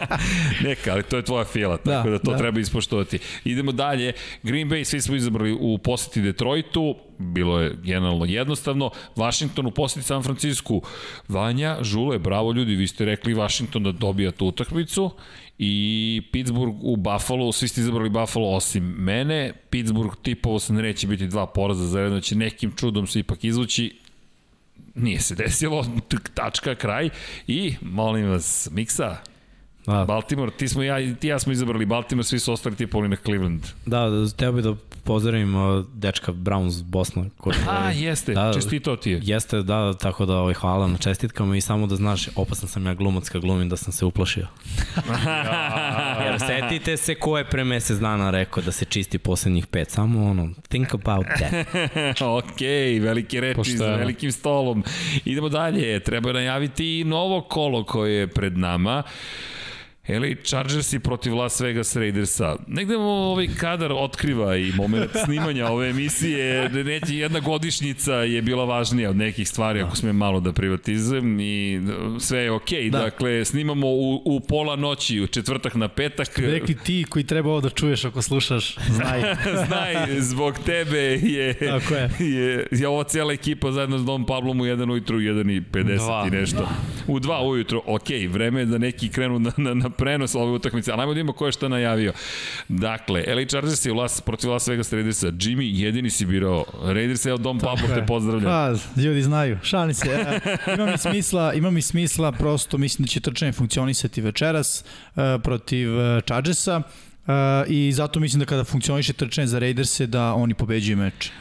Neka, ali to je tvoja fila, tako da, Da, da to da. da. treba ispoštovati. Idemo dalje. Green Bay svi smo izabrali u poseti Detroitu, bilo je generalno jednostavno. Washington u poseti San Francisku. Vanja, Žule, bravo ljudi, vi ste rekli Washington da dobija tu utakmicu i Pittsburgh u Buffalo, svi ste izabrali Buffalo osim mene. Pittsburgh tipovo sam da neće biti dva poraza zaredno, da će nekim čudom se ipak izvući nije se desilo, tačka, kraj i molim vas, Miksa, Da, Baltimore, ti smo ja, ti ja smo izabrali Baltimore, svi su ostali tipovali na Cleveland. da, da, teo bih da pozdravim uh, dečka Browns Bosna. Koji, A, jeste, Da, čestitao ti je. Jeste, da, tako da ovaj, hvala na čestitkama i samo da znaš, opasan sam ja glumac kad glumim da sam se uplašio. Jer setite se ko je pre mesec dana rekao da se čisti poslednjih pet, samo ono, think about that. ok, velike reči Pošteno. za velikim stolom. Idemo dalje, treba najaviti i novo kolo koje je pred nama. LA Chargersi protiv Las Vegas Raidersa. Negde ovaj kadar otkriva i moment snimanja ove emisije. Neći, jedna godišnjica je bila važnija od nekih stvari, ako smijem malo da privatizujem i sve je okej. Da. Dakle, snimamo u, u pola noći, u četvrtak na petak. Rekli ti koji treba ovo da čuješ ako slušaš, znaj. Znaj, zbog tebe je, Tako je. je, je ova cijela ekipa zajedno s Dom Pablom u 1 ujutru, u 1 i 50 Dva. i nešto. U 2 ujutru, ok, vreme je da neki krenu na, na, na prenos ove utakmice, ali najmo da ima ko je šta najavio. Dakle, LA Chargers je u Las, protiv Las Vegas Raidersa. Jimmy, jedini si birao Raidersa, evo Dom Pablo te pozdravljam. Pa, ljudi znaju, šalim se. E, ima mi smisla, ima mi smisla, prosto mislim da će trčanje funkcionisati večeras e, protiv e, Chargersa. Uh, i zato mislim da kada funkcioniše trčanje za Raiderse da oni pobeđuju meč.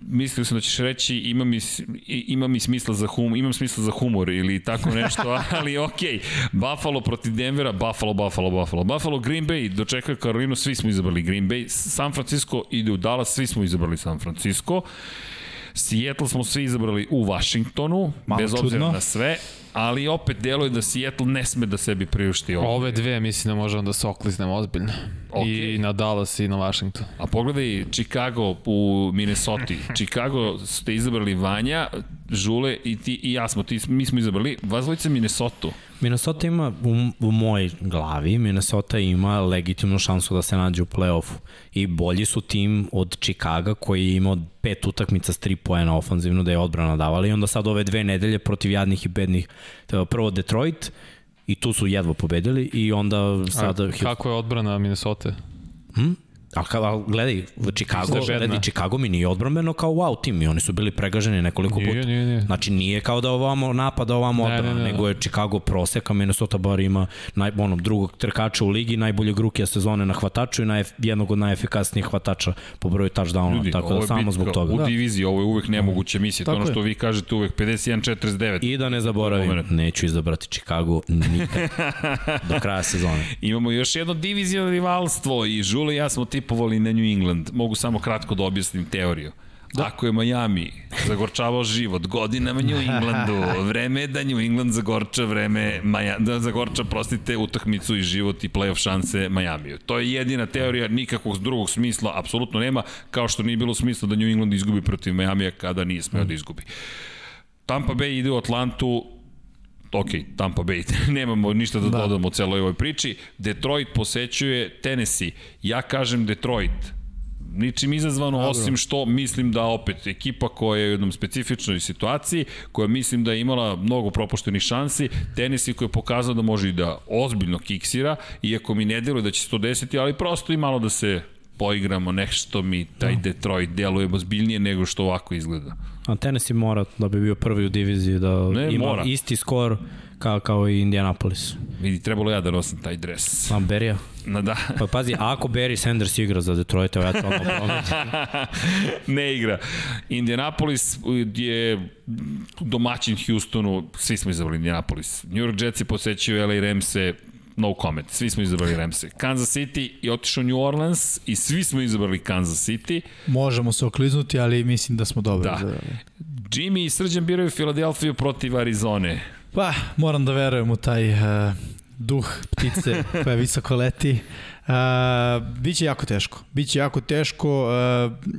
Mislio sam da ćeš reći ima mi, ima mi smisla za hum, imam smisla za humor ili tako nešto, ali okej. Buffalo protiv Denvera, Buffalo, Buffalo, Buffalo. Buffalo, Green Bay, dočekaju Karolinu, svi smo izabrali Green Bay. San Francisco ide u Dallas, svi smo izabrali San Francisco. Seattle smo svi izabrali u Washingtonu, Malo bez obzira čudno. na sve, ali opet deluje da Seattle ne sme da sebi priušti ovo. Ove dve mislim da možemo da se okliznemo ozbiljno. Okej. I na Dallas i na Washington. A pogledaj Chicago u Minnesota. Chicago ste izabrali Vanja, Žule i ti i ja smo, ti, mi smo izabrali vas dvojica Minnesota. Minnesota ima u, u mojoj glavi, Minnesota ima legitimnu šansu da se nađe u play-offu. I bolji su tim od Chicaga koji je imao pet utakmica s tri poena ofanzivno da je odbrana davala i onda sad ove dve nedelje protiv jadnih i bednih. Prvo Detroit i tu su jedva pobedili i onda sada... A, kako je odbrana Minnesota? Hm? Ali kao, ali gledaj, Chicago, gledaj, Chicago mi nije odbrambeno kao wow tim i oni su bili pregaženi nekoliko puta. nije, nije. Znači nije kao da ovamo napada, ovamo Ne, odbrana, ne, ne, nego je Chicago proseka, Minnesota bar ima naj, onog drugog trkača u ligi, najboljeg rukija sezone na hvataču i naj, jednog od najefikasnijih hvatača po broju touchdowna, Ljudi, tako da je samo bitka zbog toga. U Da. diviziji ovo je uvek nemoguća misija. To je Tako ono je. što vi kažete uvek 51-49. I da ne zaboravim, neću izabrati Chicago nikad do kraja sezone. Imamo još jedno divizijno rivalstvo i Žule i ja smo tipovali na New England. Mogu samo kratko da objasnim teoriju. Da. Ako je Miami zagorčavao život godinama New Englandu, vreme je da New England zagorča vreme, Maja, da zagorča, prostite, utakmicu i život i playoff šanse Majamiju. To je jedina teorija, nikakvog drugog smisla apsolutno nema, kao što nije bilo smisla da New England izgubi protiv Majamija kada nije smeo da izgubi. Tampa Bay ide u Atlantu, ok, Tampa Bay, nemamo ništa da, da. dodamo u celoj ovoj priči. Detroit posećuje Tennessee. Ja kažem Detroit. Ničim izazvano, Dobro. osim što mislim da opet ekipa koja je u jednom specifičnoj situaciji, koja mislim da je imala mnogo propuštenih šansi, Tennessee koji je pokazao da može i da ozbiljno kiksira, iako mi ne deluje da će se to desiti, ali prosto i malo da se poigramo, nešto mi taj Detroit deluje ozbiljnije nego što ovako izgleda. A Tennessee mora da bi bio prvi u diviziji da Ne, ima mora. isti skor kao, kao i Indianapolis. Vidi, trebalo ja da nosim taj dres. Sam Berija. Na da. Pa pazi, ako Barry Sanders igra za Detroit, evo ja to prometim. ne igra. Indianapolis je domaćin Houstonu, svi smo izabrali Indianapolis. New York Jetsi posećaju LA Ramse, no comment, svi smo izabrali Ramse. Kansas City je otišao New Orleans i svi smo izabrali Kansas City. Možemo se okliznuti, ali mislim da smo dobri. Da. Za... Jimmy i Srđan biraju Filadelfiju protiv Arizone. Pa, moram da verujem u taj uh, duh ptice koja visoko leti. Uh, biće jako teško. Biće jako teško.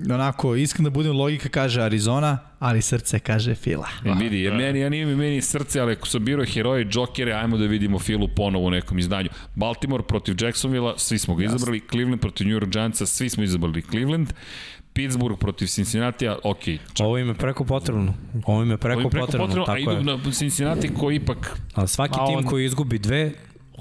Uh, onako, iskreno da budem, logika kaže Arizona, ali srce kaže Fila. E, vidi, jer meni, ja nije mi meni srce, ali ako sam birao heroje, džokere, ajmo da vidimo Filu ponovo u nekom izdanju. Baltimore protiv Jacksonville, svi smo ga izabrali. Cleveland protiv New York Giantsa, svi smo izabrali Cleveland. Pittsburgh protiv Cincinnati, ok. Čak, Ovo im je preko potrebno. Ovo im je preko, ovim preko potrebno, a tako idu je. na Cincinnati koji ipak Ali svaki A tim on- koji izgubi dve,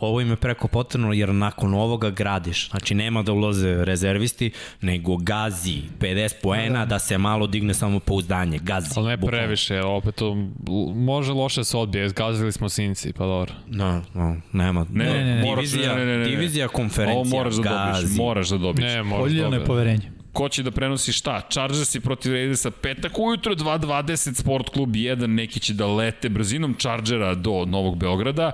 ovo im je preko potrebno jer nakon ovoga gradiš. Znači nema da ulaze rezervisti, nego gazi 50 poena da se malo digne samo pouzdanje. Gazi. Ali ne bukvalno. previše, opet to može loše se odbije, zgazili smo Sinci, pa dobro. No, no, nema. Ne, ne, ne, moraš- divizija, ne, ne, ne, ne. divizija konferencija, ovo moraš da dobiš, gazi. moraš da dobiš. Ne, može Poljeno je poverenje. Ko će da prenosi šta? Chargersi protiv Raidersa petak ujutro 2.20 Sport klub 1 neki će da lete brzinom Chargera do Novog Beograda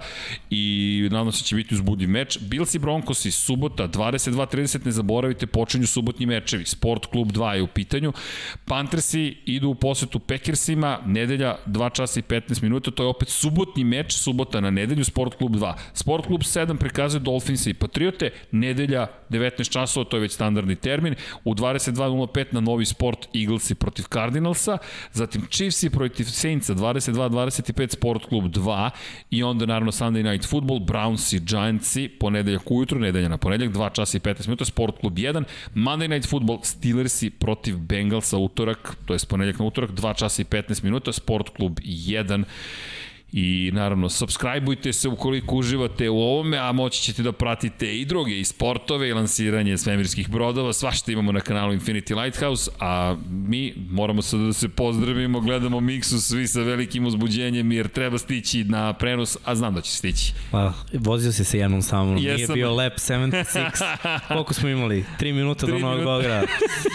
i nadam se da će biti uzbudljiv meč. Bills i Broncos i subota 22.30 ne zaboravite počinju subotnji mečevi. Sport klub 2 je u pitanju. Panthersi idu u posetu Packersima, nedelja 2 časa i 15 minuta, to je opet subotnji meč, subota na nedelju, Sport klub 2. Sport klub 7 prikazuje Dolphins i Patriote, nedelja 19 časova, to je već standardni termin, u 22.05 na novi sport Eaglesi protiv Cardinalsa, zatim Chiefsi protiv Saintsa 22.25 Sport klub 2 i onda naravno Sunday Night Football, Brownsi, Giantsi, ponedeljak ujutru, nedelja na ponedeljak, 2 časa i 15 minuta, Sport klub 1, Monday Night Football, Steelersi protiv Bengalsa utorak, to je ponedeljak na utorak, 2 časa i 15 minuta, Sport klub 1 I naravno, subscribeujte se ukoliko uživate u ovome, a moći ćete da pratite i druge, i sportove, i lansiranje svemirskih brodova, svašta imamo na kanalu Infinity Lighthouse, a mi moramo sad da se pozdravimo, gledamo miksu svi sa velikim uzbuđenjem, jer treba stići na prenos, a znam da će stići. Pa, vozio si se jednom sa mnom, nije Jesam. bio lap 76. Koliko smo imali? 3 minuta do Novog. Beograda.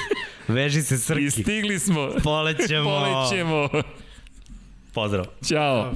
Veži se I Srki. stigli smo. Polećemo. Polećemo. Pozdrav. Ćao.